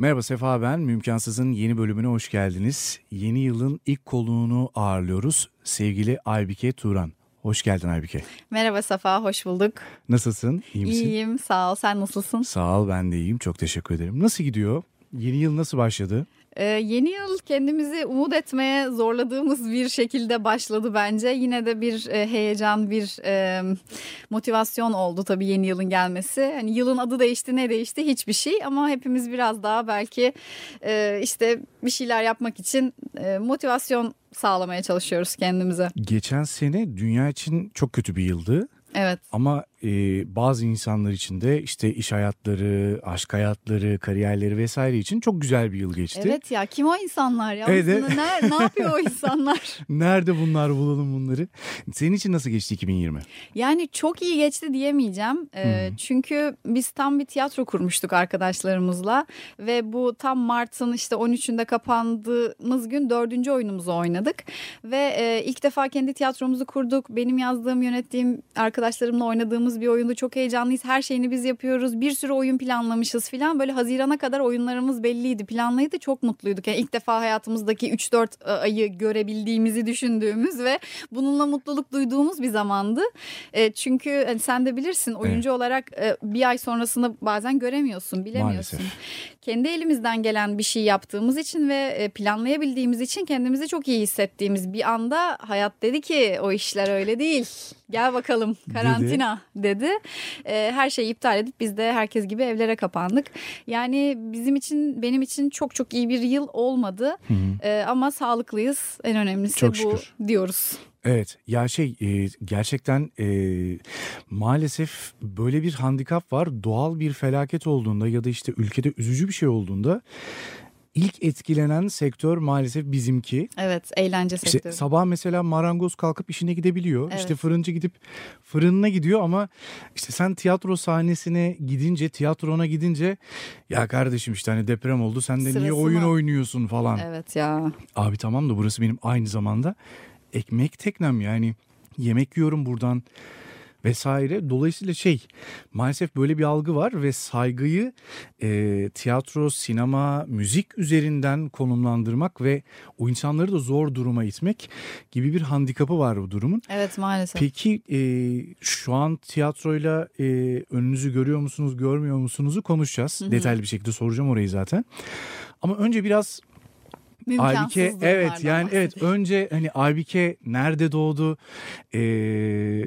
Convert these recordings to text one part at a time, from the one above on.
Merhaba Sefa ben. Mümkansız'ın yeni bölümüne hoş geldiniz. Yeni yılın ilk konuğunu ağırlıyoruz. Sevgili Aybike Turan. Hoş geldin Aybike. Merhaba Safa, hoş bulduk. Nasılsın? İyi misin? İyiyim, sağ ol. Sen nasılsın? Sağ ol, ben de iyiyim. Çok teşekkür ederim. Nasıl gidiyor? Yeni yıl nasıl başladı? Ee, yeni yıl kendimizi umut etmeye zorladığımız bir şekilde başladı bence. Yine de bir e, heyecan, bir e, motivasyon oldu tabii yeni yılın gelmesi. Hani yılın adı değişti, ne değişti? Hiçbir şey ama hepimiz biraz daha belki e, işte bir şeyler yapmak için e, motivasyon sağlamaya çalışıyoruz kendimize. Geçen sene dünya için çok kötü bir yıldı. Evet. Ama e, bazı insanlar için de işte iş hayatları, aşk hayatları, kariyerleri vesaire için çok güzel bir yıl geçti. Evet ya kim o insanlar ya? Evet. Ne, ne yapıyor o insanlar? Nerede bunlar bulalım bunları? Senin için nasıl geçti 2020? Yani çok iyi geçti diyemeyeceğim. Ee, çünkü biz tam bir tiyatro kurmuştuk arkadaşlarımızla ve bu tam Mart'ın işte 13'ünde kapandığımız gün dördüncü oyunumuzu oynadık ve e, ilk defa kendi tiyatromuzu kurduk. Benim yazdığım, yönettiğim arkadaşlarımla oynadığımız bir oyundu. Çok heyecanlıyız. Her şeyini biz yapıyoruz. Bir sürü oyun planlamışız filan. Böyle Haziran'a kadar oyunlarımız belliydi, planlıydı. Çok mutluyduk. Yani ilk defa hayatımızdaki 3-4 ayı görebildiğimizi düşündüğümüz ve bununla mutluluk duyduğumuz bir zamandı. E, çünkü hani sen de bilirsin oyuncu Evet. olarak e, bir ay sonrasını bazen göremiyorsun, bilemiyorsun. Maalesef. Kendi elimizden gelen bir şey yaptığımız için ve e, planlayabildiğimiz için kendimizi çok iyi hissettiğimiz bir anda hayat dedi ki o işler öyle değil. Gel bakalım karantina dedi. E, her şeyi iptal edip biz de herkes gibi evlere kapandık. Yani bizim için benim için çok çok iyi bir yıl olmadı. E, ama sağlıklıyız. En önemlisi Çok bu şükür. diyoruz. Evet ya şey e, gerçekten e, maalesef böyle bir handikap var. Doğal bir felaket olduğunda ya da işte ülkede üzücü bir şey olduğunda ilk etkilenen sektör maalesef bizimki. Evet eğlence İşte sektörü. sabah mesela marangoz kalkıp işine gidebiliyor. Evet. İşte fırıncı gidip fırınına gidiyor ama işte sen tiyatro sahnesine gidince, tiyatrona gidince ya kardeşim işte hani deprem oldu sen de niye Sırası oyun mı? oynuyorsun falan. Evet ya. Abi tamam da burası benim aynı zamanda ekmek teknem yani yemek yiyorum buradan vesaire. Dolayısıyla şey maalesef böyle bir algı var ve saygıyı e, tiyatro, sinema, müzik üzerinden konumlandırmak ve o insanları da zor duruma itmek gibi bir handikapı var bu durumun. Evet maalesef. Peki e, şu an tiyatroyla e, önünüzü görüyor musunuz, görmüyor musunuzu konuşacağız. Detaylı bir şekilde soracağım orayı zaten. Ama önce biraz Aybike evet yani evet önce hani Aybike nerede doğdu, e,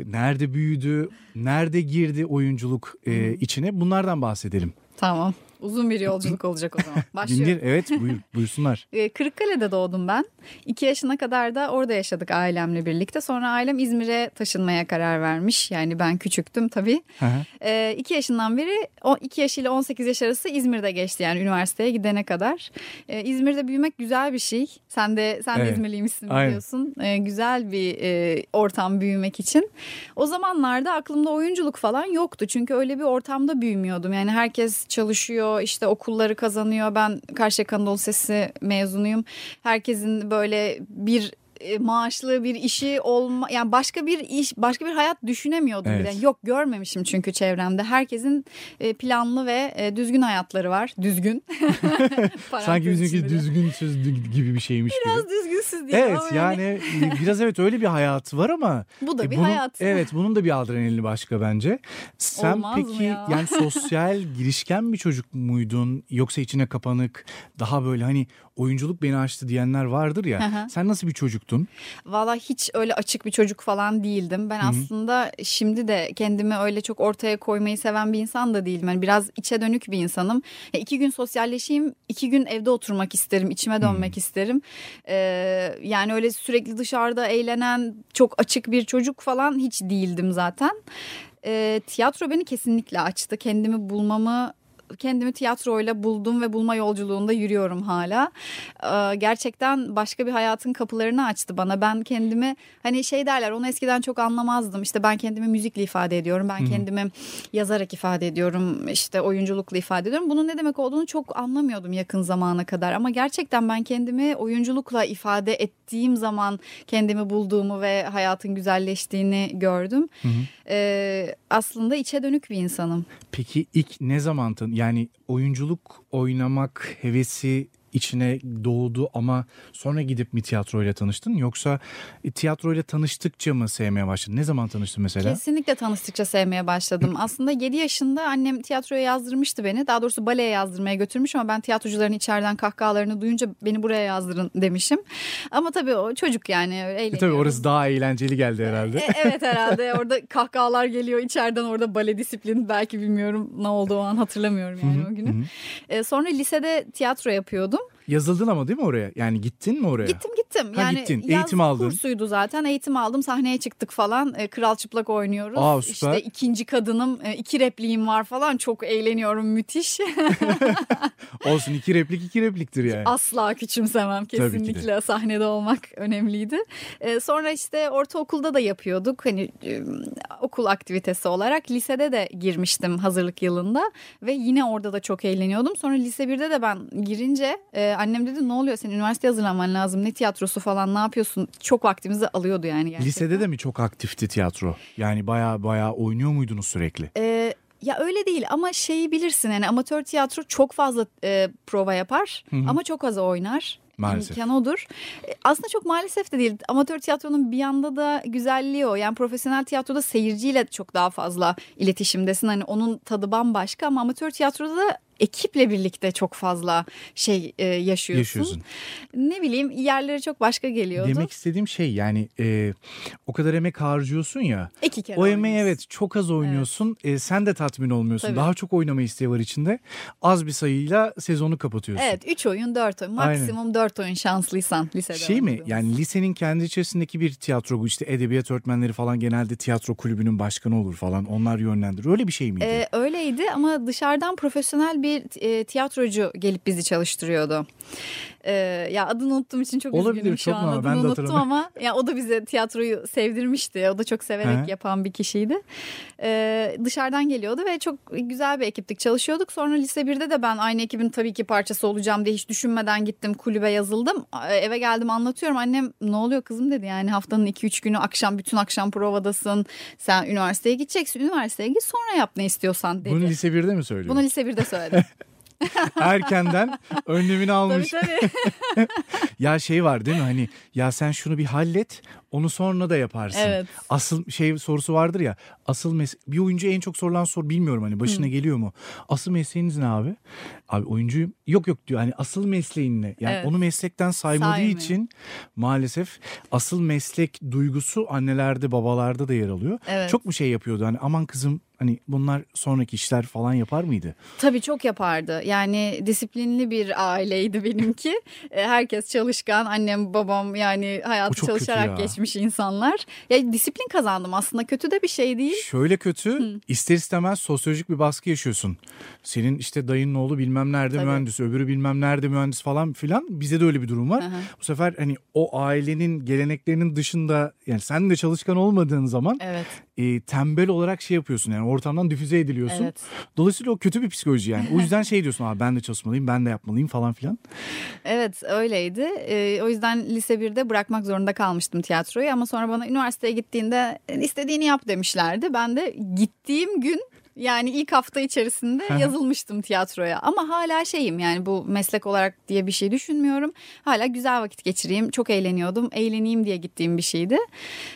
nerede büyüdü, nerede girdi oyunculuk e, içine bunlardan bahsedelim. Tamam. Uzun bir yolculuk olacak o zaman. Başlıyorum. Dindir evet buyur, buyursunlar. Ee, Kırıkkale'de doğdum ben. İki yaşına kadar da orada yaşadık ailemle birlikte. Sonra ailem İzmir'e taşınmaya karar vermiş. Yani ben küçüktüm tabii. Ee, iki yaşından beri, o iki yaş ile 18 yaş arası İzmir'de geçti yani üniversiteye gidene kadar. Ee, İzmir'de büyümek güzel bir şey. Sen de sen de Evet. İzmirliymişsin Aynen. biliyorsun. Ee, güzel bir e, ortam büyümek için. O zamanlarda aklımda oyunculuk falan yoktu. Çünkü öyle bir ortamda büyümüyordum. Yani herkes çalışıyor, işte okulları kazanıyor. Ben Karşıyaka Anadolu Sesi mezunuyum. Herkesin böyle bir e, maaşlı bir işi olma yani başka bir iş başka bir hayat düşünemiyordum Evet. bile. Yok görmemişim çünkü çevremde. Herkesin e, planlı ve e, düzgün hayatları var. Düzgün. Sanki bizimki düzgün söz gibi bir şeymiş gibi. Biraz düzgünsüz değil Evet yani biraz evet öyle bir hayatı var ama bu da bir bunun- hayat. Evet bunun da bir adrenalini başka bence. Sen Olmaz peki ya? yani sosyal girişken bir çocuk muydun yoksa içine kapanık daha böyle hani oyunculuk beni açtı diyenler vardır ya. sen nasıl bir çocuktun? Valla hiç öyle açık bir çocuk falan değildim. Ben aslında şimdi de kendimi öyle çok ortaya koymayı seven bir insan da değilim. Yani biraz içe dönük bir insanım. Ya iki gün sosyalleşeyim, iki gün evde oturmak isterim, içime dönmek isterim. Ee, yani öyle sürekli dışarıda eğlenen, çok açık bir çocuk falan hiç değildim zaten. Ee, tiyatro beni kesinlikle açtı. Kendimi bulmamı kendimi tiyatroyla buldum ve bulma yolculuğunda yürüyorum hala. Ee, gerçekten başka bir hayatın kapılarını açtı bana. Ben kendimi hani şey derler onu eskiden çok anlamazdım. İşte ben kendimi müzikle ifade ediyorum. Ben kendimi yazarak ifade ediyorum. İşte oyunculukla ifade ediyorum. Bunun ne demek olduğunu çok anlamıyordum yakın zamana kadar. Ama gerçekten ben kendimi oyunculukla ifade ettiğim zaman kendimi bulduğumu ve hayatın güzelleştiğini gördüm. Ee, aslında içe dönük bir insanım. Peki ilk ne zaman tan Yani oyunculuk oynamak hevesi içine doğdu ama sonra gidip mi tiyatroyla tanıştın yoksa e, tiyatroyla tanıştıkça mı sevmeye başladın? Ne zaman tanıştın mesela? Kesinlikle tanıştıkça sevmeye başladım. Aslında 7 yaşında annem tiyatroya yazdırmıştı beni. Daha doğrusu baleye yazdırmaya götürmüş ama ben tiyatrocuların içeriden kahkahalarını duyunca beni buraya yazdırın demişim. Ama tabii o çocuk yani eğleniyoruz. E tabii orası daha eğlenceli geldi herhalde. E, evet herhalde orada kahkahalar geliyor içeriden orada bale disiplini belki bilmiyorum ne oldu o an hatırlamıyorum yani o günü. E, sonra lisede tiyatro yapıyordum. Yazıldın ama değil mi oraya? Yani gittin mi oraya? Gittim gittim. Ha, yani gittin. Eğitim aldın. kursuydu zaten. Eğitim aldım. Sahneye çıktık falan. E, Kral Çıplak oynuyoruz. Aa, süper. İşte ikinci kadınım. e, iki repliğim var falan. Çok eğleniyorum. Müthiş. Olsun iki replik iki repliktir yani. Asla küçümsemem. Kesinlikle sahnede olmak önemliydi. E, sonra işte ortaokulda da yapıyorduk. Hani e, okul aktivitesi olarak. Lisede de girmiştim hazırlık yılında. Ve yine orada da çok eğleniyordum. Sonra lise 1'de de ben girince e, annem dedi ne oluyor senin üniversiteye hazırlanman lazım. Ne tiyatrosu falan ne yapıyorsun? Çok vaktimizi alıyordu yani gerçekten. Lisede de mi çok aktifti tiyatro? Yani baya baya oynuyor muydunuz sürekli? Ee, ya öyle değil ama şeyi bilirsin yani amatör tiyatro çok fazla e, prova yapar ama çok az oynar. Maalesef. İmkan odur. E, Aslında çok maalesef de değil. Amatör tiyatronun bir yanda da güzelliği o. Yani profesyonel tiyatroda seyirciyle çok daha fazla iletişimdesin. Hani onun tadı bambaşka ama amatör tiyatroda da ekiple birlikte çok fazla şey e, yaşıyorsun. Yaşıyorsun. Ne bileyim yerleri çok başka geliyordu. Demek istediğim şey yani e, o kadar emek harcıyorsun ya. İki kere O emeği evet çok az oynuyorsun. E, sen de tatmin olmuyorsun. Tabii. Daha çok oynama isteği var içinde. Az bir sayıyla sezonu kapatıyorsun. Evet 3 oyun 4 oyun maksimum 4 oyun şanslıysan lisede. Şey mi yani lisenin kendi içerisindeki bir tiyatro işte edebiyat öğretmenleri falan genelde tiyatro kulübünün başkanı olur falan onlar yönlendirir. Öyle bir şey miydi? Ee, öyleydi ama dışarıdan profesyonel bir e, tiyatrocu gelip bizi çalıştırıyordu. Ee, ya adını unuttuğum için çok Olabilir, üzgünüm şu çok an adını Ben de unuttum ama ya o da bize tiyatroyu sevdirmişti. O da çok severek Hı. yapan bir kişiydi. Ee, dışarıdan geliyordu ve çok güzel bir ekiptik çalışıyorduk. Sonra lise 1'de de ben aynı ekibin tabii ki parçası olacağım diye hiç düşünmeden gittim kulübe yazıldım. Eve geldim anlatıyorum annem ne oluyor kızım dedi yani haftanın 2-3 günü akşam bütün akşam provadasın. Sen üniversiteye gideceksin üniversiteye git sonra yap ne istiyorsan dedi. Bunu lise 1'de mi söylüyor? Bunu lise 1'de söyledim. Erkenden önlemini tabii almış. tabii. Ya şey var değil mi hani ya sen şunu bir hallet onu sonra da yaparsın. Evet. Asıl şey sorusu vardır ya asıl mes bir oyuncu en çok sorulan soru bilmiyorum hani başına geliyor mu? Asıl mesleğiniz ne abi? Abi oyuncuyum. Yok yok diyor hani asıl mesleğin ne? Yani Evet. onu meslekten saymadığı Saymıyor. için maalesef asıl meslek duygusu annelerde babalarda da yer alıyor. Evet. Çok mu şey yapıyordu hani aman kızım hani bunlar sonraki işler falan yapar mıydı? Tabii çok yapardı. Yani disiplinli bir aileydi benimki. E, Herkes çalışkan. Annem, babam yani hayatı çalışarak geçmiş insanlar. Ya disiplin kazandım aslında. Kötü de bir şey değil. Şöyle kötü ister istemez sosyolojik bir baskı yaşıyorsun. Senin işte dayının oğlu bilmem nerede Tabii. mühendis öbürü bilmem nerede mühendis falan filan bize de öyle bir durum var. Hı hı. Bu sefer hani o ailenin geleneklerinin dışında yani sen de çalışkan olmadığın zaman Evet. e, tembel olarak şey yapıyorsun yani ortamdan difüze ediliyorsun. Evet. Dolayısıyla o kötü bir psikoloji yani. O yüzden şey diyorsun abi ben de çalışmalıyım ben de yapmalıyım falan filan. Evet öyleydi. E, o yüzden lise 1'de bırakmak zorunda kalmıştım tiyatroyu. Ama sonra bana üniversiteye gittiğinde "E, istediğini yap demişlerdi. Ben de gittiğim gün yani ilk hafta içerisinde yazılmıştım tiyatroya. Ama hala şeyim yani bu meslek olarak diye bir şey düşünmüyorum. Hala güzel vakit geçireyim. Çok eğleniyordum. Eğleneyim diye gittiğim bir şeydi.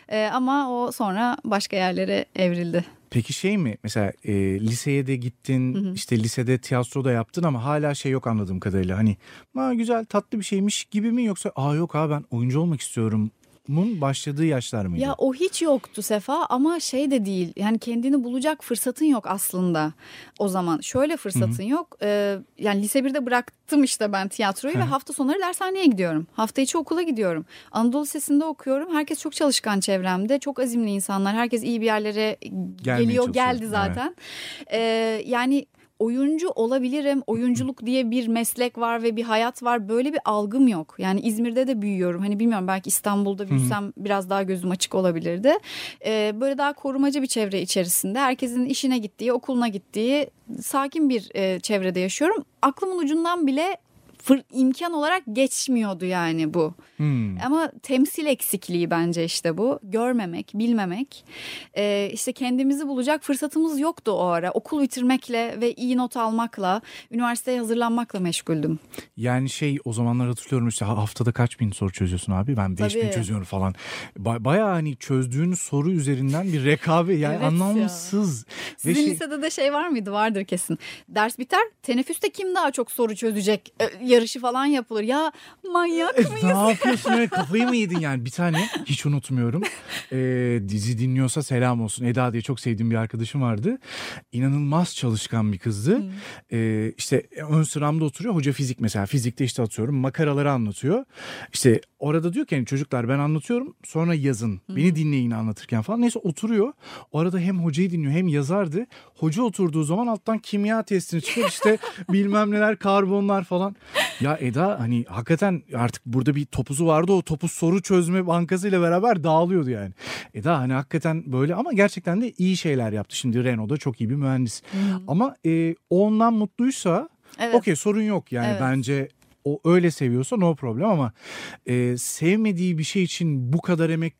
E, ama o sonra başka yerlere evrildi. Peki şey mi? Mesela e, liseye de gittin işte lisede tiyatro da yaptın ama hala şey yok anladığım kadarıyla. Hani ha, güzel tatlı bir şeymiş gibi mi yoksa aa yok abi ben oyuncu olmak istiyorum mun başladığı yaşlar mıydı? Ya o hiç yoktu Sefa ama şey de değil yani kendini bulacak fırsatın yok aslında o zaman. Şöyle fırsatın yok Ee, yani lise 1'de bıraktım işte ben tiyatroyu ve hafta sonları dershaneye gidiyorum. Hafta içi okula gidiyorum. Anadolu Lisesi'nde okuyorum. Herkes çok çalışkan çevremde. Çok azimli insanlar. Herkes iyi bir yerlere geliyor çalışıyor. geldi zaten. Ee, yani oyuncu olabilirim. Oyunculuk diye bir meslek var ve bir hayat var. Böyle bir algım yok. Yani İzmir'de de büyüyorum. Hani bilmiyorum belki İstanbul'da büyüsem biraz daha gözüm açık olabilirdi. Ee, böyle daha korumacı bir çevre içerisinde herkesin işine gittiği, okuluna gittiği sakin bir e, çevrede yaşıyorum. Aklımın ucundan bile fır, imkan olarak geçmiyordu yani bu. Hmm. Ama temsil eksikliği bence işte bu. Görmemek, bilmemek. Ee, işte kendimizi bulacak fırsatımız yoktu o ara. Okul bitirmekle ve iyi not almakla, üniversiteye hazırlanmakla meşguldüm. Yani şey o zamanlar hatırlıyorum işte haftada kaç bin soru çözüyorsun abi ben beş bin Tabii. çözüyorum falan. Ba- bayağı hani çözdüğün soru üzerinden bir rekabet yani Evet ya. anlamsız. Ve Sizin şey- lisede de şey var mıydı? Vardır kesin. Ders biter, teneffüste kim daha çok soru çözecek? Ee, yarışı falan yapılır. Ya manyak mıyız? ne yapıyorsun öyle? Kafayı mı yedin yani? Bir tane hiç unutmuyorum. Ee, dizi dinliyorsa selam olsun. Eda diye çok sevdiğim bir arkadaşım vardı. İnanılmaz çalışkan bir kızdı. Ee, işte ön sıramda oturuyor. Hoca fizik mesela. Fizikte işte atıyorum makaraları anlatıyor. İşte orada diyor ki hani çocuklar ben anlatıyorum sonra yazın. Beni dinleyin anlatırken falan. Neyse oturuyor. O arada hem hocayı dinliyor hem yazardı. Hoca oturduğu zaman alttan kimya testini çıkıyor işte bilmem neler karbonlar falan ya Eda hani hakikaten artık burada bir topuzu vardı o topuz soru çözme bankasıyla beraber dağılıyordu yani. Eda hani hakikaten böyle ama gerçekten de iyi şeyler yaptı. Şimdi Renault'da çok iyi bir mühendis. Ama e, ondan mutluysa Evet. okey sorun yok yani Evet. bence o öyle seviyorsa no problem ama e, sevmediği bir şey için bu kadar emek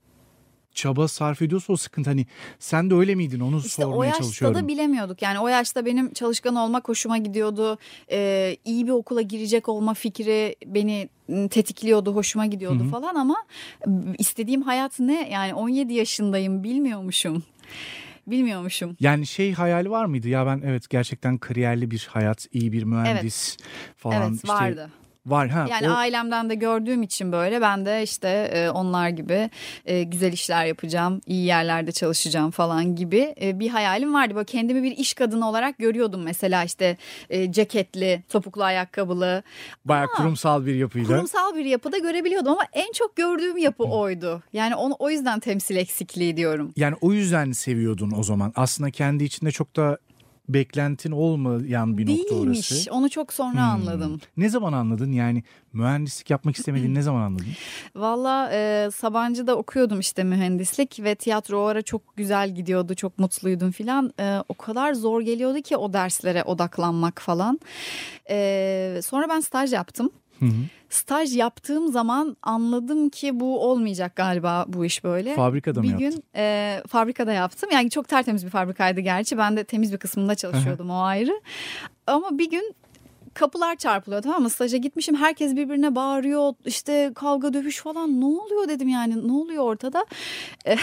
çaba sarf ediyorsa o sıkıntı hani sen de öyle miydin onu İşte o sormaya yaşta çalışıyorum. da bilemiyorduk. Yani o yaşta benim çalışkan olmak hoşuma gidiyordu. Ee, iyi bir okula girecek olma fikri beni ım, tetikliyordu, hoşuma gidiyordu Hı hı. falan ama istediğim hayat ne? Yani 17 yaşındayım, bilmiyormuşum. Bilmiyormuşum. Yani şey hayali var mıydı? Ya ben evet gerçekten kariyerli bir hayat, iyi bir mühendis falan. evet işte vardı. Var ha. Yani o- ailemden de gördüğüm için böyle ben de işte e, onlar gibi e, güzel işler yapacağım, iyi yerlerde çalışacağım falan gibi e, bir hayalim vardı. Böyle kendimi bir iş kadını olarak görüyordum mesela işte e, ceketli, topuklu ayakkabılı, bayağı kurumsal bir yapıyla. kurumsal bir yapıda görebiliyordum ama en çok gördüğüm yapı oydu. Yani onu o yüzden temsil eksikliği diyorum. Yani o yüzden seviyordun o zaman. Aslında kendi içinde çok da beklentin olmayan bir nokta Değilmiş. orası. Onu çok sonra Hmm. anladım. Ne zaman anladın? Yani mühendislik yapmak istemediğini ne zaman anladın? Valla e, Sabancı'da okuyordum işte mühendislik ve tiyatro o ara çok güzel gidiyordu. Çok mutluydum filan. E, o kadar zor geliyordu ki o derslere odaklanmak falan. E, sonra ben staj yaptım. Hı hı. Staj yaptığım zaman anladım ki bu olmayacak galiba bu iş böyle. Fabrikada mı bir gün e, fabrikada yaptım. Yani çok tertemiz bir fabrikaydı gerçi. Ben de temiz bir kısmında çalışıyordum o ayrı. Ama bir gün kapılar çarpılıyor tamam mı? Staja gitmişim herkes birbirine bağırıyor işte kavga dövüş falan ne oluyor dedim yani ne oluyor ortada?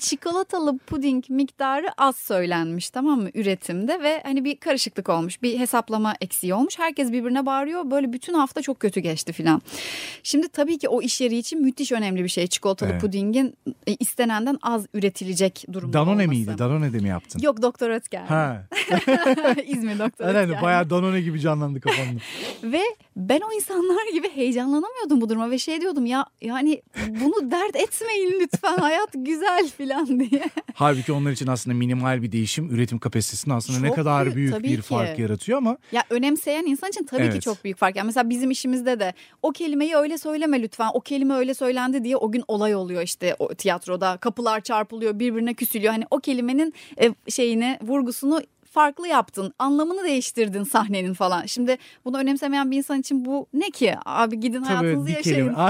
Çikolatalı puding miktarı az söylenmiş tamam mı üretimde ve hani bir karışıklık olmuş bir hesaplama eksiği olmuş. Herkes birbirine bağırıyor böyle bütün hafta çok kötü geçti filan. Şimdi tabii ki o iş yeri için müthiş önemli bir şey çikolatalı Evet. pudingin e, istenenden az üretilecek durumda Danone olması. miydi? Danone'de mi yaptın? Yok Doktor Ötker. Ha. İzmir Doktor Ötker. bayağı Danone gibi canlandı kafamda. Ve ben o insanlar gibi heyecanlanamıyordum bu duruma ve şey diyordum ya yani bunu dert etmeyin lütfen hayat güzel filan diye. Halbuki onlar için aslında minimal bir değişim üretim kapasitesinde aslında ne Çok kadar büyük, büyük bir ki. fark yaratıyor ama Ya önemseyen insan için tabii ki Evet. çok büyük fark. Yani mesela bizim işimizde de o kelimeyi öyle söyleme lütfen. O kelime öyle söylendi diye o gün olay oluyor işte o tiyatroda. Kapılar çarpılıyor, birbirine küsülüyor. Hani o kelimenin e, şeyini, vurgusunu farklı yaptın. Anlamını değiştirdin sahnenin falan. Şimdi bunu önemsemeyen bir insan için bu ne ki? Abi gidin tabii hayatınızı yaşayın.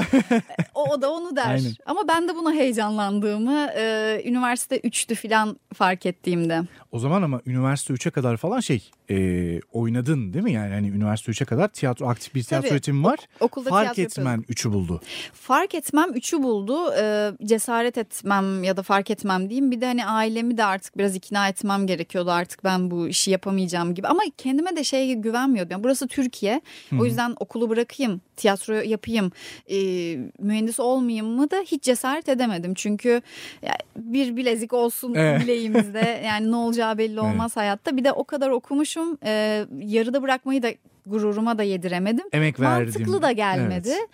O, o da onu der. Aynen. Ama ben de buna heyecanlandığımı e, üniversite 3'tü falan fark ettiğimde. O zaman ama üniversite 3'e kadar falan şey e, oynadın değil mi? Yani hani üniversite 3'e kadar tiyatro aktif bir tiyatro Tabii. üretimi var. Okulda Fark etmen 3'ü buldu. Fark etmem üçü buldu. Ee, cesaret etmem ya da fark etmem diyeyim. Bir de hani ailemi de artık biraz ikna etmem gerekiyordu. Artık ben bu işi yapamayacağım gibi. Ama kendime de şeye güvenmiyordum. Yani burası Türkiye. O yüzden okulu bırakayım, tiyatro yapayım, e, mühendis olmayayım mı da hiç cesaret edemedim. Çünkü ya, bir bilezik olsun Evet. bileğimizde. Yani ne olacağı belli olmaz hayatta. Bir de o kadar okumuşum. e, yarıda bırakmayı da gururuma da yediremedim. Emek verdim. Mantıklı da gelmedi. Evet.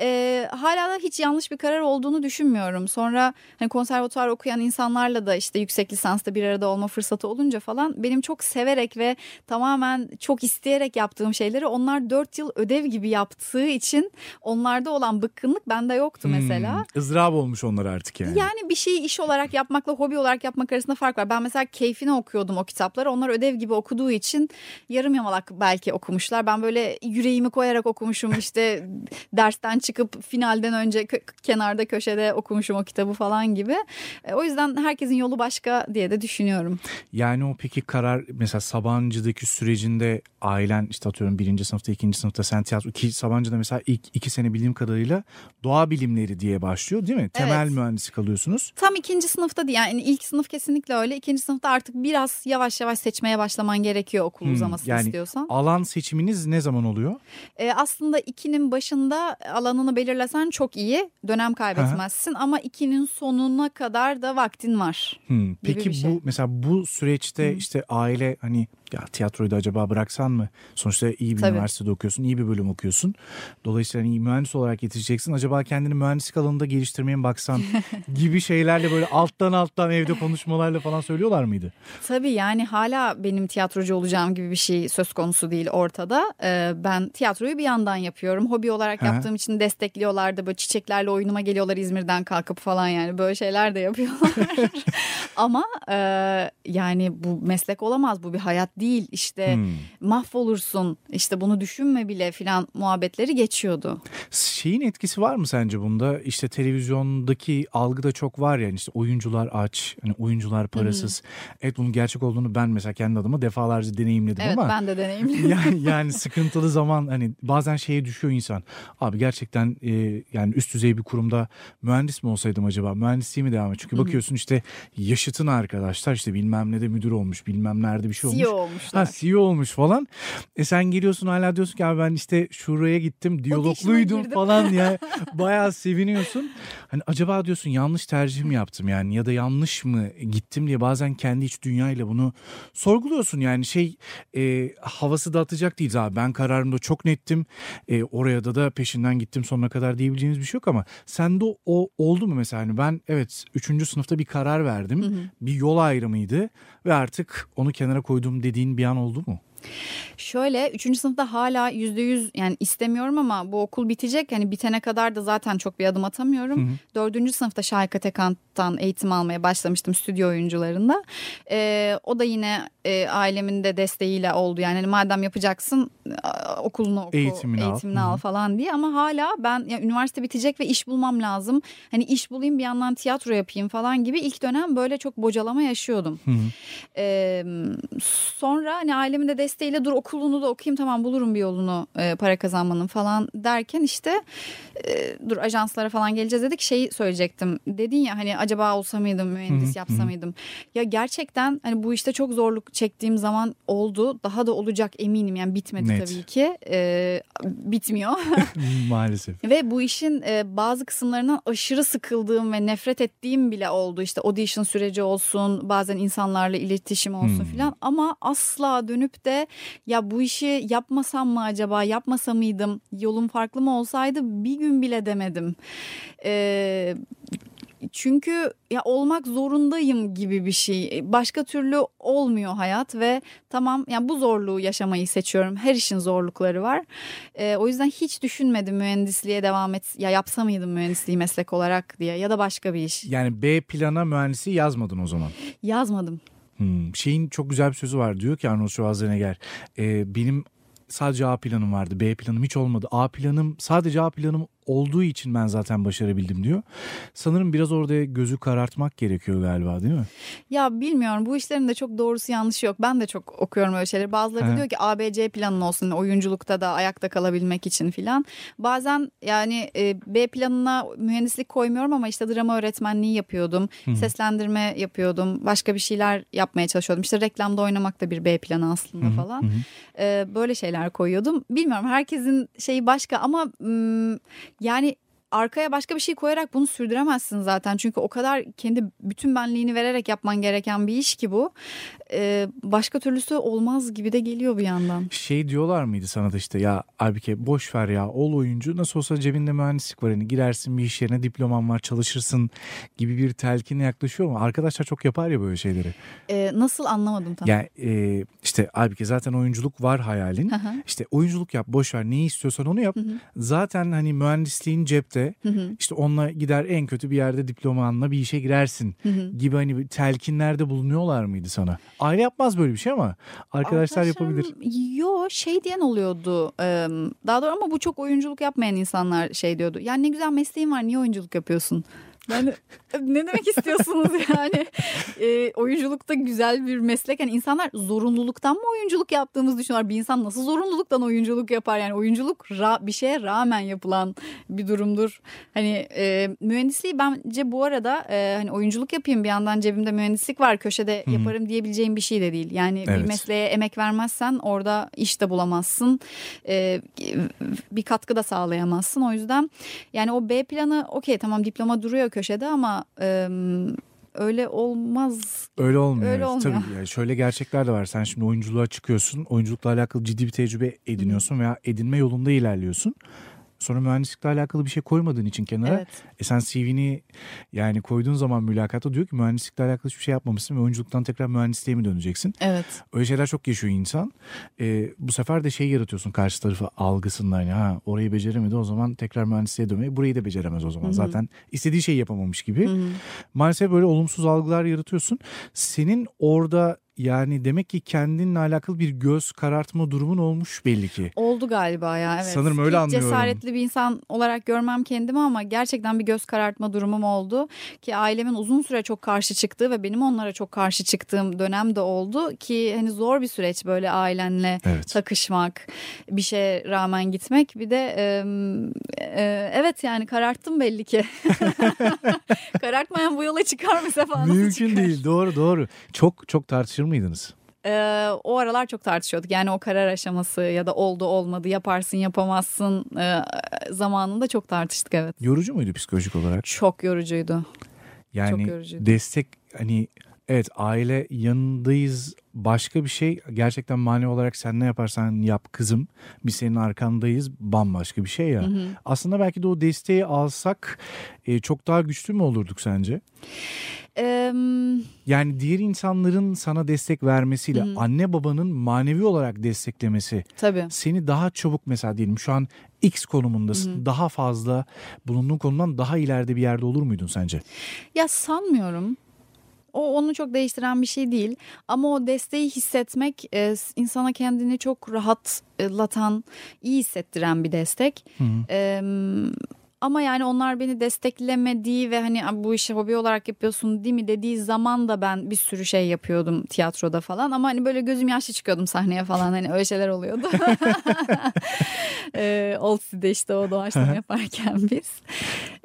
Ee, hala da hiç yanlış bir karar olduğunu düşünmüyorum. Sonra hani konservatuvar okuyan insanlarla da işte yüksek lisansta bir arada olma fırsatı olunca falan benim çok severek ve tamamen çok isteyerek yaptığım şeyleri onlar dört yıl ödev gibi yaptığı için onlarda olan bıkkınlık bende yoktu mesela. Hmm, ızdırap olmuş onlar artık yani. Yani bir şeyi iş olarak yapmakla hobi olarak yapmak arasında fark var. Ben mesela keyfine okuyordum o kitapları. Onlar ödev gibi okuduğu için yarım yamalak belki okumuşlar demişler. Ben böyle yüreğimi koyarak okumuşum işte dersten çıkıp finalden önce kenarda köşede okumuşum o kitabı falan gibi. E, o yüzden herkesin yolu başka diye de düşünüyorum. Yani o peki karar mesela Sabancı'daki sürecinde ailen işte atıyorum birinci sınıfta ikinci sınıfta sen tiyatro ki Sabancı'da mesela ilk iki sene bildiğim kadarıyla doğa bilimleri diye başlıyor değil mi? Temel Evet. mühendislik alıyorsunuz. Tam ikinci sınıfta değil yani ilk sınıf kesinlikle öyle. İkinci sınıfta artık biraz yavaş yavaş seçmeye başlaman gerekiyor okul Hmm, uzamasını yani istiyorsan. Alan seçiminiz ne zaman oluyor? E, aslında ikinin başında alanını belirlesen çok iyi. Dönem kaybetmezsin ama ikinin sonuna kadar da vaktin var. Hmm, Peki şey. bu mesela bu süreçte işte aile hani ya tiyatroyu da acaba bıraksan mı? Sonuçta iyi bir Tabii. üniversitede okuyorsun, iyi bir bölüm okuyorsun. Dolayısıyla hani mühendis olarak yetişeceksin. Acaba kendini mühendislik alanında geliştirmeye mi baksan gibi şeylerle böyle alttan alttan evde konuşmalarla falan söylüyorlar mıydı? Tabii yani hala benim tiyatrocu olacağım gibi bir şey söz konusu değil ortada. Ee, ben tiyatroyu bir yandan yapıyorum. Hobi olarak Hı. yaptığım için destekliyorlar da böyle çiçeklerle oyunuma geliyorlar İzmir'den kalkıp falan yani böyle şeyler de yapıyorlar. Ama e, yani bu meslek olamaz bu bir hayat değil işte Hmm. mahvolursun işte bunu düşünme bile filan muhabbetleri geçiyordu. Şeyin etkisi var mı sence bunda? İşte televizyondaki algı da çok var yani işte oyuncular aç, hani oyuncular parasız. Evet bunun gerçek olduğunu ben mesela kendi adıma defalarca deneyimledim Evet ama ben de deneyimliyim. yani, yani sıkıntılı zaman hani bazen şeye düşüyor insan. Abi gerçekten e, yani üst düzey bir kurumda mühendis mi olsaydım acaba? Mühendisliği mi devam et? Çünkü bakıyorsun işte yaşıtın arkadaşlar işte bilmem ne de müdür olmuş, bilmem nerede bir şey olmuş. CEO olmuşlar. Ha CEO olmuş falan. E sen geliyorsun hala diyorsun ki abi ben işte şuraya gittim diyalogluydum falan ya. Bayağı seviniyorsun. Hani acaba diyorsun yanlış tercih mi yaptım yani ya da yanlış mı gittim diye bazen kendi iç dünyayla bunu sorguluyorsun. Yani şey e, havası da atacak değiliz abi. Ben kararımda çok nettim. E, oraya da da peşinden gittim sonuna kadar diyebileceğimiz bir şey yok ama sende o, o oldu mu mesela? Hani ben evet 3. sınıfta bir karar verdim. Bir yol ayrımıydı ve artık onu kenara koydum dediğin bir an oldu mu? Şöyle 3. sınıfta hala %100 yani istemiyorum ama bu okul bitecek. Yani bitene kadar da zaten çok bir adım atamıyorum. 4. sınıfta Şahika Tekant'tan eğitim almaya başlamıştım stüdyo oyuncularında. Ee, o da yine e, ailemin de desteğiyle oldu. Yani hani madem yapacaksın okulunu oku, Eğitimini al. eğitimini Hı hı. al falan diye. Ama hala ben ya, üniversite bitecek ve iş bulmam lazım. Hani iş bulayım bir yandan tiyatro yapayım falan gibi ilk dönem böyle çok bocalama yaşıyordum. Ee, sonra hani ailemin de desteğiyle dur okulunu da okuyayım tamam bulurum bir yolunu e, para kazanmanın falan derken işte e, dur ajanslara falan geleceğiz dedik şey söyleyecektim. Dedin ya hani acaba olsa mıydım mühendis yapsa mıydım? Ya gerçekten hani bu işte çok zorluk çektiğim zaman oldu. Daha da olacak eminim yani bitmedi Net. tabii ki. Ee, bitmiyor. Maalesef. Ve bu işin e, bazı kısımlarından aşırı sıkıldığım ve nefret ettiğim bile oldu. İşte audition süreci olsun, bazen insanlarla iletişim olsun Hmm. filan. Ama asla dönüp de ya bu işi yapmasam mı acaba, yapmasa mıydım, yolum farklı mı olsaydı bir gün bile demedim. Ee, çünkü ya olmak zorundayım gibi bir şey. Başka türlü olmuyor hayat ve tamam yani bu zorluğu yaşamayı seçiyorum. Her işin zorlukları var. Ee, o yüzden hiç düşünmedim mühendisliğe devam et ya yapsa mıydım mühendisliği meslek olarak diye ya da başka bir iş. Yani B plana mühendisliği yazmadın o zaman. Yazmadım. Hmm, Şeyin çok güzel bir sözü var. Diyor ki Arnold Schwarzenegger. e, benim sadece A planım vardı. B planım hiç olmadı. A planım sadece A planım olduğu için ben zaten başarabildim diyor. Sanırım biraz orada gözü karartmak gerekiyor galiba değil mi? Ya bilmiyorum bu işlerin de çok doğrusu yanlışı yok. Ben de çok okuyorum öyle şeyleri. Bazıları He. diyor ki ABC planın olsun oyunculukta da ayakta kalabilmek için filan. Bazen yani e, B planına mühendislik koymuyorum ama işte drama öğretmenliği yapıyordum. Seslendirme yapıyordum. Başka bir şeyler yapmaya çalışıyordum. İşte reklamda oynamak da bir B planı aslında falan. E, böyle şeyler koyuyordum. Bilmiyorum herkesin şeyi başka ama yani arkaya başka bir şey koyarak bunu sürdüremezsin zaten. Çünkü o kadar kendi bütün benliğini vererek yapman gereken bir iş ki bu. Ee, başka türlüsü olmaz gibi de geliyor bir yandan. Şey diyorlar mıydı sana da işte ya Aybike boş ver ya ol oyuncu nasıl olsa cebinde mühendislik var hani girersin bir iş yerine diploman var çalışırsın gibi bir telkine yaklaşıyor mu? Arkadaşlar çok yapar ya böyle şeyleri. Ee, nasıl anlamadım tam. Yani e, İşte halbuki zaten oyunculuk var hayalin. Hı. İşte oyunculuk yap boş ver neyi istiyorsan onu yap. Hı hı. Zaten hani mühendisliğin cepte. Hı hı. İşte onunla gider en kötü bir yerde diplomanla bir işe girersin Hı hı. gibi hani telkinlerde bulunuyorlar mıydı sana? Aile yapmaz böyle bir şey ama arkadaşlar yapabilir. Arkadaşlarım, Yo şey diyen oluyordu. Daha doğru ama bu çok oyunculuk yapmayan insanlar şey diyordu. Yani ne güzel mesleğin var niye oyunculuk yapıyorsun? De, ne demek istiyorsunuz yani? Eee, oyunculukta güzel bir meslek. Yani insanlar zorunluluktan mı oyunculuk yaptığımızı düşünüyorlar? Bir insan nasıl zorunluluktan oyunculuk yapar? Yani oyunculuk ra- bir şeye rağmen yapılan bir durumdur. Hani e, mühendisliği bence bu arada e, hani oyunculuk yapayım bir yandan cebimde mühendislik var köşede Hı hı. yaparım diyebileceğim bir şey de değil. Yani Evet. bir mesleğe emek vermezsen orada iş de bulamazsın. E, bir katkı da sağlayamazsın. O yüzden yani o B planı okey tamam diploma duruyor köşede ama e, öyle olmaz. Öyle olmuyor. Öyle olmuyor. Tabii yani şöyle gerçekler de var. Sen şimdi oyunculuğa çıkıyorsun. Oyunculukla alakalı ciddi bir tecrübe ediniyorsun veya edinme yolunda ilerliyorsun. Sonra mühendislikle alakalı bir şey koymadığın için kenara Evet. e sen CV'ni yani koyduğun zaman mülakatta diyor ki mühendislikle alakalı hiçbir şey yapmamışsın ve oyunculuktan tekrar mühendisliğe mi döneceksin? Evet. Öyle şeyler çok yaşıyor insan. E, bu sefer de şey yaratıyorsun karşı tarafa algısında hani ha orayı beceremedi o zaman tekrar mühendisliğe dönmeyi burayı da beceremez o zaman. Hı hı. Zaten istediği şeyi yapamamış gibi. Hı hı. Maalesef böyle olumsuz algılar yaratıyorsun. Senin orada yani demek ki kendinle alakalı bir göz karartma durumun olmuş belli ki. Oldu galiba ya evet. Sanırım öyle Hiç anlıyorum. cesaretli bir insan olarak görmem kendimi ama gerçekten bir göz karartma durumum oldu. Ki ailemin uzun süre çok karşı çıktığı ve benim onlara çok karşı çıktığım dönem de oldu. Ki hani zor bir süreç böyle ailenle Evet. takışmak, bir şeye rağmen gitmek. Bir de e, e, evet yani kararttım belli ki. Karartmayan bu yola çıkar mı Sefa? Mümkün çıkar? değil. Doğru doğru. Çok çok tartışır mıydınız? Ee, o aralar çok tartışıyorduk. Yani o karar aşaması ya da oldu olmadı yaparsın yapamazsın e, zamanında çok tartıştık evet. Yorucu muydu psikolojik olarak? Çok yorucuydu. Yani yorucuydu. destek hani evet aile yanındayız başka bir şey gerçekten manevi olarak sen ne yaparsan yap kızım biz senin arkandayız bambaşka bir şey ya. Hı hı. Aslında belki de o desteği alsak e, çok daha güçlü mü olurduk sence? Ee, Yani diğer insanların sana destek vermesiyle hı. anne babanın manevi olarak desteklemesi tabii. seni daha çabuk mesela diyelim şu an X konumundasın. Hı hı. Daha fazla bulunduğun konumdan daha ileride bir yerde olur muydun sence? Ya sanmıyorum. O onu çok değiştiren bir şey değil. Ama o desteği hissetmek e, insana kendini çok rahatlatan, iyi hissettiren bir destek. Hı hı. Ee, ama yani onlar beni desteklemediği ve hani "Abi bu işi hobi olarak yapıyorsun değil mi dediği zaman da ben bir sürü şey yapıyordum tiyatroda falan ama hani böyle gözüm yaşlı çıkıyordum sahneye falan hani öyle şeyler oluyordu. ee, Old City'de işte o doğaçlama yaparken biz.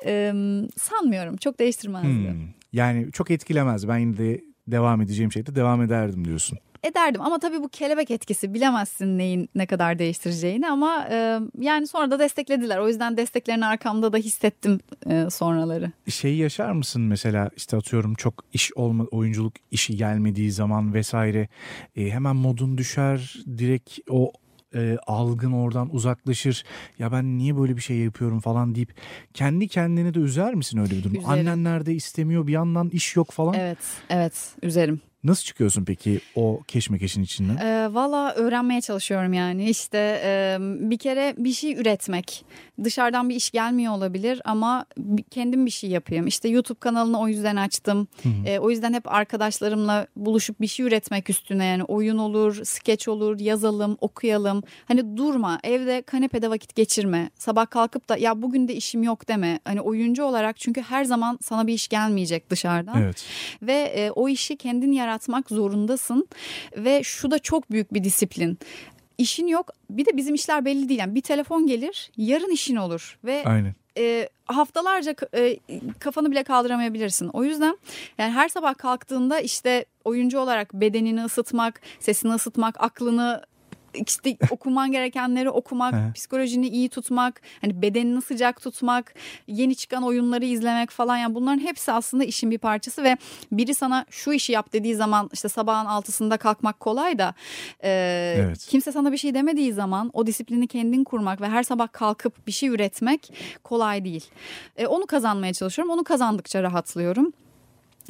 Ee, sanmıyorum çok değiştirmezdi. Hmm. Yani çok etkilemez. Ben yine de devam edeceğim şeyde devam ederdim diyorsun. Ederdim ama tabii bu kelebek etkisi bilemezsin neyin ne kadar değiştireceğini ama e, yani sonra da desteklediler. O yüzden desteklerini arkamda da hissettim e, sonraları. Şey yaşar mısın mesela işte atıyorum çok iş olma oyunculuk işi gelmediği zaman vesaire e, hemen modun düşer direkt o e, algın oradan uzaklaşır ya ben niye böyle bir şey yapıyorum falan deyip kendi kendine de üzer misin öyle bir durum? Üzerim. Annen nerede istemiyor bir yandan iş yok falan. Evet, evet üzerim. Nasıl çıkıyorsun peki o keşmekeşin içinden? Ee, Valla öğrenmeye çalışıyorum yani. İşte e, bir kere bir şey üretmek. Dışarıdan bir iş gelmiyor olabilir ama kendim bir şey yapayım. İşte YouTube kanalını o yüzden açtım. Hı hı. E, o yüzden hep arkadaşlarımla buluşup bir şey üretmek üstüne yani oyun olur skeç olur yazalım okuyalım. Hani durma evde kanepede vakit geçirme. Sabah kalkıp da ya bugün de işim yok. deme. Hani oyuncu olarak çünkü her zaman sana bir iş gelmeyecek dışarıdan. Evet. ve e, o işi kendin yaratmak zorundasın ve şu da çok büyük bir disiplin. İşin yok bir de bizim işler belli değil yani bir telefon gelir yarın işin olur ve Aynen. e, haftalarca e, kafanı bile kaldıramayabilirsin. O yüzden yani her sabah kalktığında işte oyuncu olarak bedenini ısıtmak, sesini ısıtmak, aklını işte okuman gerekenleri okumak, psikolojini iyi tutmak, hani bedenini sıcak tutmak, yeni çıkan oyunları izlemek falan yani bunların hepsi aslında işin bir parçası ve biri sana şu işi yap dediği zaman işte sabahın altısında kalkmak kolay da e, Evet. kimse sana bir şey demediği zaman o disiplini kendin kurmak ve her sabah kalkıp bir şey üretmek kolay değil. E, onu kazanmaya çalışıyorum. Onu kazandıkça rahatlıyorum.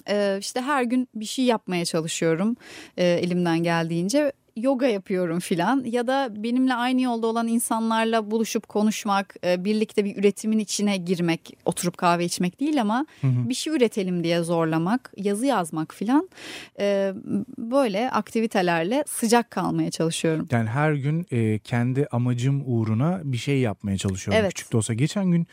E, işte her gün bir şey yapmaya çalışıyorum e, elimden geldiğince. Yoga yapıyorum filan ya da benimle aynı yolda olan insanlarla buluşup konuşmak, e, birlikte bir üretimin içine girmek, oturup kahve içmek değil ama hı hı. bir şey üretelim diye zorlamak, yazı yazmak filan e, böyle aktivitelerle sıcak kalmaya çalışıyorum. Yani her gün e, kendi amacım uğruna bir şey yapmaya çalışıyorum. Evet. Küçük de olsa geçen gün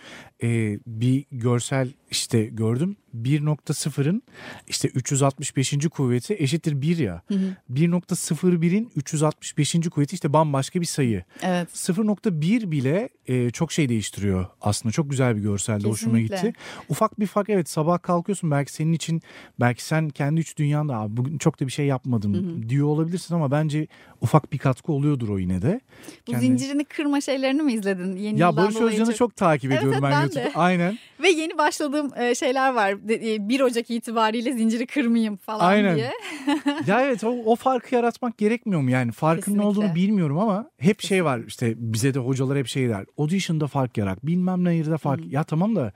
bir görsel işte gördüm 1.0'ın işte 365. kuvveti eşittir 1 ya. 1.01'in 365. kuvveti işte bambaşka bir sayı. Evet. 0.1 bile e, çok şey değiştiriyor aslında. Çok güzel bir görselde hoşuma gitti. Ufak bir fark evet sabah kalkıyorsun belki senin için belki sen kendi üç dünyanda abi bugün çok da bir şey yapmadım Hı-hı. diyor olabilirsin ama bence ufak bir katkı oluyordur o yine de. Bu Kendi... zincirini kırma şeylerini mi izledin? Yeni ya Barış Özcan'ı çok... çok takip ediyorum evet, ben, ben YouTube'da. Aynen. Ve yeni başladığım e, şeyler var. 1 e, Ocak itibariyle zinciri kırmayayım falan Aynen. diye. ya evet o, o farkı yaratmak gerekmiyor mu? Yani farkın Kesinlikle. ne olduğunu bilmiyorum ama hep Kesinlikle. şey var işte bize de hocalar hep şey der. Audition'da fark yarat. Bilmem ne yerde fark. Hmm. Ya tamam da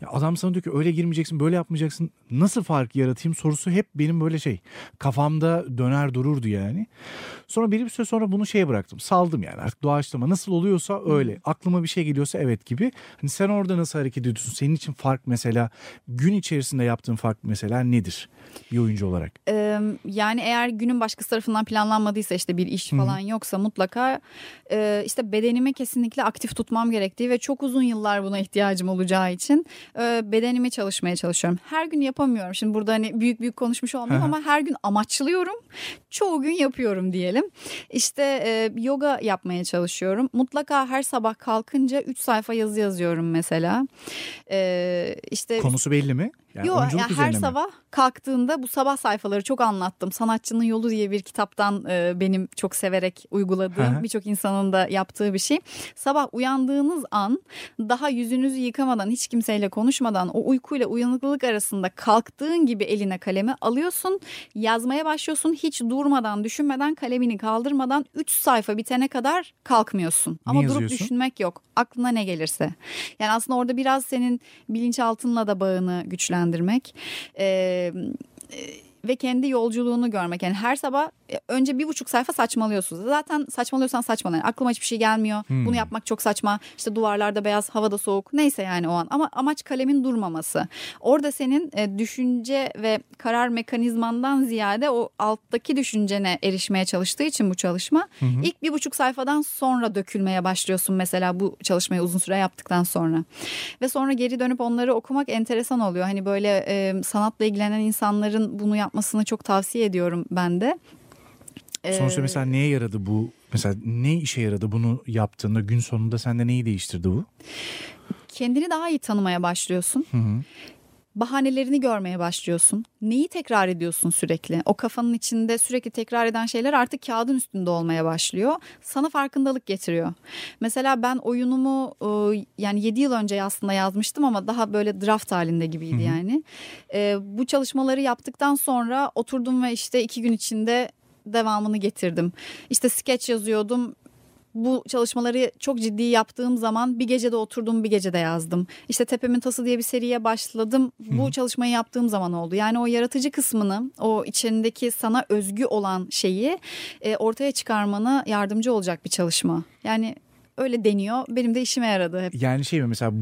ya adam sana diyor ki öyle girmeyeceksin böyle yapmayacaksın. Nasıl fark yaratayım sorusu hep benim böyle şey kafamda döner dururdu yani. Sonra bir süre sonra bunu şeye bıraktım. Saldım yani artık doğaçlama nasıl oluyorsa öyle. Aklıma bir şey geliyorsa evet gibi. Hani sen orada nasıl hareket ediyorsun? Senin için fark mesela gün içerisinde yaptığın fark mesela nedir bir oyuncu olarak? Ee, yani eğer günün başkası tarafından planlanmadıysa işte bir iş falan Hı-hı. yoksa mutlaka e, işte bedenimi kesinlikle aktif tutmam gerektiği ve çok uzun yıllar buna ihtiyacım olacağı için e, bedenimi çalışmaya çalışıyorum. Her gün yapamıyorum. Şimdi burada hani büyük büyük konuşmuş olmayayım ama her gün amaçlıyorum. Çoğu gün yapıyorum diyelim. İşte e, yoga yapmaya çalışıyorum. Mutlaka her sabah kalkınca 3 sayfa yazı yazıyorum mesela. E, işte Konusu belli mi? Yani Yok yani her mi? sabah kalktığında bu sabah sayfaları çok anlattım. Sanatçının Yolu diye bir kitaptan e, benim çok severek uyguladığım birçok insanın da yaptığı bir şey. Sabah uyandığınız an daha yüzünüzü yıkamadan hiç kimseyle konuşmadan o uykuyla uyanıklılık arasında kalktığın gibi eline kalemi alıyorsun. Yazmaya başlıyorsun hiç durmadan düşünmeden kalemini kaldırmadan 3 sayfa bitene kadar kalkmıyorsun. Ama ne durup düşünmek yok. Aklına ne gelirse. Yani aslında orada biraz senin bilinçaltınla da bağını güçlendirmek. Ee, ve kendi yolculuğunu görmek. Yani her sabah e, önce bir buçuk sayfa saçmalıyorsunuz. Zaten saçmalıyorsan saçmalayın. Aklıma hiçbir şey gelmiyor. Hmm. Bunu yapmak çok saçma. İşte duvarlarda beyaz, havada soğuk. Neyse yani o an. Ama amaç kalemin durmaması. Orada senin e, düşünce ve karar mekanizmandan ziyade o alttaki düşüncene erişmeye çalıştığı için bu çalışma. Hmm. ilk bir buçuk sayfadan sonra dökülmeye başlıyorsun mesela bu çalışmayı uzun süre yaptıktan sonra. Ve sonra geri dönüp onları okumak enteresan oluyor. Hani böyle e, sanatla ilgilenen insanların bunu yapmasını çok tavsiye ediyorum ben de. Sonuçta mesela neye yaradı bu? Mesela ne işe yaradı bunu yaptığında gün sonunda sende neyi değiştirdi bu? Kendini daha iyi tanımaya başlıyorsun. Hı hı bahanelerini görmeye başlıyorsun. Neyi tekrar ediyorsun sürekli? O kafanın içinde sürekli tekrar eden şeyler artık kağıdın üstünde olmaya başlıyor. Sana farkındalık getiriyor. Mesela ben oyunumu yani 7 yıl önce aslında yazmıştım ama daha böyle draft halinde gibiydi yani. Bu çalışmaları yaptıktan sonra oturdum ve işte iki gün içinde devamını getirdim. İşte sketch yazıyordum bu çalışmaları çok ciddi yaptığım zaman bir gecede oturdum bir gecede yazdım. İşte Tepemin Tası diye bir seriye başladım. Bu Hı. çalışmayı yaptığım zaman oldu. Yani o yaratıcı kısmını, o içindeki sana özgü olan şeyi e, ortaya çıkarmana yardımcı olacak bir çalışma. Yani öyle deniyor. Benim de işime yaradı hep. Yani şey mi mesela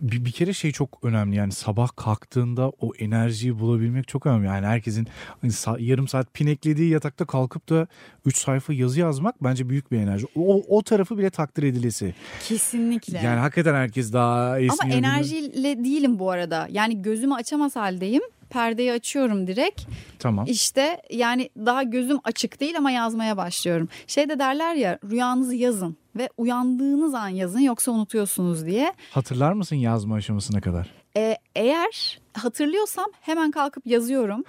bir, bir kere şey çok önemli yani sabah kalktığında o enerjiyi bulabilmek çok önemli. Yani herkesin hani yarım saat pineklediği yatakta kalkıp da 3 sayfa yazı yazmak bence büyük bir enerji. O, o tarafı bile takdir edilesi. Kesinlikle. Yani hakikaten herkes daha esniyor. Ama enerjiyle değilim bu arada. Yani gözümü açamaz haldeyim perdeyi açıyorum direkt. Tamam. İşte yani daha gözüm açık değil ama yazmaya başlıyorum. Şey de derler ya rüyanızı yazın ve uyandığınız an yazın yoksa unutuyorsunuz diye. Hatırlar mısın yazma aşamasına kadar? Ee, eğer hatırlıyorsam hemen kalkıp yazıyorum.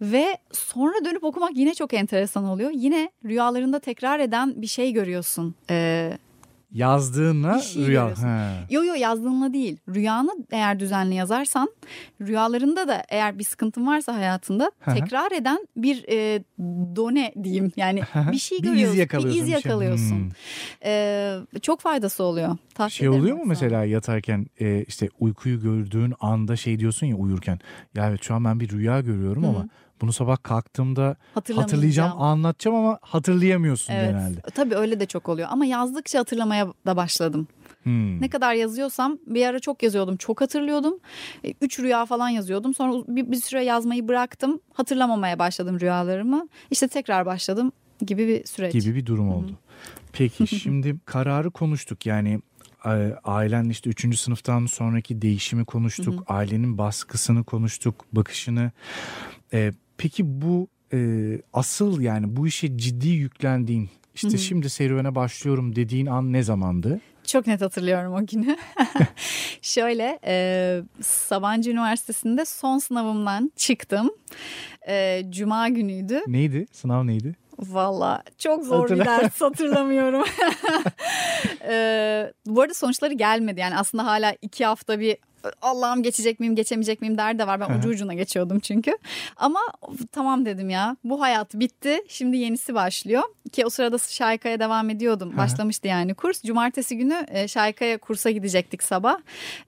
Ve sonra dönüp okumak yine çok enteresan oluyor. Yine rüyalarında tekrar eden bir şey görüyorsun. Ee, Yazdığınla şey rüya. Yo yo yazdığınla değil. Rüyanı eğer düzenli yazarsan rüyalarında da eğer bir sıkıntın varsa hayatında tekrar eden bir e, done diyeyim. Yani bir şey bir görüyorsun. Iz yakalıyorsun. Bir iz yakalıyorsun. Hmm. Ee, çok faydası oluyor. Tavsiye şey oluyor mu mesela yatarken e, işte uykuyu gördüğün anda şey diyorsun ya uyurken. Ya evet şu an ben bir rüya görüyorum Hı. ama bunu sabah kalktığımda hatırlayacağım, anlatacağım ama hatırlayamıyorsun Evet. genelde. Tabii öyle de çok oluyor ama yazdıkça hatırlamaya da başladım. Hmm. Ne kadar yazıyorsam bir ara çok yazıyordum. Çok hatırlıyordum. E, Üç rüya falan yazıyordum. Sonra bir, bir süre yazmayı bıraktım. Hatırlamamaya başladım rüyalarımı. İşte tekrar başladım gibi bir süreç. gibi bir durum oldu. Peki şimdi kararı konuştuk yani ailen işte 3. sınıftan sonraki değişimi konuştuk. Ailenin baskısını konuştuk, bakışını. Ee, peki bu e, asıl yani bu işe ciddi yüklendiğin işte şimdi serüvene başlıyorum dediğin an ne zamandı? Çok net hatırlıyorum o günü. Şöyle e, Sabancı Üniversitesi'nde son sınavımdan çıktım. E, Cuma günüydü. Neydi? Sınav neydi? Valla çok zor Hatırla- bir ders hatırlamıyorum. Ee, bu arada sonuçları gelmedi yani aslında hala iki hafta bir Allah'ım geçecek miyim geçemeyecek miyim derdi de var. Ben ucu ucuna geçiyordum çünkü. Ama tamam dedim ya bu hayat bitti şimdi yenisi başlıyor. Ki o sırada Şayka'ya devam ediyordum. Başlamıştı yani kurs. Cumartesi günü e, Şayka'ya kursa gidecektik sabah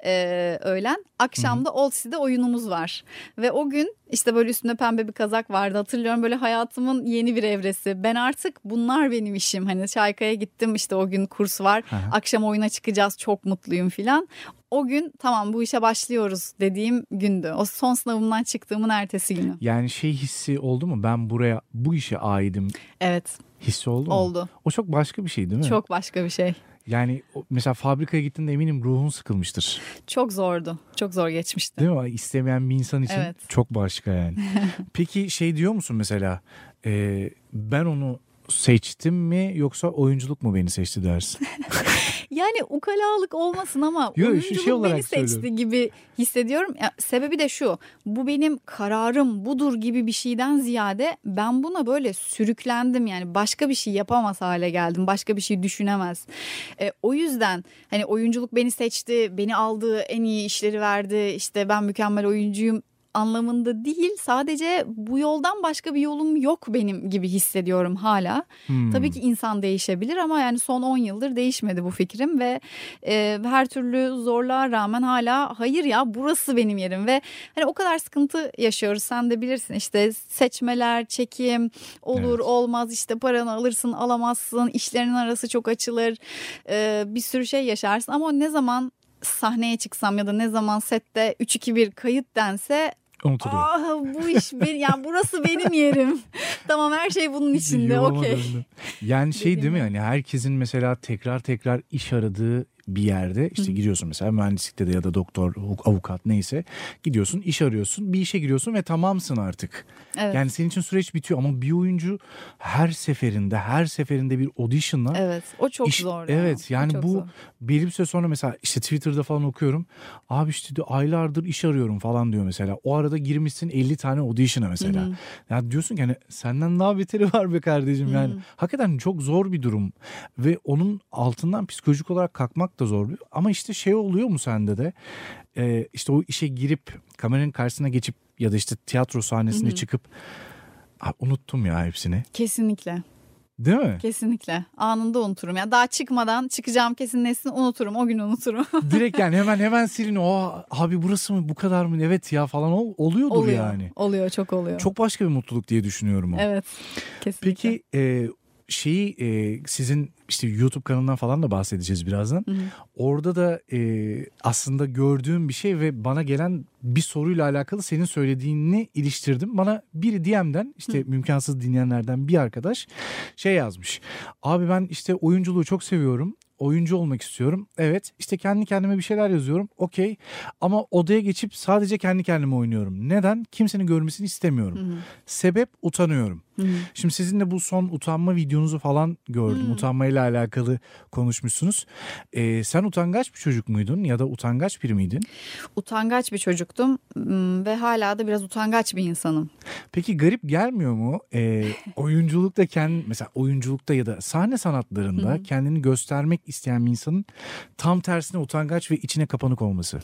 e, öğlen. Akşamda Old City'de oyunumuz var. Ve o gün işte böyle üstünde pembe bir kazak vardı hatırlıyorum böyle hayatımın yeni bir evresi. Ben artık bunlar benim işim. Hani Şayka'ya gittim işte o gün kurs var. Hı. Akşam oyuna çıkacağız çok mutluyum filan. O gün tamam bu işe başlıyoruz dediğim gündü. O son sınavımdan çıktığımın ertesi günü. Yani şey hissi oldu mu? Ben buraya bu işe aidim Evet hissi oldu mu? oldu. O çok başka bir şey değil mi? Çok başka bir şey. Yani mesela fabrikaya gittiğinde eminim ruhun sıkılmıştır. Çok zordu. Çok zor geçmişti. Değil mi? İstemeyen bir insan için Evet. çok başka yani. Peki şey diyor musun mesela e, ben onu seçtim mi yoksa oyunculuk mu beni seçti dersin? Yani ukalalık olmasın ama Yo, oyunculuk şey beni seçti söylüyorum. gibi hissediyorum. Ya, sebebi de şu. Bu benim kararım budur gibi bir şeyden ziyade ben buna böyle sürüklendim. Yani başka bir şey yapamaz hale geldim. Başka bir şey düşünemez. E, o yüzden hani oyunculuk beni seçti. Beni aldı en iyi işleri verdi. İşte ben mükemmel oyuncuyum anlamında değil sadece bu yoldan başka bir yolum yok benim gibi hissediyorum hala. Hmm. Tabii ki insan değişebilir ama yani son 10 yıldır değişmedi bu fikrim ve e, her türlü zorluğa rağmen hala hayır ya burası benim yerim ve hani o kadar sıkıntı yaşıyoruz sen de bilirsin işte seçmeler, çekim olur Evet. olmaz işte paranı alırsın alamazsın işlerinin arası çok açılır e, bir sürü şey yaşarsın ama ne zaman sahneye çıksam ya da ne zaman sette 3-2-1 kayıt dense Unutuluyor. ah bu iş benim yani burası benim yerim tamam her şey bunun içinde okey. Yani şey değil mi hani herkesin mesela tekrar tekrar iş aradığı bir yerde işte gidiyorsun mesela mühendislikte de ya da doktor, avukat neyse gidiyorsun iş arıyorsun bir işe giriyorsun ve tamamsın artık. Evet. Yani senin için süreç bitiyor ama bir oyuncu her seferinde her seferinde bir auditionla Evet o çok İş- zor. ya. Evet yani çok bu zor. belli bir süre sonra mesela işte Twitter'da falan okuyorum. Abi işte diyor, aylardır iş arıyorum falan diyor mesela. O arada girmişsin 50 tane audition'a mesela. Ya diyorsun ki hani senden daha beteri var be kardeşim yani. Hakikaten çok zor bir durum. Ve onun altından psikolojik olarak kalkmak da zor. Ama işte şey oluyor mu sende de? Ee, işte o işe girip kameranın karşısına geçip ya da işte tiyatro sahnesine çıkıp "Aa, unuttum ya hepsini. Kesinlikle. Değil mi? Kesinlikle. Anında unuturum. Ya daha çıkmadan çıkacağım kesinleşsin unuturum. O gün unuturum. Direkt yani hemen hemen silin. O abi burası mı bu kadar mı evet ya falan ol, oluyordur oluyor. yani. Oluyor çok oluyor. Çok başka bir mutluluk diye düşünüyorum o. Evet. Kesinlikle. Peki e, şeyi e, sizin işte YouTube kanalından falan da bahsedeceğiz birazdan. Hı hı. Orada da e, aslında gördüğüm bir şey ve bana gelen bir soruyla alakalı senin söylediğini iliştirdim. Bana biri DM'den işte mümkansız dinleyenlerden bir arkadaş şey yazmış. Abi ben işte oyunculuğu çok seviyorum. Oyuncu olmak istiyorum. Evet işte kendi kendime bir şeyler yazıyorum. Okey ama odaya geçip sadece kendi kendime oynuyorum. Neden? Kimsenin görmesini istemiyorum. Hı hı. Sebep utanıyorum. Hı hı. Şimdi sizin de bu son utanma videonuzu falan gördüm. Hmm. Utanmayla alakalı konuşmuşsunuz. Ee, sen utangaç bir çocuk muydun ya da utangaç biri miydin? Utangaç bir çocuktum ve hala da biraz utangaç bir insanım. Peki garip gelmiyor mu? Ee, oyunculukta kendi mesela oyunculukta ya da sahne sanatlarında Hı. kendini göstermek isteyen bir insanın tam tersine utangaç ve içine kapanık olması.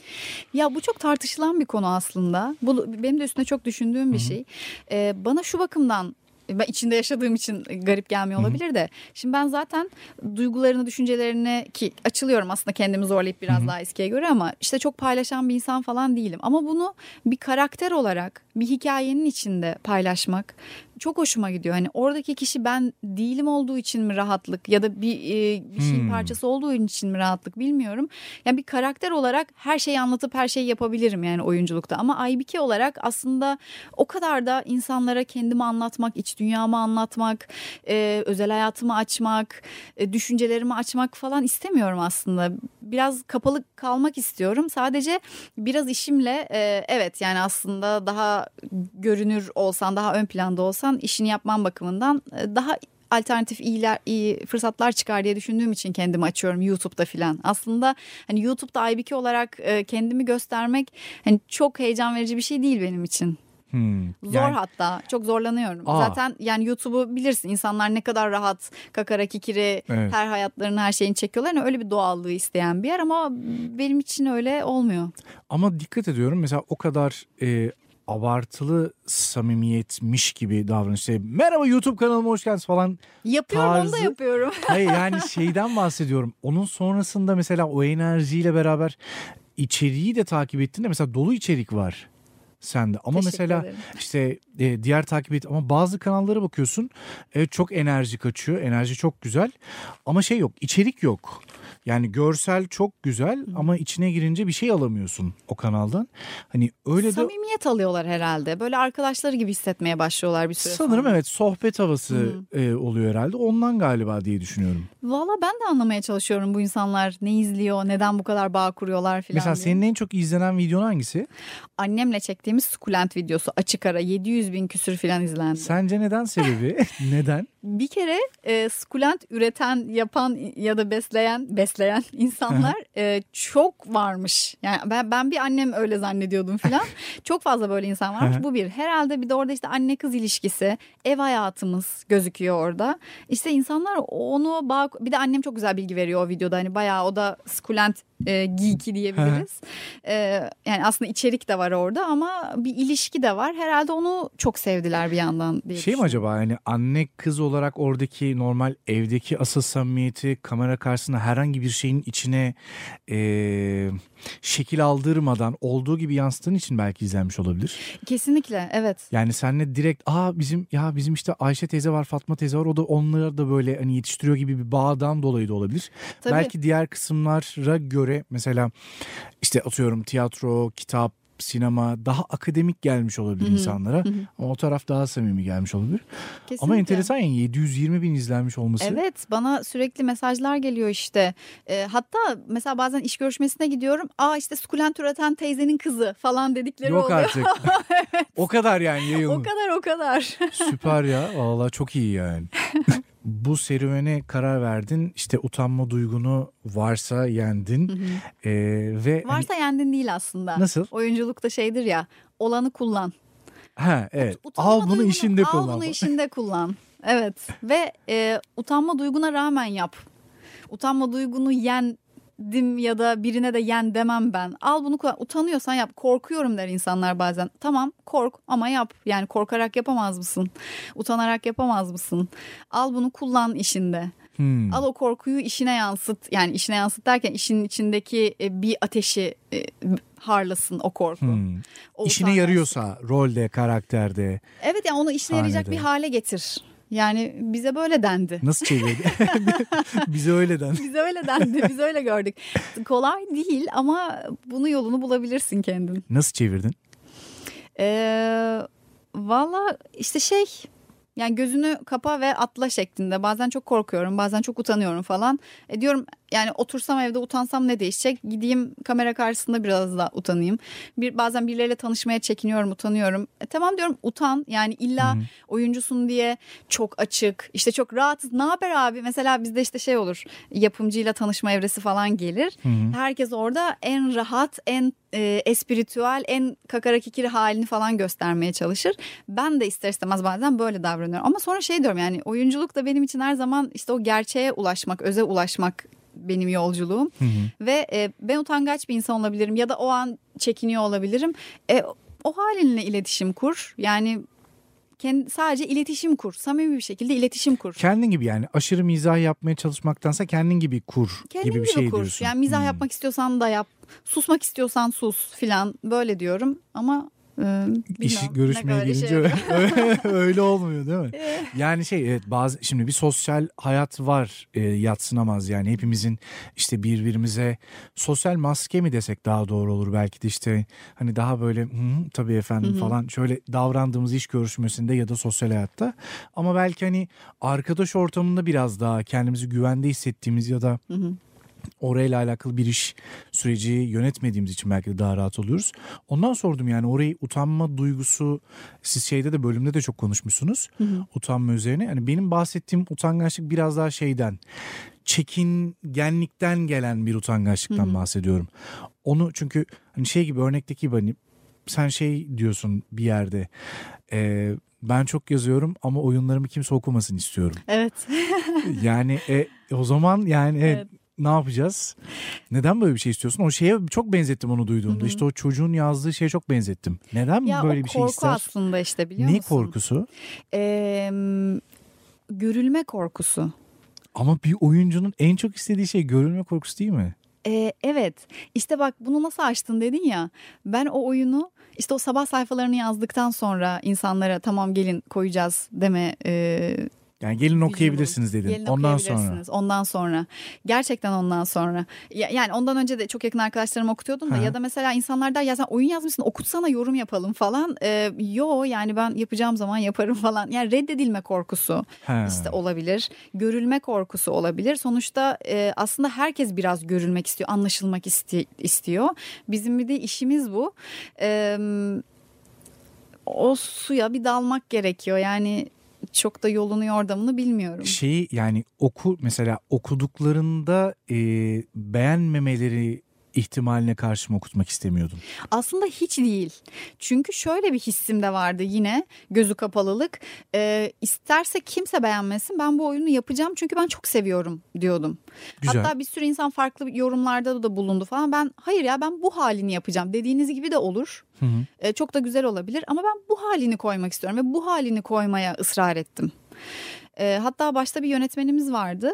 Ya bu çok tartışılan bir konu aslında. Bu benim de üstüne çok düşündüğüm bir Hı hı. şey. Ee, bana şu bakımdan ben içinde yaşadığım için garip gelmiyor olabilir de. Şimdi ben zaten duygularını, düşüncelerini ki açılıyorum aslında kendimi zorlayıp biraz Hı-hı. daha eskiye göre ama işte çok paylaşan bir insan falan değilim. Ama bunu bir karakter olarak bir hikayenin içinde paylaşmak çok hoşuma gidiyor. Hani oradaki kişi ben değilim olduğu için mi rahatlık ya da bir e, bir şeyin hmm. parçası olduğu için mi rahatlık bilmiyorum. Yani bir karakter olarak her şeyi anlatıp her şeyi yapabilirim yani oyunculukta. Ama Aybike olarak aslında o kadar da insanlara kendimi anlatmak, iç dünyamı anlatmak, e, özel hayatımı açmak, e, düşüncelerimi açmak falan istemiyorum aslında. Biraz kapalı kalmak istiyorum. Sadece biraz işimle e, evet yani aslında daha görünür olsan, daha ön planda olsan işini yapman bakımından e, daha alternatif iyiler, iyi fırsatlar çıkar diye düşündüğüm için kendimi açıyorum YouTube'da filan. Aslında hani YouTube'da Aybike olarak e, kendimi göstermek hani çok heyecan verici bir şey değil benim için. Hmm, Zor yani... hatta çok zorlanıyorum. Aa. Zaten yani YouTube'u bilirsin insanlar ne kadar rahat kakara kikiri evet. her hayatlarını her şeyini çekiyorlar. Yani öyle bir doğallığı isteyen bir yer ama benim için öyle olmuyor. Ama dikkat ediyorum mesela o kadar e, abartılı samimiyetmiş gibi davranış. İşte, Merhaba YouTube kanalıma hoş geldiniz falan. Yapıyorum tarzı. onu da yapıyorum. Hayır yani şeyden bahsediyorum. Onun sonrasında mesela o enerjiyle beraber içeriği de takip ettiğinde mesela dolu içerik var sende. Ama Teşekkür mesela ederim. işte e, diğer takip et ama bazı kanallara bakıyorsun. Evet çok enerji kaçıyor. Enerji çok güzel. Ama şey yok, içerik yok. Yani görsel çok güzel ama içine girince bir şey alamıyorsun o kanaldan. Hani öyle Samimiyet de Samimiyet alıyorlar herhalde. Böyle arkadaşları gibi hissetmeye başlıyorlar bir süre Sanırım sonra. evet sohbet havası e, oluyor herhalde. Ondan galiba diye düşünüyorum. Valla ben de anlamaya çalışıyorum bu insanlar ne izliyor, neden bu kadar bağ kuruyorlar falan Mesela diye. senin en çok izlenen videon hangisi? Annemle çektiğimiz sukulent videosu açık ara 700 bin küsür falan izlendi. Sence neden sebebi? neden? Bir kere e, sukulent üreten, yapan ya da besleyen, besleyen insanlar e, çok varmış. Yani ben, ben bir annem öyle zannediyordum falan. çok fazla böyle insan varmış. Bu bir. Herhalde bir de orada işte anne kız ilişkisi, ev hayatımız gözüküyor orada. İşte insanlar onu bağ... Bir de annem çok güzel bilgi veriyor o videoda. Hani bayağı o da sukulent e, geeki diyebiliriz. e, yani aslında içerik de var orada ama bir ilişki de var. Herhalde onu çok sevdiler bir yandan diye Şey mi acaba yani anne kız olarak oradaki normal evdeki asıl samimiyeti kamera karşısında herhangi bir şeyin içine e, şekil aldırmadan olduğu gibi yansıttığın için belki izlenmiş olabilir. Kesinlikle evet. Yani senle direkt aa bizim ya bizim işte Ayşe teyze var Fatma teyze var o da onları da böyle hani yetiştiriyor gibi bir bağdan dolayı da olabilir. Tabii. Belki diğer kısımlara göre mesela işte atıyorum tiyatro, kitap, sinema daha akademik gelmiş olabilir Hı-hı. insanlara. Hı-hı. Ama o taraf daha samimi gelmiş olabilir. Kesinlikle. Ama enteresan yani 720 bin izlenmiş olması. Evet bana sürekli mesajlar geliyor işte. E, hatta mesela bazen iş görüşmesine gidiyorum. Aa işte sukulent üreten teyzenin kızı falan dedikleri Yok oluyor. Yok artık. evet. O kadar yani yayılmış. O kadar o kadar. Süper ya. Valla çok iyi yani. bu serüvene karar verdin. İşte utanma duygunu varsa yendin. Hı hı. Ee, ve hani varsa hani... yendin değil aslında. Nasıl? Oyunculukta şeydir ya olanı kullan. Ha evet. Utanma al bunu duygunu, işinde al kullan. Al bunu işinde kullan. Evet ve e, utanma duyguna rağmen yap. Utanma duygunu yen dim ya da birine de yen demem ben. Al bunu utanıyorsan yap. Korkuyorum der insanlar bazen. Tamam kork ama yap. Yani korkarak yapamaz mısın? Utanarak yapamaz mısın? Al bunu kullan işinde. Hmm. Al o korkuyu işine yansıt. Yani işine yansıt derken işin içindeki e, bir ateşi e, harlasın o korku. Hmm. O işine yarıyorsa rolde, karakterde. Evet yani onu işine sahnede. yarayacak bir hale getir. Yani bize böyle dendi. Nasıl çevirdi? bize öyle dendi. bize öyle dendi. Biz öyle gördük. Kolay değil ama bunu yolunu bulabilirsin kendin. Nasıl çevirdin? Ee, Valla işte şey yani gözünü kapa ve atla şeklinde. Bazen çok korkuyorum, bazen çok utanıyorum falan. E diyorum yani otursam evde utansam ne değişecek? Gideyim kamera karşısında biraz da utanayım. Bir bazen birileriyle tanışmaya çekiniyorum, utanıyorum. E tamam diyorum utan. Yani illa hmm. oyuncusun diye çok açık, işte çok rahatız. Ne haber abi? Mesela bizde işte şey olur. Yapımcıyla tanışma evresi falan gelir. Hmm. Herkes orada en rahat, en e, espiritüel, en kakara kikiri halini falan göstermeye çalışır. Ben de ister istemez bazen böyle davranıyorum. Ama sonra şey diyorum yani oyunculuk da benim için her zaman işte o gerçeğe ulaşmak, öze ulaşmak benim yolculuğum. Hı hı. Ve e, ben utangaç bir insan olabilirim ya da o an çekiniyor olabilirim. E, o halinle iletişim kur. Yani kendi, sadece iletişim kur. Samimi bir şekilde iletişim kur. Kendin gibi yani aşırı mizah yapmaya çalışmaktansa kendin gibi kur Kendin gibi bir gibi şey kur. diyorsun. Yani mizah Hmm. yapmak istiyorsan da yap. Susmak istiyorsan sus filan böyle diyorum ama e, İş bilmem, görüşmeye yarıyor. öyle olmuyor değil mi? Yani şey evet bazı şimdi bir sosyal hayat var e, yatsınamaz yani hepimizin işte birbirimize sosyal maske mi desek daha doğru olur belki de işte hani daha böyle hı, tabii efendim falan şöyle davrandığımız iş görüşmesinde ya da sosyal hayatta ama belki hani arkadaş ortamında biraz daha kendimizi güvende hissettiğimiz ya da. Orayla alakalı bir iş süreci yönetmediğimiz için belki de daha rahat oluyoruz. Ondan sordum yani orayı utanma duygusu siz şeyde de bölümde de çok konuşmuşsunuz. Hı hı. Utanma üzerine. Yani benim bahsettiğim utangaçlık biraz daha şeyden çekingenlikten gelen bir utangaçlıktan Hı hı. bahsediyorum. Onu çünkü hani şey gibi örnekteki gibi hani sen şey diyorsun bir yerde e, ben çok yazıyorum ama oyunlarımı kimse okumasın istiyorum. Evet. Yani e, o zaman yani e, Evet. Ne yapacağız? Neden böyle bir şey istiyorsun? O şeye çok benzettim onu duyduğumda. Hı hı. İşte o çocuğun yazdığı şeye çok benzettim. Neden ya böyle bir şey korku ister? aslında işte biliyor Ne musun? korkusu? Ee, görülme korkusu. Ama bir oyuncunun en çok istediği şey görülme korkusu değil mi? Ee, evet işte bak bunu nasıl açtın dedin ya ben o oyunu işte o sabah sayfalarını yazdıktan sonra insanlara tamam gelin koyacağız deme e, Yani gelin okuyabilirsiniz dedin. Gelin Ondan sonra. Ondan sonra. Gerçekten ondan sonra. Ya- yani ondan önce de çok yakın arkadaşlarıma okutuyordum da hı. ya da mesela insanlar der ya sen oyun yazmışsın okutsana yorum yapalım falan. Ee, yo yani ben yapacağım zaman yaparım falan. Yani reddedilme korkusu He. işte olabilir. Görülme korkusu olabilir. Sonuçta e, aslında herkes biraz görülmek istiyor, anlaşılmak isti- istiyor. Bizim bir de işimiz bu. E, o suya bir dalmak gerekiyor. Yani çok da yolunu yordamını bilmiyorum. Şeyi yani oku mesela okuduklarında e, beğenmemeleri ihtimaline karşı mı okutmak istemiyordun? Aslında hiç değil. Çünkü şöyle bir hissim de vardı yine gözü kapalılık. Ee, isterse kimse beğenmesin ben bu oyunu yapacağım çünkü ben çok seviyorum diyordum. Güzel. Hatta bir sürü insan farklı yorumlarda da bulundu falan. Ben hayır ya ben bu halini yapacağım dediğiniz gibi de olur. Hı hı. Ee, çok da güzel olabilir ama ben bu halini koymak istiyorum ve bu halini koymaya ısrar ettim. Ee, hatta başta bir yönetmenimiz vardı.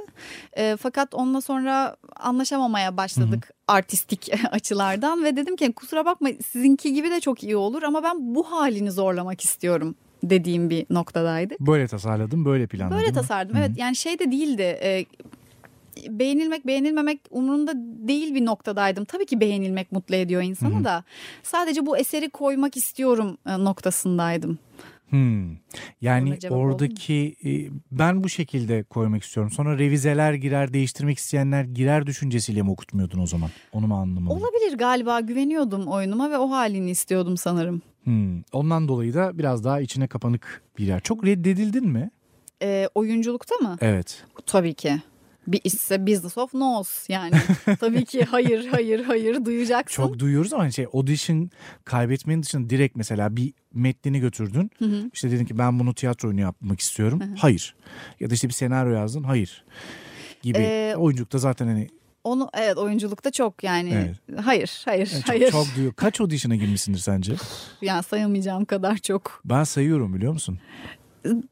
Ee, fakat onunla sonra anlaşamamaya başladık artistik açılardan ve dedim ki kusura bakma sizinki gibi de çok iyi olur ama ben bu halini zorlamak istiyorum dediğim bir noktadaydı. Böyle tasarladım, böyle planladım. Böyle tasarladım. Hı hı. Evet yani şey de değildi. e, beğenilmek beğenilmemek umurunda değil bir noktadaydım. Tabii ki beğenilmek mutlu ediyor insanı Hı hı. da. Sadece bu eseri koymak istiyorum e, noktasındaydım. Hmm. Yani oradaki e, ben bu şekilde koymak istiyorum. Sonra revizeler girer, değiştirmek isteyenler girer düşüncesiyle mi okutmuyordun o zaman? Onu mu anlamadım? Olabilir galiba güveniyordum oyunuma ve o halini istiyordum sanırım. Hmm. Ondan dolayı da biraz daha içine kapanık bir yer. Çok reddedildin mi? E, oyunculukta mı? Evet. Tabii ki. Bir ise business of no's yani. Tabii ki hayır hayır hayır duyacaksın. Çok duyuyoruz ama şey audition kaybetmenin dışında direkt mesela bir metnini götürdün. Hı hı. İşte dedin ki ben bunu tiyatro oyunu yapmak istiyorum. Hayır. Ya da işte bir senaryo yazdın. Hayır. Gibi. Ee, Oyunculukta zaten hani Onu evet oyunculukta çok yani Evet. hayır hayır çok, hayır. çok duyuyor. Kaç audition'a girmişsindir sence? Yani sayamayacağım kadar çok. Ben sayıyorum biliyor musun?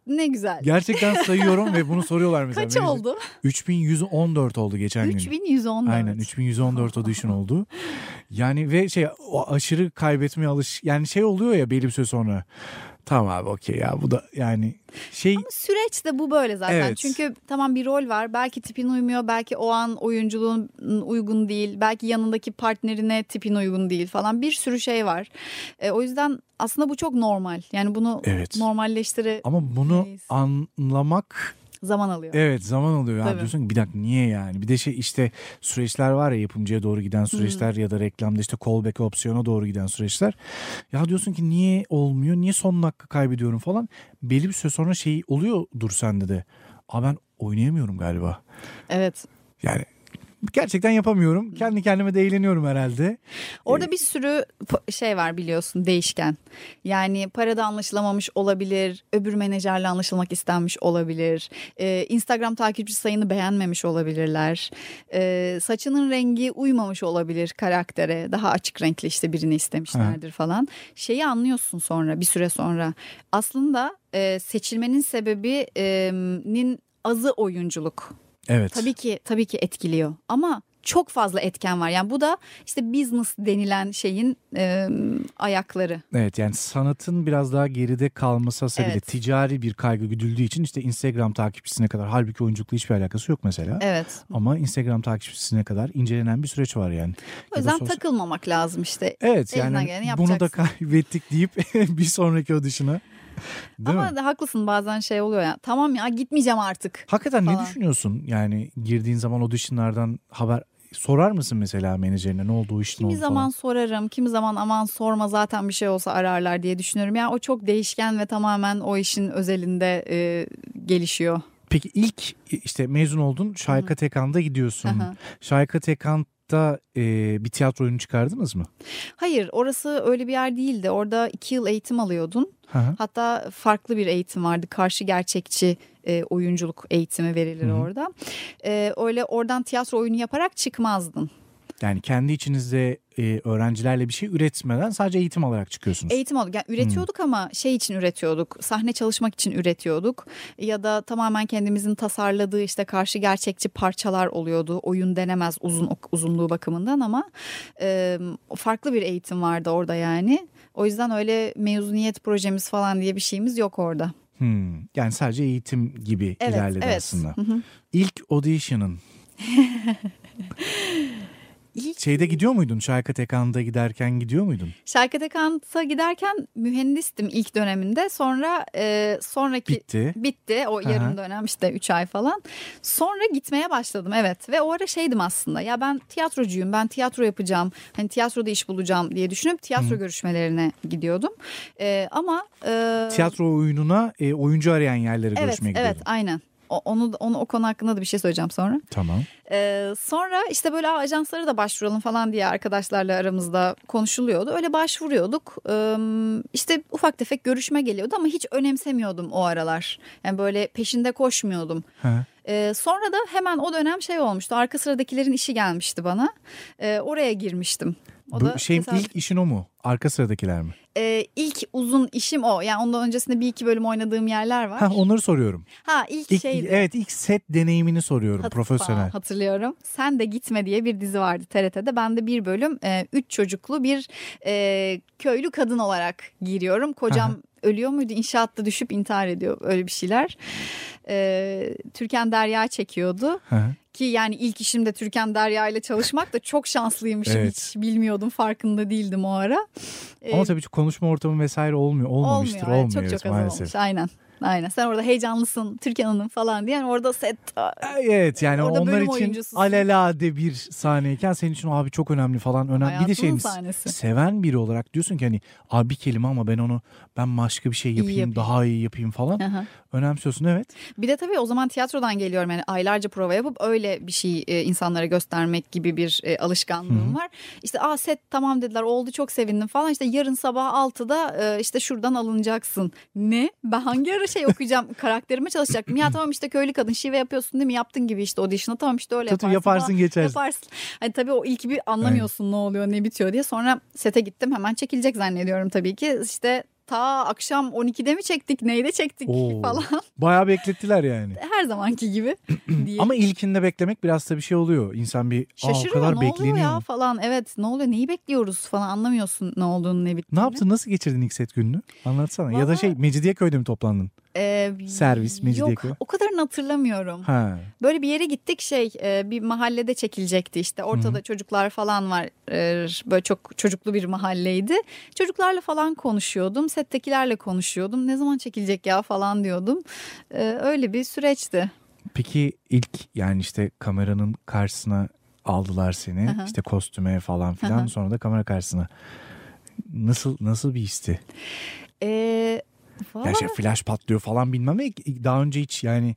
Ne güzel. Gerçekten sayıyorum ve bunu soruyorlar mesela. Kaç oldu? 3114 oldu geçen gün. 3114. Aynen 3114 audition oldu. Yani ve şey o aşırı kaybetmeye alış yani şey oluyor ya belli bir süre sonra. Tamam abi okey ya bu da yani şey Ama süreç de bu böyle zaten. Evet. Çünkü tamam bir rol var. Belki tipin uymuyor. Belki o an oyunculuğun uygun değil. Belki yanındaki partnerine tipin uygun değil falan. Bir sürü şey var. E, o yüzden aslında bu çok normal. Yani bunu Evet. normalleştire ama bunu anlamak zaman alıyor. evet zaman alıyor. Ya Tabii. diyorsun ki bir dakika niye yani? Bir de şey işte süreçler var ya yapımcıya doğru giden süreçler ya da reklamda işte callback opsiyona doğru giden süreçler. Ya diyorsun ki niye olmuyor? Niye son dakika kaybediyorum falan. Belli bir süre sonra şey oluyordur sende de. Aa ben oynayamıyorum galiba. Evet. Yani Gerçekten yapamıyorum. Kendi kendime de eğleniyorum herhalde. Orada bir sürü şey var biliyorsun değişken. Yani parada anlaşılamamış olabilir, öbür menajerle anlaşılmak istenmiş olabilir, ee, Instagram takipçi sayını beğenmemiş olabilirler, ee, saçının rengi uymamış olabilir karaktere, daha açık renkli işte birini istemişlerdir falan. Şeyi anlıyorsun sonra bir süre sonra. Aslında e, seçilmenin sebebinin azı oyunculuk. Evet. Tabii ki tabii ki etkiliyor ama çok fazla etken var. Yani bu da işte business denilen şeyin e, ayakları. Evet yani sanatın biraz daha geride kalması hasebiyle Evet. ticari bir kaygı güdüldüğü için işte Instagram takipçisine kadar halbuki oyunculukla hiçbir alakası yok mesela. Evet. Ama Instagram takipçisine kadar incelenen bir süreç var yani. O Ya yüzden sosyal- takılmamak lazım işte. Evet elinden yani bunu da kaybettik deyip bir sonraki audition'a. Değil Ama mi? haklısın bazen şey oluyor ya. Tamam ya gitmeyeceğim artık. Hakikaten ne falan. düşünüyorsun? Yani girdiğin zaman auditionlardan haber sorar mısın mesela menajerine ne oldu o iş ne Kimi oldu zaman falan? sorarım, kimi zaman aman sorma zaten bir şey olsa ararlar diye düşünüyorum. Yani o çok değişken ve tamamen o işin özelinde e, gelişiyor. Peki ilk işte mezun oldun Şayka Tekan'da gidiyorsun. Aha. Şayka Tekan'da e, bir tiyatro oyunu çıkardınız mı? Hayır orası öyle bir yer değildi. Orada iki yıl eğitim alıyordun. Hı hı. Hatta farklı bir eğitim vardı. Karşı gerçekçi e, oyunculuk eğitimi verilir Hı hı. orada. E, öyle oradan tiyatro oyunu yaparak çıkmazdın. Yani kendi içinizde e, öğrencilerle bir şey üretmeden sadece eğitim alarak çıkıyorsunuz. Eğitim alıyorduk. Yani üretiyorduk ama şey için üretiyorduk. Sahne çalışmak için üretiyorduk. Ya da tamamen kendimizin tasarladığı işte karşı gerçekçi parçalar oluyordu. Oyun denemez uzun uzunluğu bakımından ama e, farklı bir eğitim vardı orada yani. O yüzden öyle mezuniyet projemiz falan diye bir şeyimiz yok orada. Hmm. Yani sadece eğitim gibi Evet, ilerledi evet. aslında. Hı hı. İlk audition'ın İlk şeyde gidiyor muydun? Şayka Tekan'da giderken gidiyor muydun? Şarkı Dekant'a giderken mühendistim ilk döneminde. Sonra e, sonraki Bitti. bitti o Aha. yarım dönem işte 3 ay falan. Sonra gitmeye başladım evet ve o ara şeydim aslında ya ben tiyatrocuyum ben tiyatro yapacağım. Hani tiyatroda iş bulacağım diye düşünüp tiyatro görüşmelerine gidiyordum. E, ama e, Tiyatro oyununa e, oyuncu arayan yerlere evet görüşmeye evet gidiyordun. aynen. Onu onu o konu hakkında da bir şey söyleyeceğim sonra. Tamam. Ee, sonra işte böyle "Aa, ajanslara da başvuralım falan diye arkadaşlarla aramızda konuşuluyordu. Öyle başvuruyorduk. Ee, işte ufak tefek görüşme geliyordu ama hiç önemsemiyordum o aralar. Yani böyle peşinde koşmuyordum. Ha. Ee, sonra da hemen o dönem şey olmuştu. Arka sıradakilerin işi gelmişti bana. Ee, oraya girmiştim. O da Bu şeyin tesadüf. ilk işin o mu? Arka sıradakiler mi? Ee, ilk uzun işim o. Yani ondan öncesinde bir iki bölüm oynadığım yerler var. Ha onları soruyorum. Ha ilk, İlk, şeydi. evet ilk set deneyimini soruyorum Hat- profesyonel. Hatırlıyorum. Sen de gitme diye bir dizi vardı TRT'de. Ben de bir bölüm e, üç çocuklu bir e, köylü kadın olarak giriyorum. Kocam Aha. ölüyor muydu? İnşaatta düşüp intihar ediyor öyle bir şeyler. E, Türkan Derya çekiyordu. Hı hı. Ki yani ilk işimde Türkan Derya ile çalışmak da çok şanslıymışım. Evet. Hiç bilmiyordum farkında değildim o ara. E, Ama tabii konuşma ortamı vesaire olmuyor. Olmamıştır. olmuyor. Olmuyor, çok evet, çok az maalesef. olmuş. Aynen. Aynen. Sen orada heyecanlısın Türkan Hanım falan diye. Yani orada set Evet yani Orada onlar için oyuncususun. alelade bir sahneyken senin için abi çok önemli falan. Önemli. Bir de Hayatının şey sahnesi. seven biri olarak diyorsun ki hani abi kelime ama ben onu ben başka bir şey yapayım, yapayım. daha iyi yapayım falan. Aha. Önemsiyorsun evet. Bir de tabii o zaman tiyatrodan geliyorum yani aylarca prova yapıp öyle bir şey e, insanlara göstermek gibi bir e, alışkanlığım var. İşte aa set tamam dediler oldu çok sevindim falan işte yarın sabah 6'da e, işte şuradan alınacaksın. Ne? Ben hangi ara şey okuyacağım karakterime çalışacaktım. Ya tamam işte köylü kadın şive yapıyorsun değil mi yaptın gibi işte audition'a tamam işte öyle Tabii yaparsın. yaparsın, falan. geçersin. Yaparsın. Hani tabii o ilk bir anlamıyorsun ne oluyor ne bitiyor diye sonra sete gittim hemen çekilecek zannediyorum tabii ki işte ta akşam 12'de mi çektik neyde çektik Oo. falan Bayağı beklettiler yani. her zamanki gibi diye. Ama ilkinde beklemek biraz da bir şey oluyor. İnsan bir Aa, o Şaşırıyor kadar ne oluyor ya falan evet ne oluyor neyi bekliyoruz falan anlamıyorsun ne olduğunu ne bittiğini. Ne yaptın? Nasıl geçirdin ilk set gününü? Anlatsana. Ya da Vallahi- şey Mecidiyeköy'de mi toplandın? Ee, Servis, Mecidiyeköy. Yok o kadarını hatırlamıyorum. Ha. Böyle bir yere gittik şey e, bir mahallede çekilecekti işte ortada çocuklar falan var E, böyle çok çocuklu bir mahalleydi. Çocuklarla falan konuşuyordum settekilerle konuşuyordum ne zaman çekilecek ya falan diyordum. E, öyle bir süreçti. Peki ilk yani işte kameranın karşısına aldılar seni. Aha. işte kostüme falan filan. Aha. Sonra da kamera karşısına. Nasıl nasıl bir histi? E, Ya şey flash patlıyor falan bilmem daha önce hiç yani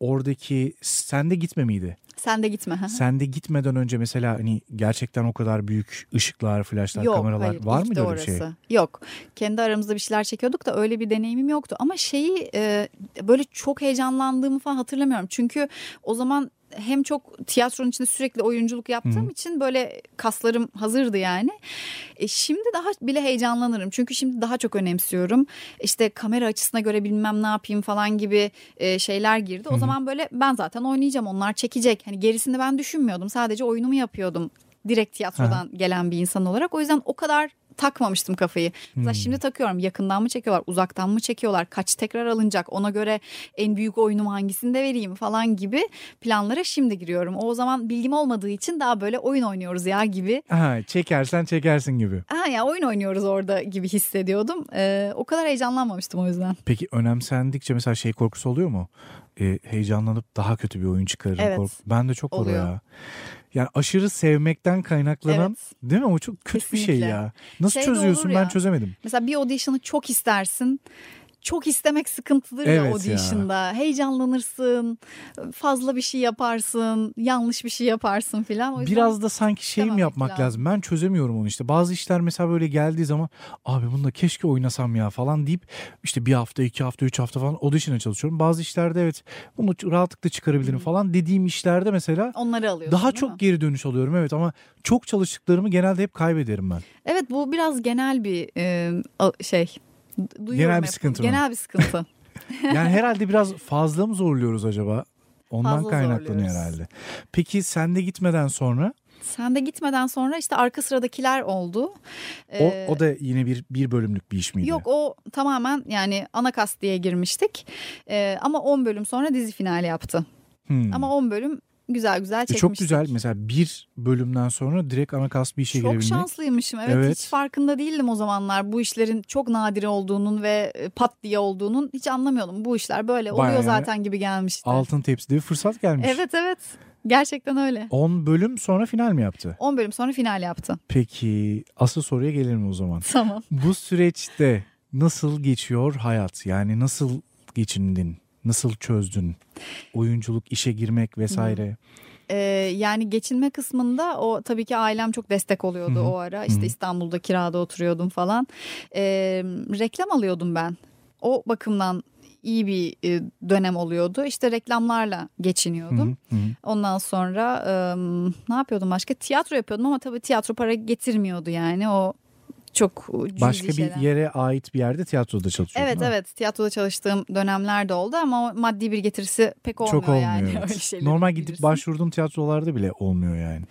oradaki sende gitme miydi? Sen de gitme. Sen de gitmeden önce mesela hani gerçekten o kadar büyük ışıklar, flaşlar, Yok kameralar hayır var mıydı öyle bir şey? Yok kendi aramızda bir şeyler çekiyorduk da öyle bir deneyimim yoktu. Ama şeyi e, böyle çok heyecanlandığımı falan hatırlamıyorum. Çünkü o zaman hem çok tiyatronun içinde sürekli oyunculuk yaptığım için böyle kaslarım hazırdı yani. E, şimdi daha bile heyecanlanırım. Çünkü şimdi daha çok önemsiyorum. İşte kamera açısına göre bilmem ne yapayım falan gibi e, şeyler girdi. O zaman böyle ben zaten oynayacağım onlar çekecek. Hani gerisini ben düşünmüyordum. Sadece oyunumu yapıyordum. Direkt tiyatrodan gelen bir insan olarak. O yüzden o kadar takmamıştım kafayı. Mesela şimdi takıyorum yakından mı çekiyorlar uzaktan mı çekiyorlar kaç tekrar alınacak ona göre en büyük oyunumu hangisinde vereyim falan gibi planlara şimdi giriyorum. O zaman bilgim olmadığı için daha böyle oyun oynuyoruz ya gibi. Ha, çekersen çekersin gibi. Ha ya oyun oynuyoruz orada gibi hissediyordum. Ee, o kadar heyecanlanmamıştım o yüzden. Peki önemsendikçe mesela şey korkusu oluyor mu? Ee, heyecanlanıp daha kötü bir oyun çıkarırım. Evet. korku- Ben de çok oluyor Oluyor. ya. Yani aşırı sevmekten kaynaklanan değil mi? O çok kötü bir şey Kesinlikle. ya. Nasıl Şey çözüyorsun olur ben ya. çözemedim. Mesela bir audition'ı çok istersin. Çok istemek sıkıntıdır ya Evet ya. audition'da. Heyecanlanırsın, fazla bir şey yaparsın, yanlış bir şey yaparsın filan. Biraz da sanki şey mi yapmak lazım. lazım. Ben çözemiyorum onu işte. Bazı işler mesela böyle geldiği zaman abi bunu da keşke oynasam ya falan deyip işte bir hafta, iki hafta, üç hafta falan audition'a çalışıyorum. Bazı işlerde evet bunu rahatlıkla çıkarabilirim falan dediğim işlerde mesela onları alıyorsun daha çok mi? geri dönüş alıyorum evet ama çok çalıştıklarımı genelde hep kaybederim ben. Evet bu biraz genel bir e, şey. Du- Duyuyorum Genel bir hep. sıkıntı mı? Genel bir sıkıntı. Yani herhalde biraz fazla mı zorluyoruz acaba? Ondan Fazla kaynaklanıyor zorluyoruz. herhalde. Peki sen de gitmeden sonra Sen de gitmeden sonra işte arka sıradakiler oldu. o, Ee, o da yine bir bir bölümlük bir iş miydi? Yok o tamamen yani ana kast diye girmiştik. Ee, ama 10 bölüm sonra dizi finali yaptı. Hmm. Ama 10 bölüm güzel güzel çekmiştik. çok güzel mesela bir bölümden sonra direkt ana kas bir işe Çok girebilmek. şanslıymışım. Evet, Evet. hiç farkında değildim o zamanlar. Bu işlerin çok nadir olduğunun ve e, pat diye olduğunun hiç anlamıyordum. Bu işler böyle Bayağı oluyor yani zaten gibi gelmişti. Altın tepside bir fırsat gelmiş. Evet evet. Gerçekten öyle. 10 bölüm sonra final mi yaptı? 10 bölüm sonra final yaptı. Peki asıl soruya gelelim o zaman. Tamam. Bu süreçte nasıl geçiyor hayat? Yani nasıl geçindin? Nasıl çözdün? Oyunculuk, işe girmek vesaire. Ee, yani geçinme kısmında o tabii ki ailem çok destek oluyordu Hı hı. o ara. İşte Hı hı. İstanbul'da kirada oturuyordum falan. Ee, reklam alıyordum ben. O bakımdan iyi bir e, dönem oluyordu. İşte reklamlarla geçiniyordum. hı, hı. Ondan sonra e, ne yapıyordum başka? Tiyatro yapıyordum ama tabii tiyatro para getirmiyordu yani. O çok cüzi Başka bir şeyler. yere ait bir yerde tiyatroda çalışıyordun. Evet evet tiyatroda çalıştığım dönemler de oldu ama maddi bir getirisi pek olmuyor, Çok olmuyor. yani. evet. Öyle Normal gidip bilirsin. başvurduğun tiyatrolarda bile olmuyor yani.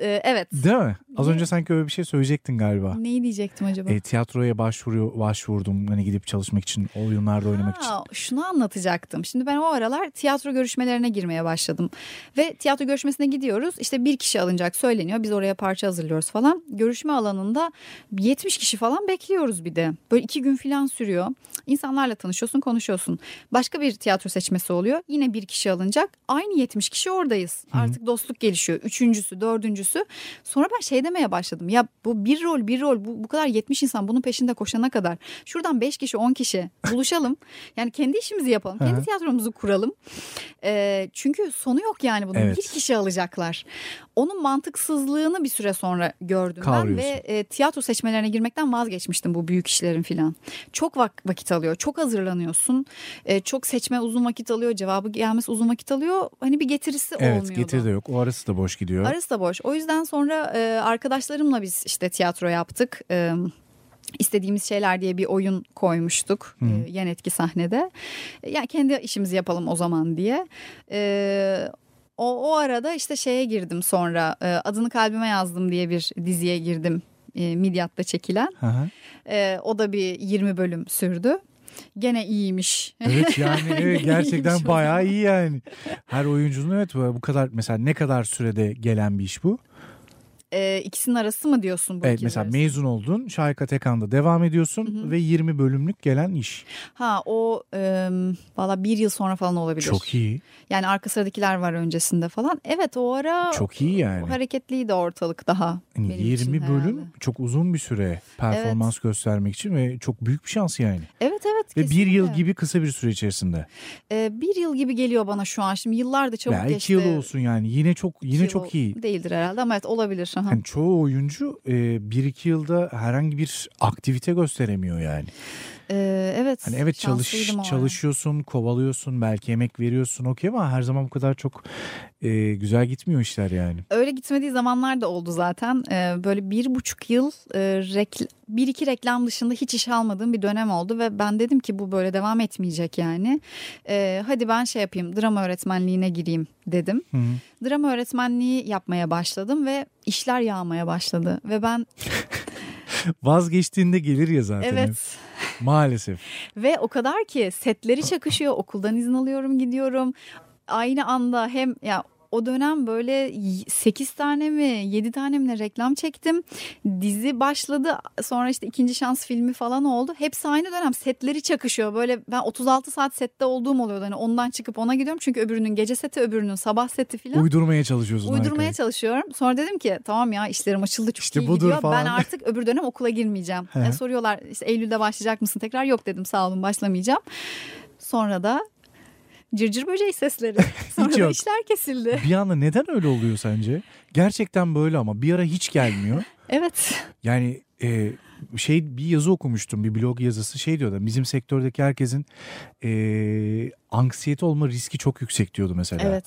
Ee, evet. Değil mi? Az önce sanki öyle bir şey söyleyecektin galiba. Neyi diyecektim acaba? E, tiyatroya başvuruyor, başvurdum hani gidip çalışmak için, oyunlarda oynamak için. Ha, şunu anlatacaktım. Şimdi ben o aralar tiyatro görüşmelerine girmeye başladım. Ve tiyatro görüşmesine gidiyoruz. İşte bir kişi alınacak söyleniyor. Biz oraya parça hazırlıyoruz falan. Görüşme alanında 70 kişi falan bekliyoruz bir de. Böyle iki gün falan sürüyor. İnsanlarla tanışıyorsun, konuşuyorsun. Başka bir tiyatro seçmesi oluyor. Yine bir kişi alınacak. Aynı 70 kişi oradayız. Artık dostluk gelişiyor. Üçüncüsü, dördüncüsü. Sonra ben şey demeye başladım. Ya bu bir rol, bir rol. Bu, bu kadar 70 insan bunun peşinde koşana kadar. Şuradan 5 kişi, 10 kişi buluşalım. Yani kendi işimizi yapalım. Kendi tiyatromuzu kuralım. Ee, çünkü sonu yok yani bunun. Evet. Bir kişi alacaklar. Onun mantıksızlığını bir süre sonra gördüm ben ve e, tiyatro seçmelerine girmekten vazgeçmiştim bu büyük işlerin filan. Çok vak- vakit alıyor. Çok hazırlanıyorsun. E, çok seçme uzun vakit alıyor. Cevabı gelmesi uzun vakit alıyor. Hani bir getirisi Evet olmuyordu. getiri de yok. O arası da boş gidiyor. Arası da boş. O yüzden sonra e, arkadaşlarımla biz işte tiyatro yaptık. E, istediğimiz şeyler diye bir oyun koymuştuk Hı. e, yan etki sahnede. E, yani kendi işimizi yapalım o zaman diye. E, o, o arada işte şeye girdim sonra e, adını kalbime yazdım diye bir diziye girdim. E, Midyat'ta çekilen. E, o da bir 20 bölüm sürdü. Gene iyiymiş. Evet yani evet, gerçekten bayağı iyi yani. Her oyuncunun evet bu kadar mesela ne kadar sürede gelen bir iş bu? E, ikisinin arası mı diyorsun bu Evet mesela arası? mezun oldun. Şahika Tekan'da devam ediyorsun ve 20 bölümlük gelen iş. Ha o e, valla bir yıl sonra falan olabilir. Çok iyi. Yani arka sıradakiler var öncesinde falan. Evet o ara Çok iyi yani. hareketliydi ortalık daha. Yani benim 20 için bölüm herhalde. çok uzun bir süre performans göstermek için ve çok büyük bir şans yani. Evet evet Ve bir yıl kesinlikle. gibi kısa bir süre içerisinde. E, bir yıl gibi geliyor bana şu an. Şimdi yıllar da çabuk Veya geçti. iki yıl olsun yani yine çok yine çok iyi. Değildir herhalde ama evet olabilir. Aha. Yani çoğu oyuncu e, bir iki yılda herhangi bir aktivite gösteremiyor yani. E, evet. Hani evet çalış çalışıyorsun, kovalıyorsun, belki emek veriyorsun okey ama her zaman bu kadar çok e, güzel gitmiyor işler yani. Öyle gitmediği zamanlar da oldu zaten. Ee, böyle bir buçuk yıl e, rekl- bir iki reklam dışında hiç iş almadığım bir dönem oldu ve ben dedim ki bu böyle devam etmeyecek yani. Ee, hadi ben şey yapayım drama öğretmenliğine gireyim dedim. Hı hı. Drama öğretmenliği yapmaya başladım ve işler yağmaya başladı ve ben Vazgeçtiğinde gelir ya zaten. hep. Maalesef. ve o kadar ki setleri çakışıyor okuldan izin alıyorum gidiyorum aynı anda hem ya o dönem böyle 8 tane mi 7 tane mi reklam çektim. Dizi başladı sonra işte ikinci şans filmi falan oldu. Hepsi aynı dönem setleri çakışıyor. Böyle ben 36 saat sette olduğum oluyordu. Hani ondan çıkıp ona gidiyorum. Çünkü öbürünün gece seti öbürünün sabah seti falan. Uydurmaya çalışıyorsun. Uydurmaya arkaya. çalışıyorum. Sonra dedim ki tamam ya işlerim açıldı çok İşte iyi budur gidiyor. falan. Ben artık öbür dönem okula girmeyeceğim. E, soruyorlar işte Eylül'de başlayacak mısın tekrar? Yok dedim sağ olun başlamayacağım. Sonra da cırcır böceği sesleri. Sonra da yok. işler kesildi. Bir anda neden öyle oluyor sence? Gerçekten böyle ama bir ara hiç gelmiyor. Evet. Yani e, şey bir yazı okumuştum bir blog yazısı şey diyordu bizim sektördeki herkesin e, anksiyete olma riski çok yüksek diyordu mesela. Evet.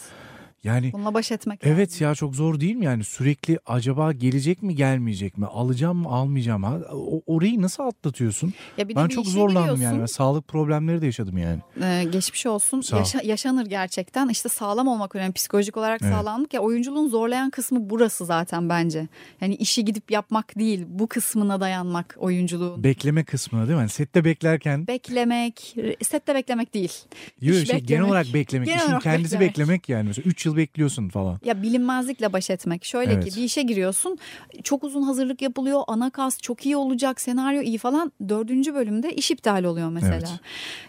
Yani Bununla baş etmek evet lazım. ya çok zor değil mi yani sürekli acaba gelecek mi gelmeyecek mi alacağım mı almayacağım o, orayı nasıl atlatıyorsun? Ya bir ben bir çok zorlandım yani ben sağlık problemleri de yaşadım yani. Ee, geçmiş olsun. Sağ. Yaşa- yaşanır gerçekten. İşte sağlam olmak önemli. Psikolojik olarak Evet. sağlamlık. Ya oyunculuğun zorlayan kısmı burası zaten bence. Yani işi gidip yapmak değil. Bu kısmına dayanmak oyunculuğun. Bekleme kısmına değil mi? Yani sette beklerken beklemek, sette beklemek değil. Yok, şey, genel beklemek. olarak beklemek, Genel işin olarak kendisi beklemek. beklemek yani mesela 3 yıl bekliyorsun falan. Ya bilinmezlikle baş etmek. Şöyle Evet. ki bir işe giriyorsun. Çok uzun hazırlık yapılıyor. Ana kas çok iyi olacak. Senaryo iyi falan. Dördüncü bölümde iş iptal oluyor mesela.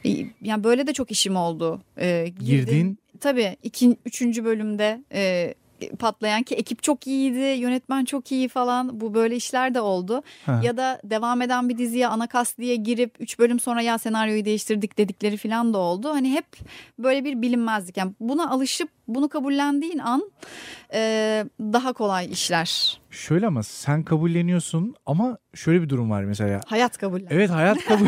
E, Yani böyle de çok işim oldu. Ee, girdim- Girdin. Tabii. iki, üçüncü bölümde e, patlayan ki ekip çok iyiydi. Yönetmen çok iyi falan. Bu böyle işler de oldu. Ha. Ya da devam eden bir diziye ana kas diye girip 3 bölüm sonra ya senaryoyu değiştirdik dedikleri falan da oldu. Hani hep böyle bir bilinmezlik. Yani buna alışıp bunu kabullendiğin an e, daha kolay işler. Şöyle ama sen kabulleniyorsun ama şöyle bir durum var mesela. Hayat kabullen. Evet hayat kabul.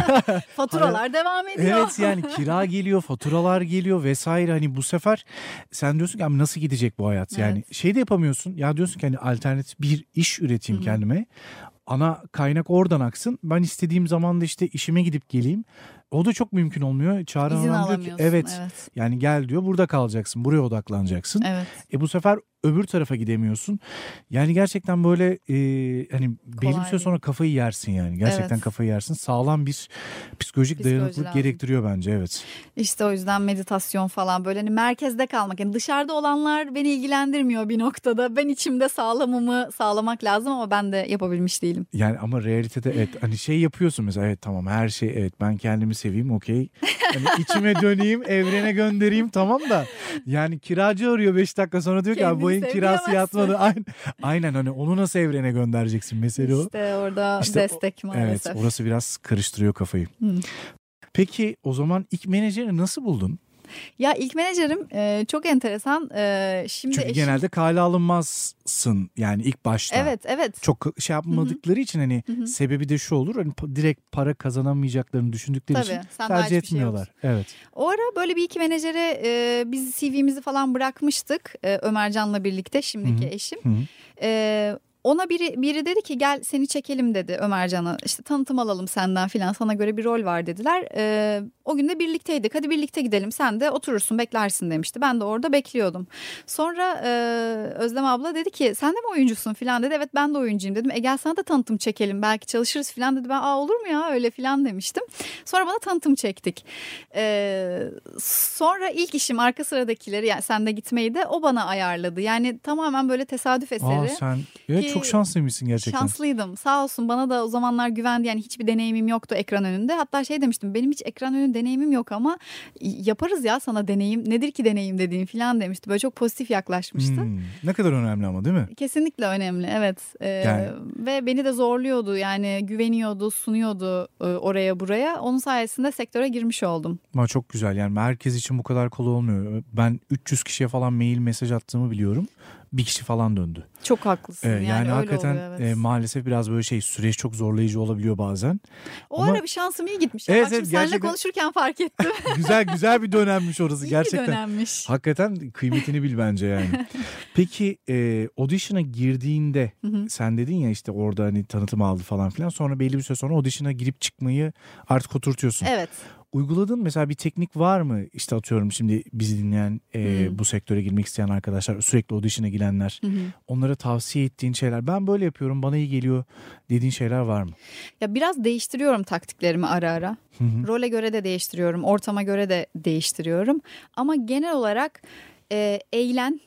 Faturalar devam ediyor. evet yani kira geliyor, faturalar geliyor vesaire. Hani bu sefer sen diyorsun ki "Abi nasıl gidecek bu hayat? Yani Evet. şey de yapamıyorsun. Ya diyorsun ki hani alternatif bir iş üreteyim kendime. Ana kaynak oradan aksın. Ben istediğim zaman da işte işime gidip geleyim. O da çok mümkün olmuyor. Çağrı İzin Hanım diyor ki evet, Evet. yani gel diyor burada kalacaksın. Buraya odaklanacaksın. Evet. E bu sefer öbür tarafa gidemiyorsun. Yani gerçekten böyle e, hani belli bir süre sonra kafayı yersin yani. Gerçekten Evet. kafayı yersin. Sağlam bir psikolojik Psikoloji dayanıklılık lazım. gerektiriyor bence evet. İşte o yüzden meditasyon falan böyle hani merkezde kalmak. Yani dışarıda olanlar beni ilgilendirmiyor bir noktada. Ben içimde sağlamımı sağlamak lazım ama ben de yapabilmiş değilim. Yani ama realitede evet hani şey yapıyorsun mesela evet tamam her şey evet ben kendimi seveyim okey. Hani içime döneyim evrene göndereyim tamam da yani kiracı arıyor 5 dakika sonra diyor ki abi bu ayın kirası sevdiyemezsin." yatmadı. Aynen, aynen hani onu nasıl evrene göndereceksin mesele o. İşte orada İşte o- destek Evet maalesef. orası biraz karıştırıyor kafayı. Hı. Peki o zaman ilk menajeri nasıl buldun? Ya ilk menajerim e, çok enteresan. E, şimdi Çünkü eşim- genelde kale alınmazsın yani ilk başta. Evet evet. Çok şey yapmadıkları için hani sebebi de şu olur. Hani direkt para kazanamayacaklarını düşündükleri Tabii, için tercih şey etmiyorlar. evet. O ara böyle bir iki menajere e, biz CV'mizi falan bırakmıştık. E, Ömercan'la birlikte şimdiki Hı hı. eşim. Hı hı. E, ona biri biri dedi ki gel seni çekelim dedi Ömercan'a. İşte tanıtım alalım senden filan sana göre bir rol var dediler. E, O gün de birlikteydik. Hadi birlikte gidelim. Sen de oturursun beklersin demişti. Ben de orada bekliyordum. Sonra e, Özlem abla dedi ki sen de mi oyuncusun falan dedi. Evet ben de oyuncuyum dedim. E gel sana da tanıtım çekelim. Belki çalışırız falan dedi. Ben aa olur mu ya öyle falan demiştim. Sonra bana tanıtım çektik. E, sonra ilk işim arka sıradakileri yani sen de gitmeyi de o bana ayarladı. Yani tamamen böyle tesadüf eseri. Aa, sen evet, Ki- çok şanslıymışsın gerçekten. Şanslıydım. Sağ olsun bana da o zamanlar güvendi. Yani hiçbir deneyimim yoktu ekran önünde. Hatta şey demiştim benim hiç ekran deneyimim yok ama yaparız ya sana deneyim. Nedir ki deneyim dediğin falan demişti. Böyle çok pozitif yaklaşmıştı. Hmm, ne kadar önemli ama değil mi? Kesinlikle önemli evet Ee, Yani- ve beni de zorluyordu yani güveniyordu sunuyordu e, oraya buraya onun sayesinde sektöre girmiş oldum. Ama çok güzel yani herkes için bu kadar kolay olmuyor. Ben 300 kişiye falan mail mesaj attığımı biliyorum. Bir kişi falan döndü. Çok haklısın Ee, yani, yani hakikaten oluyor, evet. e, maalesef biraz böyle şey süreç çok zorlayıcı olabiliyor bazen. o ama- ara bir şansım iyi gitmiş. Evet, Bak evet, seninle gerçekten- konuşurken fark ettim. güzel güzel bir dönemmiş orası İyi gerçekten. bir dönemmiş. Hakikaten kıymetini bil bence yani. Peki e, audition'a girdiğinde sen dedin ya işte orada hani tanıtım aldı falan filan sonra belli bir süre sonra audition'a girip çıkmayı artık oturtuyorsun. Evet. Uyguladığın mesela bir teknik var mı? İşte atıyorum şimdi bizi dinleyen e, Hmm. bu sektöre girmek isteyen arkadaşlar sürekli audition'a girenler hı. onlara tavsiye ettiğin şeyler ben böyle yapıyorum bana iyi geliyor dediğin şeyler var mı? Ya biraz değiştiriyorum taktiklerimi ara ara. Hı. Role göre de değiştiriyorum, ortama göre de değiştiriyorum. Ama genel olarak e, eğlen,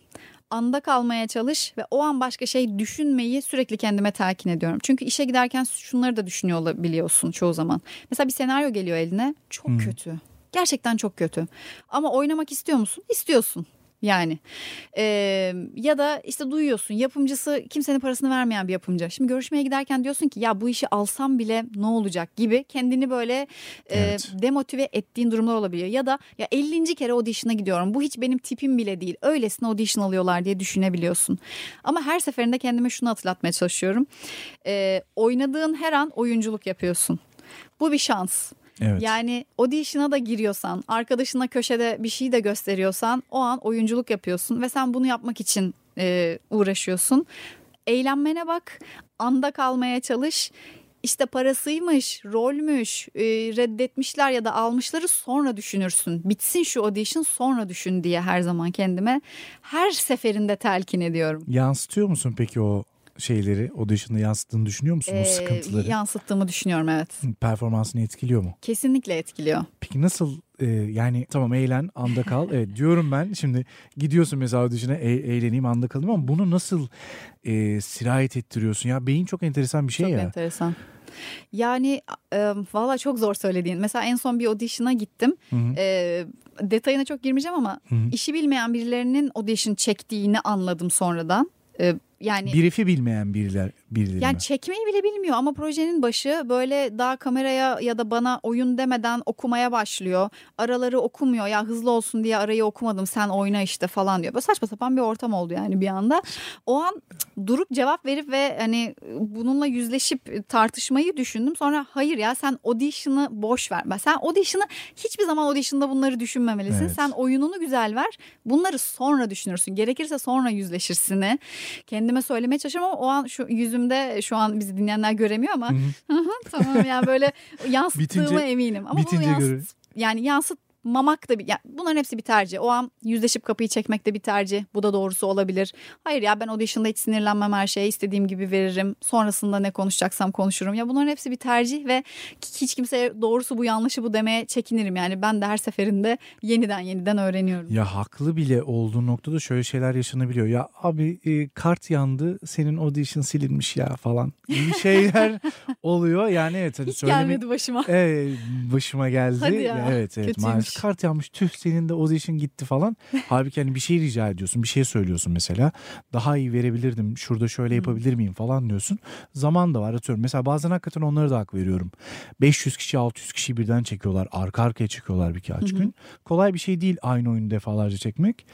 anda kalmaya çalış ve o an başka şey düşünmeyi sürekli kendime telkin ediyorum. Çünkü işe giderken şunları da düşünüyor olabiliyorsun çoğu zaman. Mesela bir senaryo geliyor eline, çok Hmm. kötü. Gerçekten çok kötü. Ama oynamak istiyor musun? İstiyorsun. Yani Ee, ya da işte duyuyorsun yapımcısı kimsenin parasını vermeyen bir yapımcı. Şimdi görüşmeye giderken diyorsun ki ya bu işi alsam bile ne olacak gibi kendini böyle e, Evet. demotive ettiğin durumlar olabiliyor. Ya da ya 50. kere audition'a gidiyorum bu hiç benim tipim bile değil öylesine audition alıyorlar diye düşünebiliyorsun. Ama her seferinde kendime şunu hatırlatmaya çalışıyorum. Ee, oynadığın her an oyunculuk yapıyorsun. Bu bir şans. Evet. Yani audition'a da giriyorsan, arkadaşına köşede bir şey de gösteriyorsan o an oyunculuk yapıyorsun ve sen bunu yapmak için e, uğraşıyorsun. Eğlenmene bak, anda kalmaya çalış. İşte parasıymış, rolmüş, e, reddetmişler ya da almışları sonra düşünürsün. Bitsin şu audition sonra düşün diye her zaman kendime her seferinde telkin ediyorum. Yansıtıyor musun peki o şeyleri audition'da yansıttığını düşünüyor musun o Ee, sıkıntıları? yansıttığımı düşünüyorum evet. Performansını etkiliyor mu? Kesinlikle etkiliyor. Peki nasıl e, yani tamam eğlen anda kal. Evet diyorum ben şimdi gidiyorsun mesela audition'a e- eğleneyim anda kalayım ama bunu nasıl e, sirayet ettiriyorsun? Ya beyin çok enteresan bir şey Çok ya. enteresan. Yani e, valla çok zor söylediğin. Mesela en son bir audition'a gittim. Hı hı. E, detayına çok girmeyeceğim ama Hı hı. işi bilmeyen birilerinin audition çektiğini anladım sonradan. E, yani Birifi bilmeyen biriler birileri yani çekmeyi bile bilmiyor ama projenin başı böyle daha kameraya ya da bana oyun demeden okumaya başlıyor. Araları okumuyor ya hızlı olsun diye arayı okumadım sen oyna işte falan diyor. Böyle saçma sapan bir ortam oldu yani bir anda. O an durup cevap verip ve hani bununla yüzleşip tartışmayı düşündüm. Sonra hayır ya sen audition'ı boş ver. Sen audition'ı hiçbir zaman audition'da bunları düşünmemelisin. Evet. Sen oyununu güzel ver. Bunları sonra düşünürsün. Gerekirse sonra yüzleşirsini. Kendime söylemeye çalışıyorum ama o an şu yüzümde şu an bizi dinleyenler göremiyor ama tamam yani böyle yansıttığıma Bitince- eminim. Ama bitince bunu yansıt, görür. yani yansıtmamak da bir yani bunların hepsi bir tercih. O an yüzleşip kapıyı çekmek de bir tercih. Bu da doğrusu olabilir. Hayır ya ben audition'da hiç sinirlenmem her şeye istediğim gibi veririm. Sonrasında ne konuşacaksam konuşurum. Ya bunların hepsi bir tercih ve hiç kimseye doğrusu bu yanlışı bu demeye çekinirim. Yani ben de her seferinde yeniden yeniden öğreniyorum. Ya haklı bile olduğu noktada şöyle şeyler yaşanabiliyor. Ya abi e, kart yandı senin audition silinmiş ya falan gibi şeyler oluyor. Yani evet hani Hiç söyleme... gelmedi başıma. Evet başıma geldi. Hadi ya, Evet evet kötüymüş. maalesef kart yanmış tüh senin de audition gitti falan. Halbuki hani bir şey rica ediyorsun bir şey söylüyorsun mesela. Daha iyi verebilirdim şurada şöyle yapabilir miyim falan diyorsun. Zaman da var atıyorum. Mesela bazen hakikaten onlara da hak veriyorum. 500 kişi 600 kişi birden çekiyorlar. Arka arkaya çekiyorlar birkaç gün. Kolay bir şey değil aynı oyunu defalarca çekmek.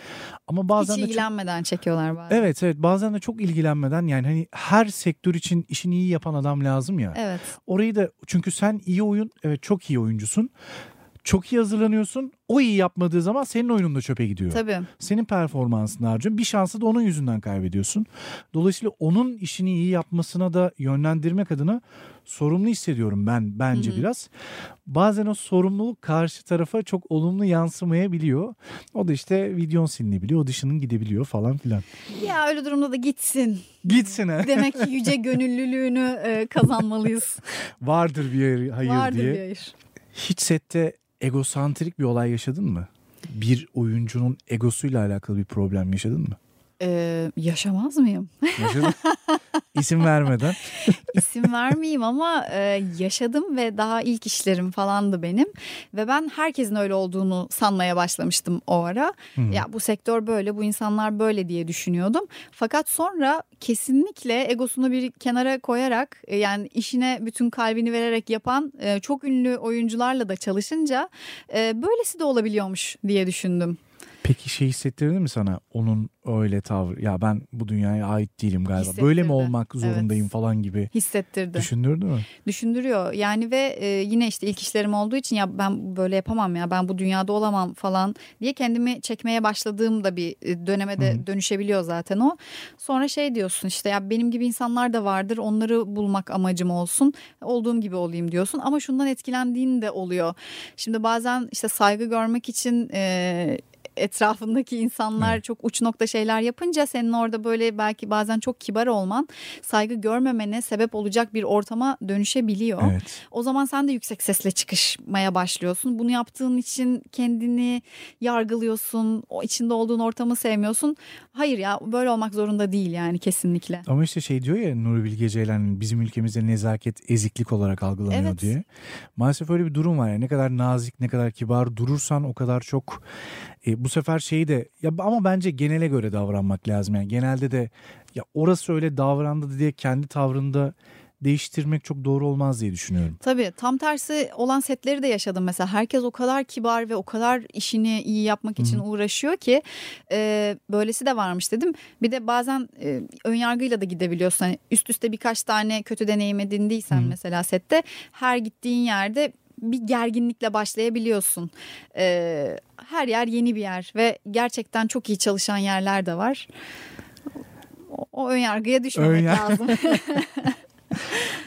Ama bazen Hiç de çok- ilgilenmeden çekiyorlar bazen. Evet evet bazen de çok ilgilenmeden yani hani her sektör için işini iyi yapan adam lazım ya. Evet. Orayı da çünkü sen iyi oyun evet çok iyi oyuncusun. Çok iyi hazırlanıyorsun. O iyi yapmadığı zaman senin oyunun da çöpe gidiyor. Tabii. Senin performansını harcıyorsun. Bir şansı da onun yüzünden kaybediyorsun. Dolayısıyla onun işini iyi yapmasına da yönlendirmek adına sorumlu hissediyorum ben bence biraz. Bazen o sorumluluk karşı tarafa çok olumlu yansımayabiliyor. O da işte videon silinebiliyor, dışının gidebiliyor falan filan. Ya öyle durumda da gitsin. Gitsin ha. Demek ki yüce gönüllülüğünü e, kazanmalıyız. Vardır bir hayır, hayır Vardır diye. bir hayır. Hiç sette egosantrik bir olay yaşadın mı? Bir oyuncunun egosuyla alakalı bir problem yaşadın mı? Ee, yaşamaz mıyım? Yaşadın. İsim vermeden. İsim vermeyeyim ama e, yaşadım ve daha ilk işlerim falandı benim. Ve ben herkesin öyle olduğunu sanmaya başlamıştım o ara. Ya bu sektör böyle, bu insanlar böyle diye düşünüyordum. Fakat sonra kesinlikle egosunu bir kenara koyarak e, yani işine bütün kalbini vererek yapan e, çok ünlü oyuncularla da çalışınca e, böylesi de olabiliyormuş diye düşündüm. Peki şey hissettirdi mi sana onun öyle tavır ya ben bu dünyaya ait değilim galiba böyle mi olmak zorundayım Evet. falan gibi Hissettirdi. düşündürdü mü? düşündürüyor. Yani ve e, yine işte ilk işlerim olduğu için ya ben böyle yapamam ya ben bu dünyada olamam falan diye kendimi çekmeye başladığım da bir e, döneme de dönüşebiliyor zaten o. Sonra şey diyorsun işte ya benim gibi insanlar da vardır onları bulmak amacım olsun olduğum gibi olayım diyorsun ama şundan etkilendiğin de oluyor. Şimdi bazen işte saygı görmek için e, etrafındaki insanlar Evet. çok uç nokta şeyler yapınca senin orada böyle belki bazen çok kibar olman saygı görmemene sebep olacak bir ortama dönüşebiliyor. Evet. O zaman sen de yüksek sesle çıkışmaya başlıyorsun. Bunu yaptığın için kendini yargılıyorsun. O içinde olduğun ortamı sevmiyorsun. Hayır ya böyle olmak zorunda değil yani kesinlikle. Ama işte şey diyor ya Nuri Bilge Ceylan bizim ülkemizde nezaket eziklik olarak algılanıyor Evet. diye. Maalesef öyle bir durum var. Yani ne kadar nazik ne kadar kibar durursan o kadar çok e, bu sefer şeyi de ya ama bence genele göre davranmak lazım. Yani genelde de ya orası öyle davrandı diye kendi tavrında değiştirmek çok doğru olmaz diye düşünüyorum. Tabii tam tersi olan setleri de yaşadım mesela. Herkes o kadar kibar ve o kadar işini iyi yapmak için uğraşıyor ki e, böylesi de varmış dedim. Bir de bazen e, ön yargıyla da gidebiliyorsun. Hani üst üste birkaç tane kötü deneyim edindiysen mesela sette her gittiğin yerde bir gerginlikle başlayabiliyorsun. E, her yer yeni bir yer ve gerçekten çok iyi çalışan yerler de var. O, o ön yargıya düşmemek Ön lazım.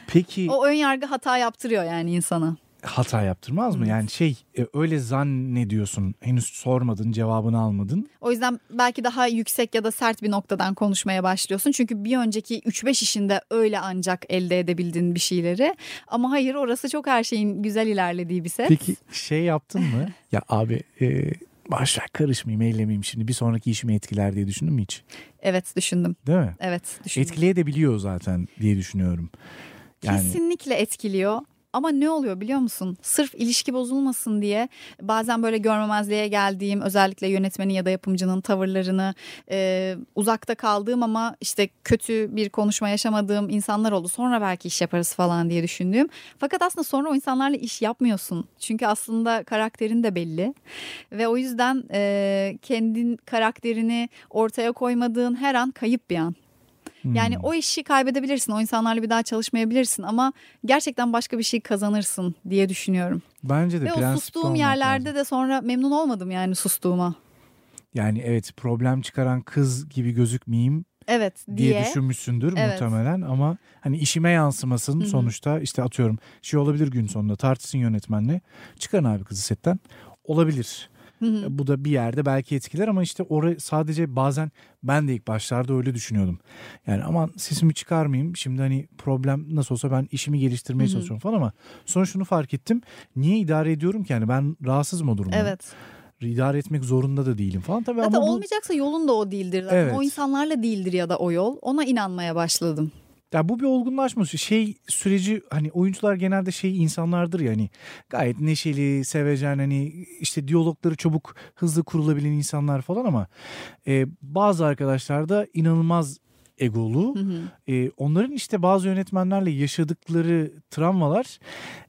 Peki o ön yargı hata yaptırıyor yani insana. Hata yaptırmaz mı? Yani şey e, öyle zannediyorsun henüz sormadın cevabını almadın. O yüzden belki daha yüksek ya da sert bir noktadan konuşmaya başlıyorsun. Çünkü bir önceki 3-5 işinde öyle ancak elde edebildin bir şeyleri. Ama hayır orası çok her şeyin güzel ilerlediği bir set. Peki şey yaptın mı? ya abi e, boş ver karışmayayım eylemeyeyim şimdi bir sonraki işimi etkiler diye düşündün mü hiç? Evet düşündüm. Değil mi? Evet düşündüm. Etkileyebiliyor zaten diye düşünüyorum. Yani Kesinlikle etkiliyor. Ama ne oluyor biliyor musun? Sırf ilişki bozulmasın diye bazen böyle görmemezliğe geldiğim özellikle yönetmenin ya da yapımcının tavırlarını e, uzakta kaldığım ama işte kötü bir konuşma yaşamadığım insanlar oldu. Sonra belki iş yaparız falan diye düşündüğüm. Fakat aslında sonra o insanlarla iş yapmıyorsun. Çünkü aslında karakterin de belli. Ve o yüzden e, kendin karakterini ortaya koymadığın her an kayıp bir an. Yani o işi kaybedebilirsin. O insanlarla bir daha çalışmayabilirsin ama gerçekten başka bir şey kazanırsın diye düşünüyorum. bence de Ve o sustuğum yerlerde lazım. de sonra memnun olmadım yani sustuğuma. Yani evet problem çıkaran kız gibi gözükmeyeyim Evet diye, diye. düşünmüşsündür Evet. muhtemelen ama hani işime yansımasın sonuçta işte atıyorum şey olabilir gün sonunda tartışsın yönetmenle çıkarın abi kızı setten olabilir. Bu da bir yerde belki etkiler ama işte oraya sadece bazen ben de ilk başlarda öyle düşünüyordum. Yani aman sesimi çıkarmayayım şimdi hani problem nasıl olsa ben işimi geliştirmeye çalışıyorum falan ama sonra şunu fark ettim. Niye idare ediyorum ki yani ben rahatsızım o durumdan. Evet. İdare etmek zorunda da değilim falan tabii Zaten ama bu olmayacaksa yolun da o değildir. Zaten. Evet. O insanlarla değildir ya da o yol. Ona inanmaya başladım. Ya bu bir olgunlaşma şey süreci hani oyuncular genelde şey insanlardır ya hani gayet neşeli, sevecen hani işte diyalogları çabuk hızlı kurulabilen insanlar falan ama e, bazı arkadaşlar da inanılmaz egolu. E, onların işte bazı yönetmenlerle yaşadıkları travmalar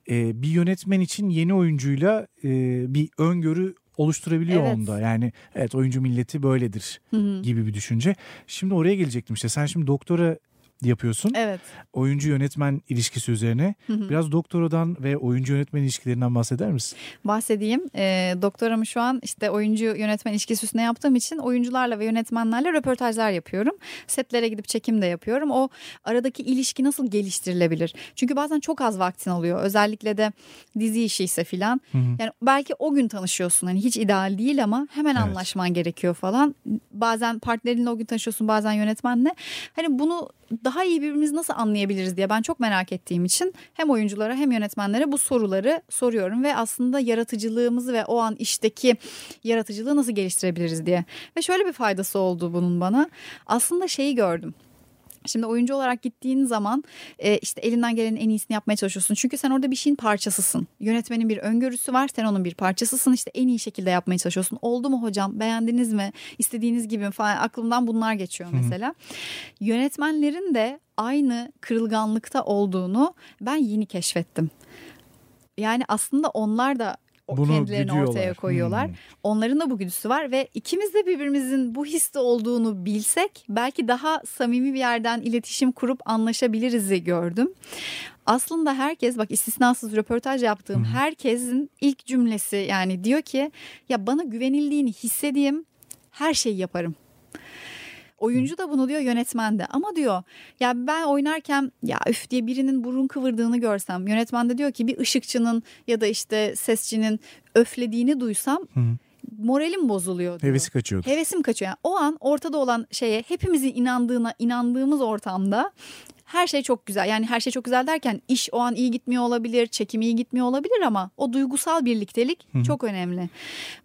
e, bir yönetmen için yeni oyuncuyla e, bir öngörü oluşturabiliyor Evet. onda. Yani evet oyuncu milleti böyledir gibi bir düşünce. Şimdi oraya gelecektim işte. Sen şimdi doktora yapıyorsun. Evet. Oyuncu yönetmen ilişkisi üzerine. Biraz doktoradan ve oyuncu yönetmen ilişkilerinden bahseder misin? Bahsedeyim. E, doktoramı şu an işte oyuncu yönetmen ilişkisi üstüne yaptığım için oyuncularla ve yönetmenlerle röportajlar yapıyorum. Setlere gidip çekim de yapıyorum. O aradaki ilişki nasıl geliştirilebilir? Çünkü bazen çok az vaktin oluyor. Özellikle de dizi işi ise filan. Yani belki o gün tanışıyorsun. Hani hiç ideal değil ama hemen Evet. anlaşman gerekiyor falan. Bazen partnerinle o gün tanışıyorsun, bazen yönetmenle. Hani bunu daha iyi birbirimizi nasıl anlayabiliriz diye ben çok merak ettiğim için hem oyunculara hem yönetmenlere bu soruları soruyorum ve aslında yaratıcılığımızı ve o an işteki yaratıcılığı nasıl geliştirebiliriz diye. Ve şöyle bir faydası oldu bunun bana. Aslında şeyi gördüm. Şimdi oyuncu olarak gittiğin zaman e, işte elinden gelenin en iyisini yapmaya çalışıyorsun. Çünkü sen orada bir şeyin parçasısın. Yönetmenin bir öngörüsü var. Sen onun bir parçasısın. İşte en iyi şekilde yapmaya çalışıyorsun. Oldu mu hocam? Beğendiniz mi? İstediğiniz gibi mi falan. Aklımdan bunlar geçiyor mesela. Yönetmenlerin de aynı kırılganlıkta olduğunu ben yeni keşfettim. Yani aslında onlar da Bunu kendilerini ortaya güdüyorlar. koyuyorlar. Hmm. Onların da bu güdüsü var ve ikimiz de birbirimizin bu histe olduğunu bilsek belki daha samimi bir yerden iletişim kurup anlaşabiliriz'i gördüm. Aslında herkes bak istisnasız röportaj yaptığım herkesin ilk cümlesi yani diyor ki ya bana güvenildiğini hissedeyim her şeyi yaparım. Oyuncu da bunu diyor yönetmen de ama diyor ya ben oynarken ya üf diye birinin burun kıvırdığını görsem yönetmen de diyor ki bir ışıkçının ya da işte sesçinin öflediğini duysam moralim bozuluyor diyor. Hevesi kaçıyordu. Hevesim kaçıyor. Yani o an ortada olan şeye hepimizin inandığına inandığımız ortamda her şey çok güzel. Yani her şey çok güzel derken iş o an iyi gitmiyor olabilir, çekim iyi gitmiyor olabilir ama o duygusal birliktelik çok önemli.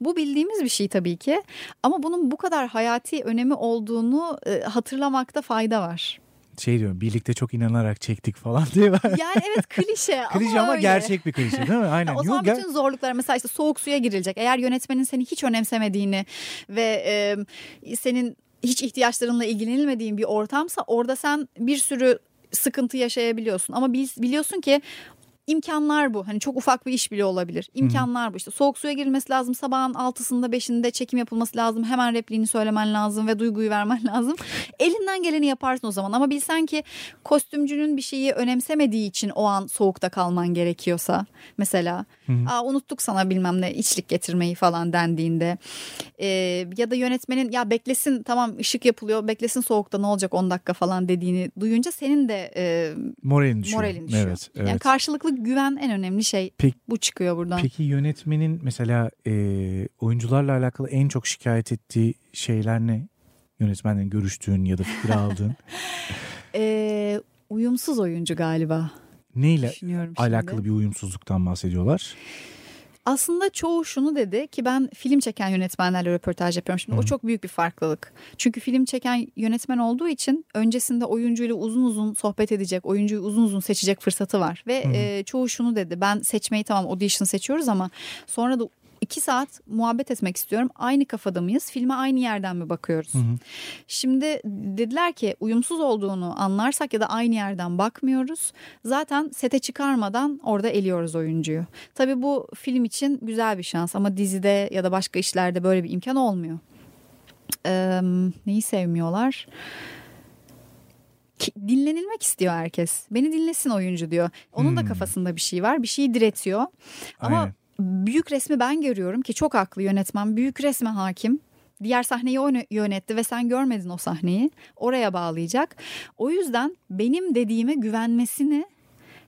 Bu bildiğimiz bir şey tabii ki ama bunun bu kadar hayati önemi olduğunu e, hatırlamakta fayda var. Şey diyorum birlikte çok inanarak çektik falan diye. Yani evet klişe, klişe ama öyle. gerçek bir klişe değil mi? Aynen. O zaman Yok, bütün zorluklar mesela işte soğuk suya girilecek. Eğer yönetmenin seni hiç önemsemediğini ve e, senin hiç ihtiyaçlarınla ilgilenilmediğin bir ortamsa orada sen bir sürü sıkıntı yaşayabiliyorsun. Ama bil- biliyorsun ki imkanlar bu. Hani çok ufak bir iş bile olabilir. İmkanlar bu. İşte soğuk suya girilmesi lazım. Sabahın altısında beşinde çekim yapılması lazım. Hemen repliğini söylemen lazım ve duyguyu vermen lazım. Elinden geleni yaparsın o zaman. Ama bilsen ki kostümcünün bir şeyi önemsemediği için o an soğukta kalman gerekiyorsa mesela. Aa, unuttuk sana bilmem ne içlik getirmeyi falan dendiğinde. Ee, ya da yönetmenin ya beklesin tamam ışık yapılıyor beklesin soğukta ne olacak 10 dakika falan dediğini duyunca senin de e, Moralin düşüyor. moralin düşüyor. Evet, evet. Yani karşılıklı güven en önemli şey. Peki- Bu çıkıyor buradan. Peki yönetmenin mesela e, oyuncularla alakalı en çok şikayet ettiği şeyler ne? Yönetmenle görüştüğün ya da fikir aldığın. Ee, uyumsuz oyuncu galiba. Neyle Düşünüyorum şimdi. alakalı bir uyumsuzluktan bahsediyorlar? Aslında çoğu şunu dedi ki ben film çeken yönetmenlerle röportaj yapıyorum. Şimdi o çok büyük bir farklılık. Çünkü film çeken yönetmen olduğu için öncesinde oyuncuyla uzun uzun sohbet edecek, oyuncuyu uzun uzun seçecek fırsatı var. Ve e, çoğu şunu dedi ben seçmeyi tamam audition seçiyoruz ama sonra da iki saat muhabbet etmek istiyorum. Aynı kafada mıyız? Filme aynı yerden mi bakıyoruz? Şimdi dediler ki uyumsuz olduğunu anlarsak ya da aynı yerden bakmıyoruz. Zaten sete çıkarmadan orada eliyoruz oyuncuyu. Tabii bu film için güzel bir şans ama dizide ya da başka işlerde böyle bir imkan olmuyor. Ee, neyi sevmiyorlar? Dinlenilmek istiyor herkes. Beni dinlesin oyuncu diyor. Onun da Hmm. kafasında bir şey var. Bir şeyi diretiyor. Ama Aynen. Büyük resmi ben görüyorum ki çok haklı yönetmen. Büyük resme hakim. Diğer sahneyi o yönetti ve sen görmedin o sahneyi. Oraya bağlayacak. O yüzden benim dediğime güvenmesini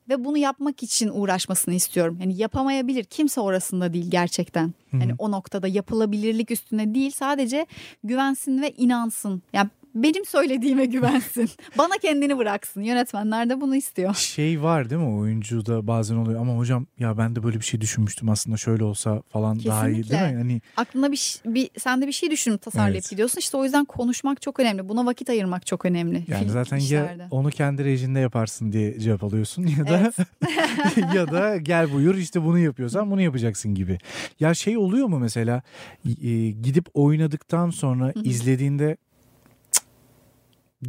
ve bunu yapmak için uğraşmasını istiyorum. Yani yapamayabilir. Kimse orasında değil gerçekten. Hani o noktada yapılabilirlik üstüne değil sadece güvensin ve inansın. Yani benim söylediğime güvensin. Bana kendini bıraksın. Yönetmenler de bunu istiyor. Şey var değil mi oyuncuda bazen oluyor ama hocam ya ben de böyle bir şey düşünmüştüm aslında şöyle olsa falan daha iyi değil Kesinlikle. mi? Hani Aklına bir, bir sen de bir şey düşünüp tasarlayıp Evet. gidiyorsun. İşte o yüzden konuşmak çok önemli. Buna vakit ayırmak çok önemli. yani film zaten işlerde. ya onu kendi rejinde yaparsın diye cevap alıyorsun ya da ya da gel buyur işte bunu yapıyorsan bunu yapacaksın gibi. Ya şey oluyor mu mesela e, gidip oynadıktan sonra izlediğinde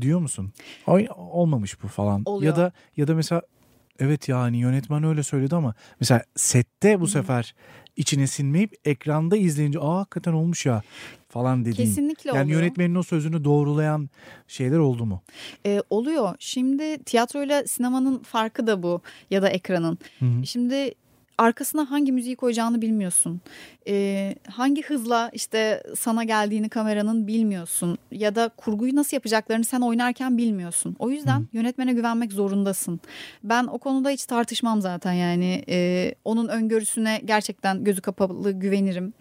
diyor musun? Ay olmamış bu falan. Oluyor. Ya da ya da mesela Evet yani yönetmen öyle söyledi ama mesela sette bu sefer içine sinmeyip ekranda izleyince aa hakikaten olmuş ya falan dediğin. Kesinlikle yani oluyor. yönetmenin o sözünü doğrulayan şeyler oldu mu? Ee, oluyor. Şimdi tiyatroyla sinemanın farkı da bu ya da ekranın. Hı hı. Şimdi arkasına hangi müziği koyacağını bilmiyorsun. Ee, hangi hızla işte sana geldiğini kameranın bilmiyorsun. Ya da kurguyu nasıl yapacaklarını sen oynarken bilmiyorsun. O yüzden yönetmene güvenmek zorundasın. Ben o konuda hiç tartışmam zaten yani. Ee, onun öngörüsüne gerçekten gözü kapalı güvenirim.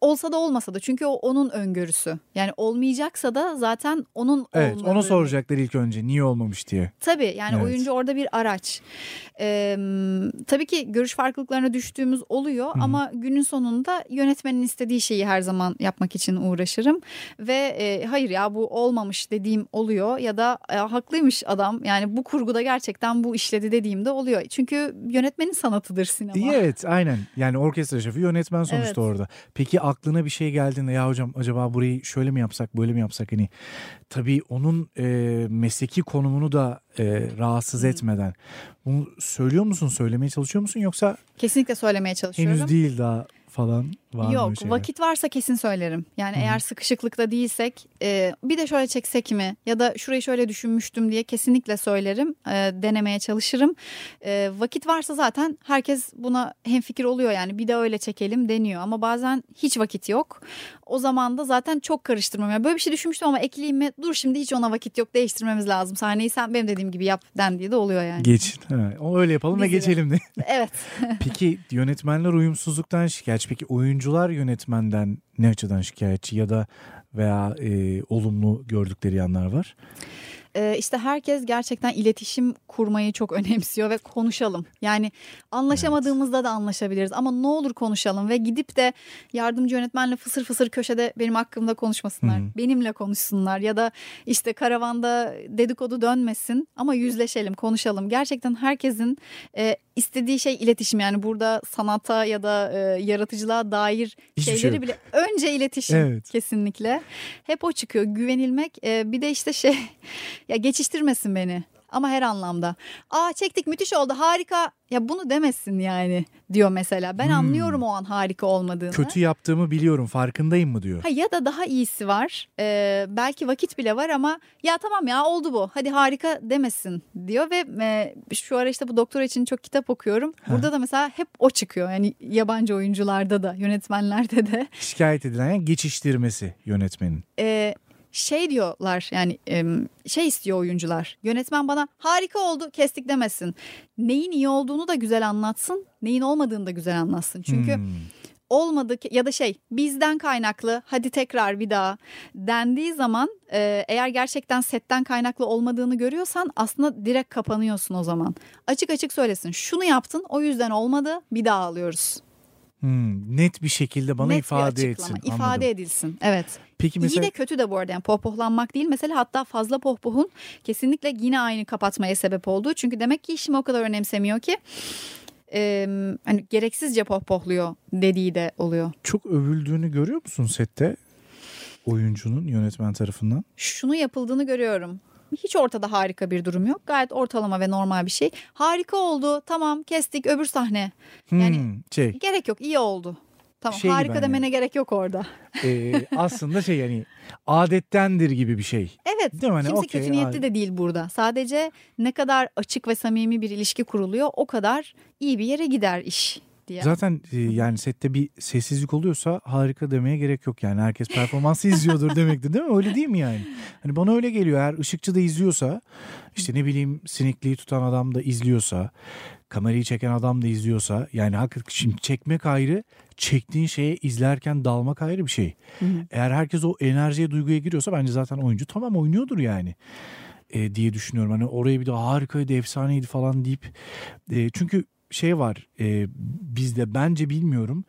Olsa da olmasa da çünkü o onun öngörüsü. Yani olmayacaksa da zaten onun Evet onu olmadığı- soracaklar ilk önce niye olmamış diye. Tabii yani Evet. oyuncu orada bir araç. Ee, tabii ki görüş farklılıklarına düştüğümüz oluyor ama günün sonunda yönetmenin istediği şeyi her zaman yapmak için uğraşırım. Ve e, hayır ya bu olmamış dediğim oluyor ya da e, haklıymış adam yani bu kurguda gerçekten bu işledi dediğimde oluyor. Çünkü yönetmenin sanatıdır sinema. Evet aynen yani orkestra şefi yönetmen sonuçta Evet. orada. Peki aklına bir şey geldiğinde ya hocam acaba burayı şöyle mi yapsak böyle mi yapsak? Hani tabii onun e, mesleki konumunu da e, rahatsız etmeden. Bunu söylüyor musun söylemeye çalışıyor musun yoksa Kesinlikle söylemeye çalışıyorum. henüz değil daha falan var Yok vakit varsa kesin söylerim. Yani eğer sıkışıklıkta değilsek e, bir de şöyle çeksek mi ya da şurayı şöyle düşünmüştüm diye kesinlikle söylerim. E, denemeye çalışırım. E, vakit varsa zaten herkes buna hemfikir oluyor yani bir de öyle çekelim deniyor. Ama bazen hiç vakit yok. O zaman da zaten çok karıştırmam. Yani böyle bir şey düşünmüştüm ama ekleyeyim mi? Dur şimdi hiç ona vakit yok değiştirmemiz lazım. Sahneyi sen benim dediğim gibi yap dendiği de oluyor yani. Geçin. Ha, öyle yapalım ve Biz de. geçelim de. evet. Peki yönetmenler uyumsuzluktan şikayetçi. Peki oyuncular yönetmenden ne açıdan şikayetçi ya da veya e, olumlu gördükleri yanlar var? Ee, işte herkes gerçekten iletişim kurmayı çok önemsiyor ve konuşalım. Yani anlaşamadığımızda da anlaşabiliriz ama ne olur konuşalım ve gidip de yardımcı yönetmenle fısır fısır köşede benim hakkımda konuşmasınlar. Hı. Benimle konuşsunlar ya da işte karavanda dedikodu dönmesin ama yüzleşelim, konuşalım. Gerçekten herkesin e, istediği şey iletişim yani burada sanata ya da e, yaratıcılığa dair Hiçbir şey şeyleri yok. bile önce iletişim Evet. kesinlikle. Hep o çıkıyor güvenilmek. E, bir de işte şey ya geçiştirmesin beni. Ama her anlamda. Aa çektik müthiş oldu harika. Ya bunu demesin yani diyor mesela. Ben Hmm. anlıyorum o an harika olmadığını. Kötü yaptığımı biliyorum farkındayım mı diyor. Ha, ya da daha iyisi var. Ee, belki vakit bile var ama ya tamam ya oldu bu. Hadi harika demesin diyor ve e, şu ara işte bu doktora için çok kitap okuyorum. Burada da mesela hep o çıkıyor. Yani yabancı oyuncularda da, yönetmenlerde de. Şikayet edilen yani geçiştirmesi yönetmenin. Ee, şey diyorlar yani şey istiyor oyuncular. Yönetmen bana harika oldu kestik demesin. Neyin iyi olduğunu da güzel anlatsın. Neyin olmadığını da güzel anlatsın. Çünkü Hmm. olmadı ki ya da şey bizden kaynaklı hadi tekrar bir daha dendiği zaman eğer gerçekten setten kaynaklı olmadığını görüyorsan aslında direkt kapanıyorsun o zaman. Açık açık söylesin şunu yaptın o yüzden olmadı bir daha alıyoruz. Hmm, net bir şekilde bana Net bir ifade açıklama, etsin. ifade Anladım. edilsin evet. Peki mesela İyi de kötü de bu arada yani pohpohlanmak değil mesela hatta fazla pohpohun kesinlikle yine aynı kapatmaya sebep olduğu. Çünkü demek ki işimi o kadar önemsemiyor ki e, hani gereksizce pohpohluyor dediği de oluyor. çok övüldüğünü görüyor musun sette oyuncunun yönetmen tarafından? Şunu yapıldığını görüyorum. Hiç ortada harika bir durum yok. Gayet ortalama ve normal bir şey. Harika oldu. Tamam kestik öbür sahne. Yani- Hmm, şey Gerek yok iyi oldu. Tamam Şey harika hani- demene gerek yok orada. e, aslında şey yani adettendir gibi bir şey. Evet Değil mi? Hani kimse okey, kötü niyetli de değil burada. Sadece ne kadar açık ve samimi bir ilişki kuruluyor o kadar iyi bir yere gider iş diye. Zaten e, yani sette bir sessizlik oluyorsa harika demeye gerek yok yani. Herkes performansı izliyordur demektir değil mi? Öyle değil mi yani? Hani bana öyle geliyor. Eğer ışıkçı da izliyorsa işte ne bileyim sinikliği tutan adam da izliyorsa kamerayı çeken adam da izliyorsa yani hakikaten şimdi çekmek ayrı çektiğin şeye izlerken dalmak ayrı bir şey. Hı hı. Eğer herkes o enerjiye duyguya giriyorsa bence zaten oyuncu tamam oynuyordur yani e, diye düşünüyorum. Hani oraya bir de harikaydı efsaneydi falan deyip e, çünkü şey var e, bizde bence bilmiyorum.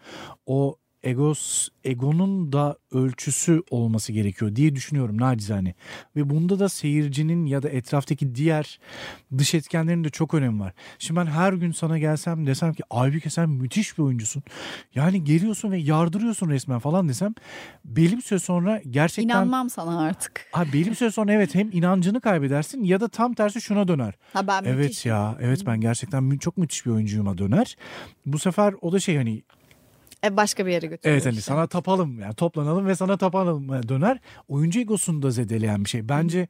O egos egonun da ölçüsü olması gerekiyor diye düşünüyorum nacizane. Ve bunda da seyircinin ya da etraftaki diğer dış etkenlerin de çok önemi var. Şimdi ben her gün sana gelsem desem ki Aybüke sen müthiş bir oyuncusun. Yani geliyorsun ve yardırıyorsun resmen falan desem belli bir süre sonra gerçekten... İnanmam sana artık. Abi belli bir süre sonra evet hem inancını kaybedersin ya da tam tersi şuna döner. Ha ben Evet müthişim. ya evet ben gerçekten çok müthiş bir oyuncuyuma döner. Bu sefer o da şey hani E, başka bir yere götürüyor. Evet hani işte. sana tapalım yani toplanalım ve sana tapalım döner. Oyuncu egosunu da zedeleyen bir şey. Bence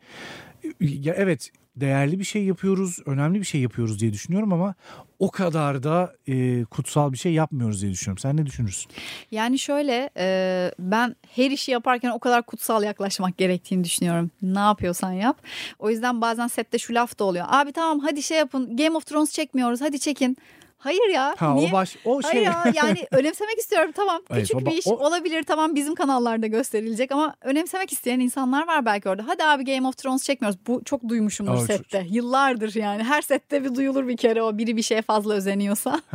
ya evet değerli bir şey yapıyoruz, önemli bir şey yapıyoruz diye düşünüyorum ama o kadar da e, kutsal bir şey yapmıyoruz diye düşünüyorum. Sen ne düşünürsün? Yani şöyle e, ben her işi yaparken o kadar kutsal yaklaşmak gerektiğini düşünüyorum. Ne yapıyorsan yap. O yüzden bazen sette şu laf da oluyor. Abi tamam hadi şey yapın Game of Thrones çekmiyoruz hadi çekin. Hayır ya. Ha niye? o baş o Hayır şey ya yani önemsemek istiyorum tamam Evet, küçük o- bir iş o- olabilir tamam bizim kanallarda gösterilecek ama önemsemek isteyen insanlar var belki orada. Hadi abi Game of Thrones çekmiyoruz bu çok duymuşumdur çok- sette yıllardır yani her sette bir duyulur bir kere o biri bir şeye fazla özeniyorsa.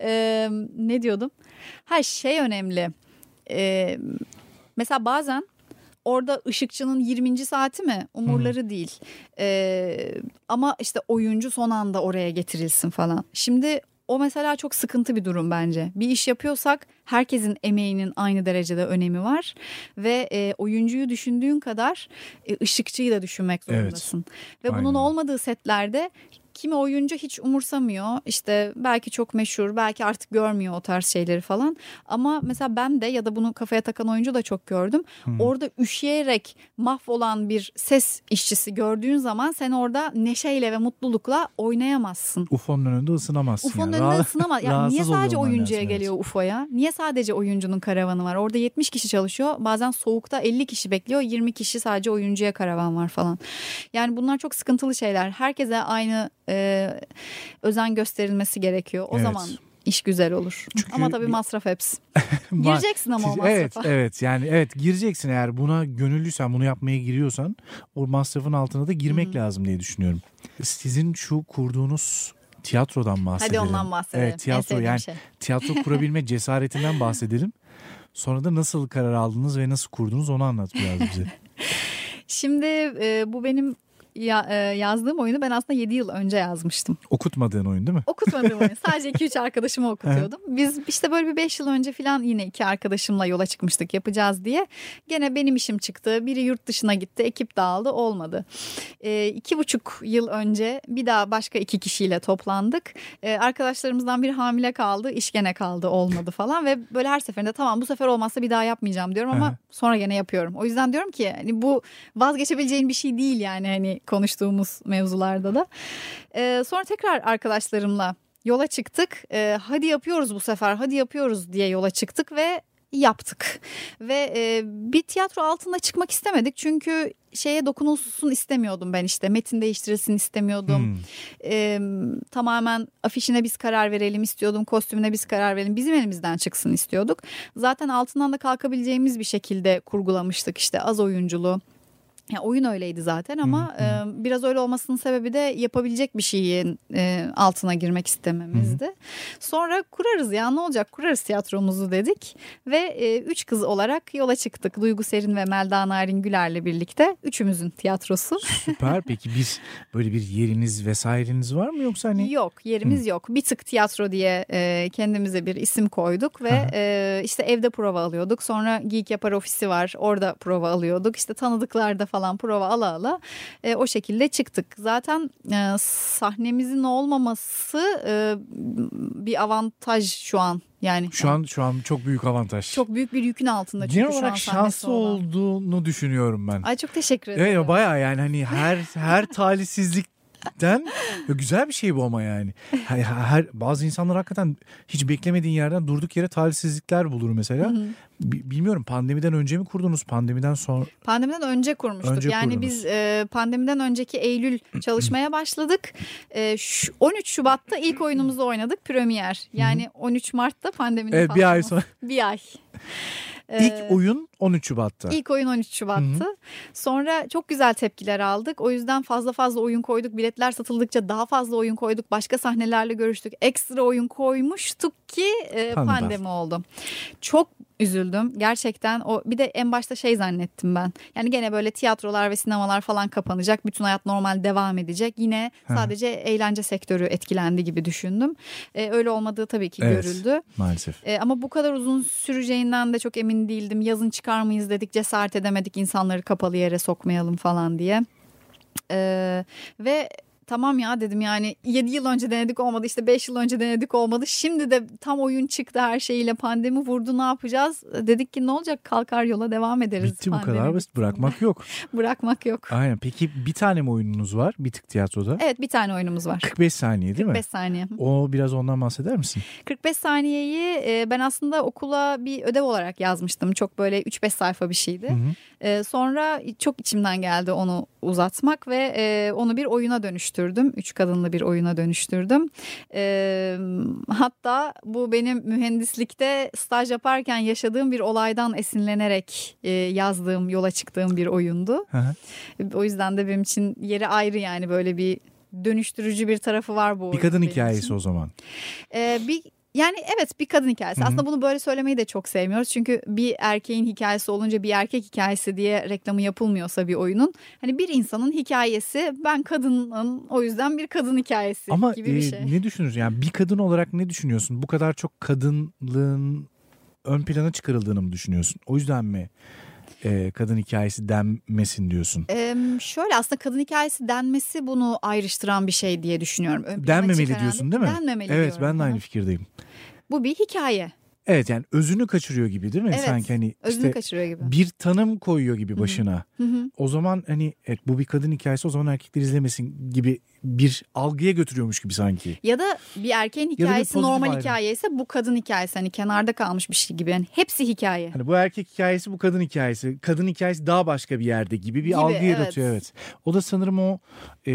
Ee, ne diyordum? Her şey önemli. Ee, mesela bazen orada ışıkçının 20. saati mi umurları değil. Ee, ama işte oyuncu son anda oraya getirilsin falan. Şimdi o mesela çok sıkıntı bir durum bence. Bir iş yapıyorsak herkesin emeğinin aynı derecede önemi var ve e, oyuncuyu düşündüğün kadar e, ışıkçıyı da düşünmek Evet. zorundasın. Ve bunun Aynen. olmadığı setlerde kimi oyuncu hiç umursamıyor. İşte belki çok meşhur, belki artık görmüyor o tarz şeyleri falan. Ama mesela ben de ya da bunu kafaya takan oyuncu da çok gördüm. Orada üşüyerek mahvolan bir ses işçisi gördüğün zaman sen orada neşeyle ve mutlulukla oynayamazsın. UFO'nun önünde ısınamazsın. UFO'nun yani. önünde ısınamaz. Ya niye sadece oyuncuya lazım, evet. geliyor UFO'ya? Niye sadece oyuncunun karavanı var? Orada 70 kişi çalışıyor. Bazen soğukta 50 kişi bekliyor. 20 kişi sadece oyuncuya karavan var falan. Yani bunlar çok sıkıntılı şeyler. Herkese aynı e, özen gösterilmesi gerekiyor. O Evet. zaman iş güzel olur. Çünkü ama tabii masraf hepsi. Gireceksin ama o masrafa. Evet evet yani evet gireceksin eğer buna gönüllüysen bunu yapmaya giriyorsan o masrafın altına da girmek lazım diye düşünüyorum. Sizin şu kurduğunuz tiyatrodan bahsedelim. Hadi ondan bahsedelim. Evet tiyatro yani şey. tiyatro kurabilme cesaretinden bahsedelim. Sonra da nasıl karar aldınız ve nasıl kurdunuz onu anlat biraz bize. Şimdi e, bu benim ya, e, yazdığım oyunu ben aslında 7 yıl önce yazmıştım. Okutmadığın oyun değil mi? Okutmadığım oyun. Sadece 2-3 arkadaşıma okutuyordum. Biz işte böyle bir 5 yıl önce falan yine iki arkadaşımla yola çıkmıştık yapacağız diye. Gene benim işim çıktı. Biri yurt dışına gitti. Ekip dağıldı. Olmadı. E, iki buçuk yıl önce bir daha başka iki kişiyle toplandık. E, arkadaşlarımızdan biri hamile kaldı. iş gene kaldı. Olmadı falan. Ve böyle her seferinde tamam bu sefer olmazsa bir daha yapmayacağım diyorum ama sonra gene yapıyorum. O yüzden diyorum ki hani bu vazgeçebileceğin bir şey değil yani hani konuştuğumuz mevzularda da. Ee, sonra tekrar arkadaşlarımla yola çıktık. Ee, hadi yapıyoruz bu sefer, hadi yapıyoruz diye yola çıktık ve yaptık. Ve e, bir tiyatro altında çıkmak istemedik çünkü şeye dokunulsun istemiyordum ben işte metin değiştirilsin istemiyordum. Hmm. Ee, tamamen afişine biz karar verelim istiyordum kostümüne biz karar verelim bizim elimizden çıksın istiyorduk. Zaten altından da kalkabileceğimiz bir şekilde kurgulamıştık işte az oyunculuğu. Ya oyun öyleydi zaten ama e, biraz öyle olmasının sebebi de yapabilecek bir şeyin e, altına girmek istememizdi. Sonra kurarız ya ne olacak kurarız tiyatromuzu dedik ve e, üç kız olarak yola çıktık. Duygu Serin ve Melda Narin Güler'le birlikte üçümüzün tiyatrosu. Süper. Peki bir böyle bir yeriniz vesaireniz var mı yoksa hani Yok yerimiz yok. Bir tık tiyatro diye e, kendimize bir isim koyduk ve Aha. e, işte evde prova alıyorduk. Sonra Geek Yapar ofisi var orada prova alıyorduk. İşte tanıdıklarda falan prova ala ala e, o şekilde çıktık. Zaten e, sahnemizin olmaması e, bir avantaj şu an. Yani şu an şu an çok büyük avantaj. çok büyük bir yükün altında çünkü Genel şu an olarak şanslı olan. olduğunu düşünüyorum ben. Ay çok teşekkür ederim. Evet bayağı yani hani her her talihsizlikten güzel bir şey bu ama yani. Her, her bazı insanlar hakikaten hiç beklemediğin yerden durduk yere talihsizlikler bulur mesela. Bi- Bilmiyorum pandemiden önce mi kurdunuz pandemiden sonra? Pandemiden önce kurmuştuk. Önce yani kurdunuz. biz e, pandemiden önceki Eylül çalışmaya başladık. E, şu- 13 Şubat'ta ilk oyunumuzu oynadık Premier. Yani 13 Mart'ta pandeminin Evet bir ay sonra. Bir ay. İlk oyun 13 Şubat'ta. İlk oyun 13 Şubat'tı. Sonra çok güzel tepkiler aldık. O yüzden fazla fazla oyun koyduk. Biletler satıldıkça daha fazla oyun koyduk. Başka sahnelerle görüştük. Ekstra oyun koymuştuk ki e, Pandemi. pandemi oldu. Çok üzüldüm. Gerçekten o bir de en başta şey zannettim ben. Yani gene böyle tiyatrolar ve sinemalar falan kapanacak. Bütün hayat normal devam edecek. Yine Hı. sadece eğlence sektörü etkilendi gibi düşündüm. E, öyle olmadığı tabii ki Evet. görüldü. Maalesef. E, ama bu kadar uzun süreceğinden de çok emin değildim. Yazın çıkar mıyız dedik cesaret edemedik insanları kapalı yere sokmayalım falan diye. E, ve tamam ya dedim yani 7 yıl önce denedik olmadı işte 5 yıl önce denedik olmadı. Şimdi de tam oyun çıktı her şeyiyle pandemi vurdu ne yapacağız? Dedik ki ne olacak kalkar yola devam ederiz. Bitti bu pandemi kadar basit. Bırakmak yok. Bırakmak yok. Aynen. Peki bir tane mi oyununuz var? Bir tık tiyatroda. Evet bir tane oyunumuz var. 45 saniye değil 45 mi? saniye. O biraz ondan bahseder misin? 45 saniyeyi e, ben aslında okula bir ödev olarak yazmıştım. Çok böyle 3-5 sayfa bir şeydi. Hı hı. E, sonra çok içimden geldi onu uzatmak ve e, onu bir oyuna dönüştürdüm. Üç kadınlı bir oyuna dönüştürdüm. E, hatta bu benim mühendislikte staj yaparken yaşadığım bir olaydan esinlenerek e, yazdığım, yola çıktığım bir oyundu. Hı hı. O yüzden de benim için yeri ayrı yani böyle bir dönüştürücü bir tarafı var bu Bir kadın hikayesi için. o zaman. Ee, bir yani evet bir kadın hikayesi. Hı hı. Aslında bunu böyle söylemeyi de çok sevmiyoruz. Çünkü bir erkeğin hikayesi olunca bir erkek hikayesi diye reklamı yapılmıyorsa bir oyunun. Hani bir insanın hikayesi ben kadının o yüzden bir kadın hikayesi Ama gibi bir e, şey. ne düşünüyorsun? Yani bir kadın olarak ne düşünüyorsun? Bu kadar çok kadınlığın ön plana çıkarıldığını mı düşünüyorsun? O yüzden mi e, kadın hikayesi denmesin diyorsun? Ee, şöyle aslında kadın hikayesi denmesi bunu ayrıştıran bir şey diye düşünüyorum. Ön Denmemeli diyorsun değil mi? Denmemeli Evet diyorum. ben de aynı fikirdeyim. Bu bir hikaye. Evet yani özünü kaçırıyor gibi değil mi? Evet, Sanki hani Özünü işte kaçırıyor gibi. bir tanım koyuyor gibi başına. Hı hı. O zaman hani evet, bu bir kadın hikayesi o zaman erkekler izlemesin gibi bir algıya götürüyormuş gibi sanki. Ya da bir erkeğin bir hikayesi pozitif normal ayrım. hikaye ise bu kadın hikayesi hani kenarda kalmış bir şey gibi. Yani hepsi hikaye. Hani bu erkek hikayesi bu kadın hikayesi. Kadın hikayesi daha başka bir yerde gibi bir Gibi, algı evet. yaratıyor evet. O da sanırım o e,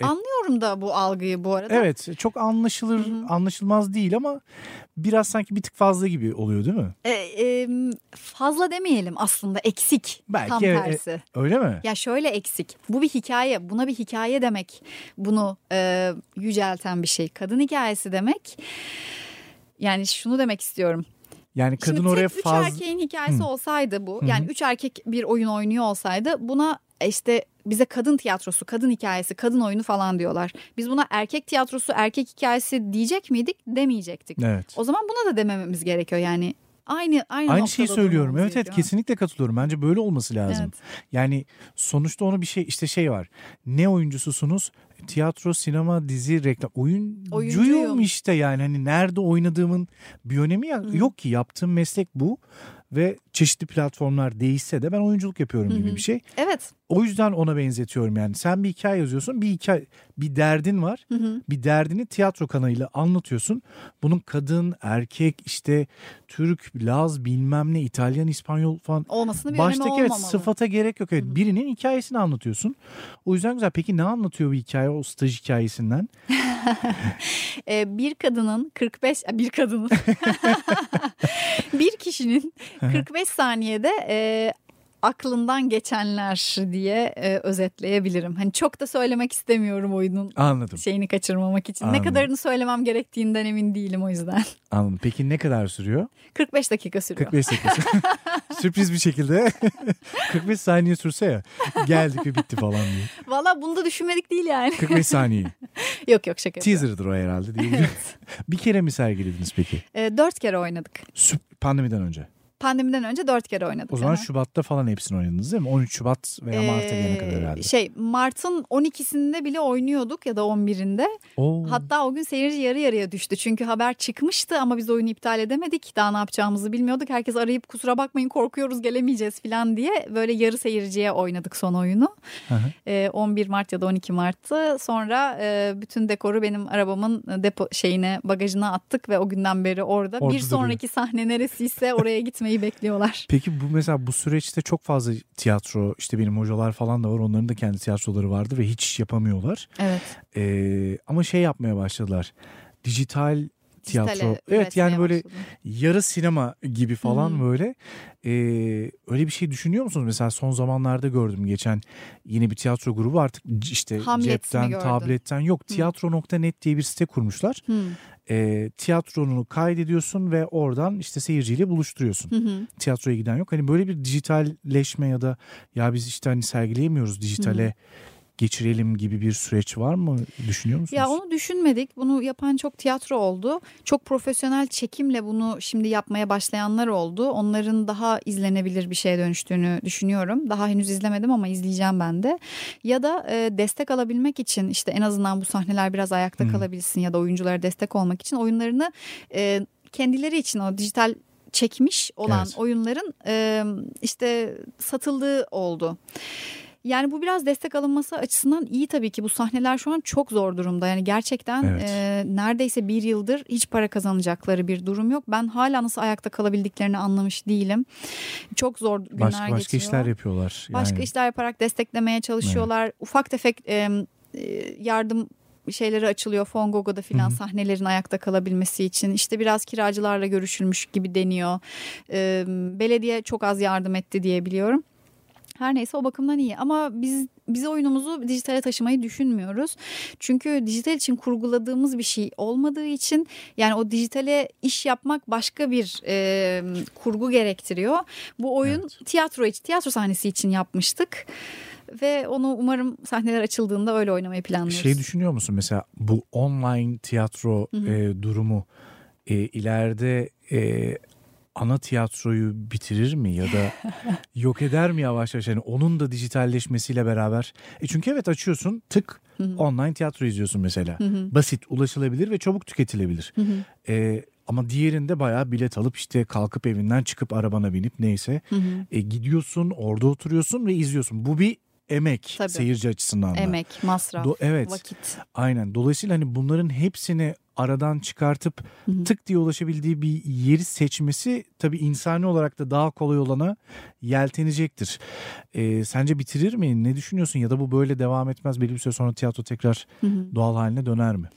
E- Anlıyorum da bu algıyı bu arada. evet çok anlaşılır anlaşılmaz değil ama biraz sanki bir tık fazla gibi oluyor değil mi? E, e, fazla demeyelim aslında eksik Belki tam evet, tersi. Öyle mi? Ya şöyle eksik. Bu bir hikaye. Buna bir hikaye demek. Bunu e, yücelten bir şey. Kadın hikayesi demek. Yani şunu demek istiyorum. Yani kadın Şimdi oraya tek üç fazla erkeğin hikayesi Hı. olsaydı bu. Hı hı. Yani üç erkek bir oyun oynuyor olsaydı buna işte bize kadın tiyatrosu, kadın hikayesi, kadın oyunu falan diyorlar. Biz buna erkek tiyatrosu, erkek hikayesi diyecek miydik? Demeyecektik. Evet. O zaman buna da demememiz gerekiyor yani. Aynı aynı, Aynı şeyi söylüyorum. Evet evet kesinlikle katılıyorum. Bence böyle olması lazım. Evet. Yani sonuçta onu bir şey işte şey var. Ne oyuncususunuz? Tiyatro, sinema, dizi, reklam. Oyuncuyum Oyuncuyum. işte yani. Hani nerede oynadığımın bir önemi yok ki. Yaptığım meslek bu. Ve çeşitli platformlar değişse de ben oyunculuk yapıyorum gibi bir şey. Evet. O yüzden ona benzetiyorum yani. Sen bir hikaye yazıyorsun. Bir hikaye, bir derdin var. Bir derdini tiyatro kanalıyla anlatıyorsun. Bunun kadın, erkek, işte Türk, Laz, bilmem ne, İtalyan, İspanyol falan. Olmasını bir Baştaki evet sıfata gerek yok. Evet, birinin hikayesini anlatıyorsun. O yüzden güzel. Peki ne anlatıyor bu hikaye o staj hikayesinden? Ee, bir kadının 45 bir kadının bir kişinin 45 saniyede e, aklından geçenler diye e, özetleyebilirim. Hani çok da söylemek istemiyorum oyunun Anladım. şeyini kaçırmamak için. Anladım. Ne kadarını söylemem gerektiğinden emin değilim o yüzden. Anladım. Peki ne kadar sürüyor? 45 dakika sürüyor. 45 dakika. Sürpriz bir şekilde 45 saniye sürse ya geldik ve bitti falan diye. Valla bunu da düşünmedik değil yani. 45 saniye. yok yok şaka. Teaser'dır o herhalde diye. bir kere mi sergilediniz peki? E, dört kere oynadık. Süp- Pandemiden önce. Pandemiden önce dört kere oynadık. O zaman Aha. Şubat'ta falan hepsini oynadınız değil mi? 13 Şubat veya Mart'a gelene kadar Ee, herhalde. Şey Mart'ın 12'sinde bile oynuyorduk ya da 11'inde. Oo. Hatta o gün seyirci yarı yarıya düştü. Çünkü haber çıkmıştı ama biz oyunu iptal edemedik. Daha ne yapacağımızı bilmiyorduk. Herkes arayıp kusura bakmayın korkuyoruz gelemeyeceğiz falan diye. Böyle yarı seyirciye oynadık son oyunu. Hı hı. Ee, 11 Mart ya da 12 Mart'tı. Sonra e, bütün dekoru benim arabamın depo şeyine bagajına attık ve o günden beri orada. Orada bir sonraki sahne neresiyse oraya gitmeyi bekliyorlar. Peki bu mesela bu süreçte çok fazla tiyatro işte benim hocalar falan da var. Onların da kendi tiyatroları vardı ve hiç yapamıyorlar. Evet. Ee, ama şey yapmaya başladılar. Dijital tiyatro. Evet yani böyle başladı. yarı sinema gibi falan hı. böyle. Ee, öyle bir şey düşünüyor musunuz? Mesela son zamanlarda gördüm geçen yeni bir tiyatro grubu artık işte Hamlet cepten, tabletten yok. Tiyatro.net diye bir site kurmuşlar. Hı. Ee, tiyatronu kaydediyorsun ve oradan işte seyirciyle buluşturuyorsun. Hı. Tiyatroya giden yok. Hani böyle bir dijitalleşme ya da ya biz işte hani sergileyemiyoruz dijitale geçirelim gibi bir süreç var mı düşünüyor musunuz? Ya onu düşünmedik. Bunu yapan çok tiyatro oldu. Çok profesyonel çekimle bunu şimdi yapmaya başlayanlar oldu. Onların daha izlenebilir bir şeye dönüştüğünü düşünüyorum. Daha henüz izlemedim ama izleyeceğim ben de. Ya da e, destek alabilmek için işte en azından bu sahneler biraz ayakta Hı. kalabilsin ya da oyunculara destek olmak için oyunlarını e, kendileri için o dijital çekmiş olan Evet. oyunların e, işte satıldığı oldu. Yani bu biraz destek alınması açısından iyi tabii ki. Bu sahneler şu an çok zor durumda. Yani gerçekten Evet. e, neredeyse bir yıldır hiç para kazanacakları bir durum yok. Ben hala nasıl ayakta kalabildiklerini anlamış değilim. Çok zor günler başka, başka geçiyor. işler yapıyorlar. Başka yani. işler yaparak desteklemeye çalışıyorlar. Ufak tefek e, e, yardım şeyleri açılıyor Fongogo'da filan sahnelerin ayakta kalabilmesi için. İşte biraz kiracılarla görüşülmüş gibi deniyor. E, belediye çok az yardım etti diye biliyorum. Her neyse o bakımdan iyi ama biz biz oyunumuzu dijitale taşımayı düşünmüyoruz. Çünkü dijital için kurguladığımız bir şey olmadığı için yani o dijitale iş yapmak başka bir e, kurgu gerektiriyor. Bu oyun Evet. tiyatro için, tiyatro sahnesi için yapmıştık. Ve onu umarım sahneler açıldığında öyle oynamayı planlıyoruz. Şey düşünüyor musun mesela bu online tiyatro Hı hı. e, durumu e, ileride e, ana tiyatroyu bitirir mi ya da yok eder mi yavaş yavaş? Yani onun da dijitalleşmesiyle beraber. E çünkü evet açıyorsun tık online tiyatro izliyorsun mesela. Basit, ulaşılabilir ve çabuk tüketilebilir. E, ama diğerinde bayağı bilet alıp işte kalkıp evinden çıkıp arabana binip neyse Hı hı. e, gidiyorsun orada oturuyorsun ve izliyorsun. Bu bir emek Tabii. seyirci açısından da. Emek, masraf, Do- evet. vakit. Aynen. Dolayısıyla hani bunların hepsini aradan çıkartıp Hı hı. tık diye ulaşabildiği bir yeri seçmesi tabii insani olarak da daha kolay olana yeltenecektir. Ee, sence bitirir mi? Ne düşünüyorsun? Ya da bu böyle devam etmez. Belli bir süre sonra tiyatro tekrar Hı hı. doğal haline döner mi?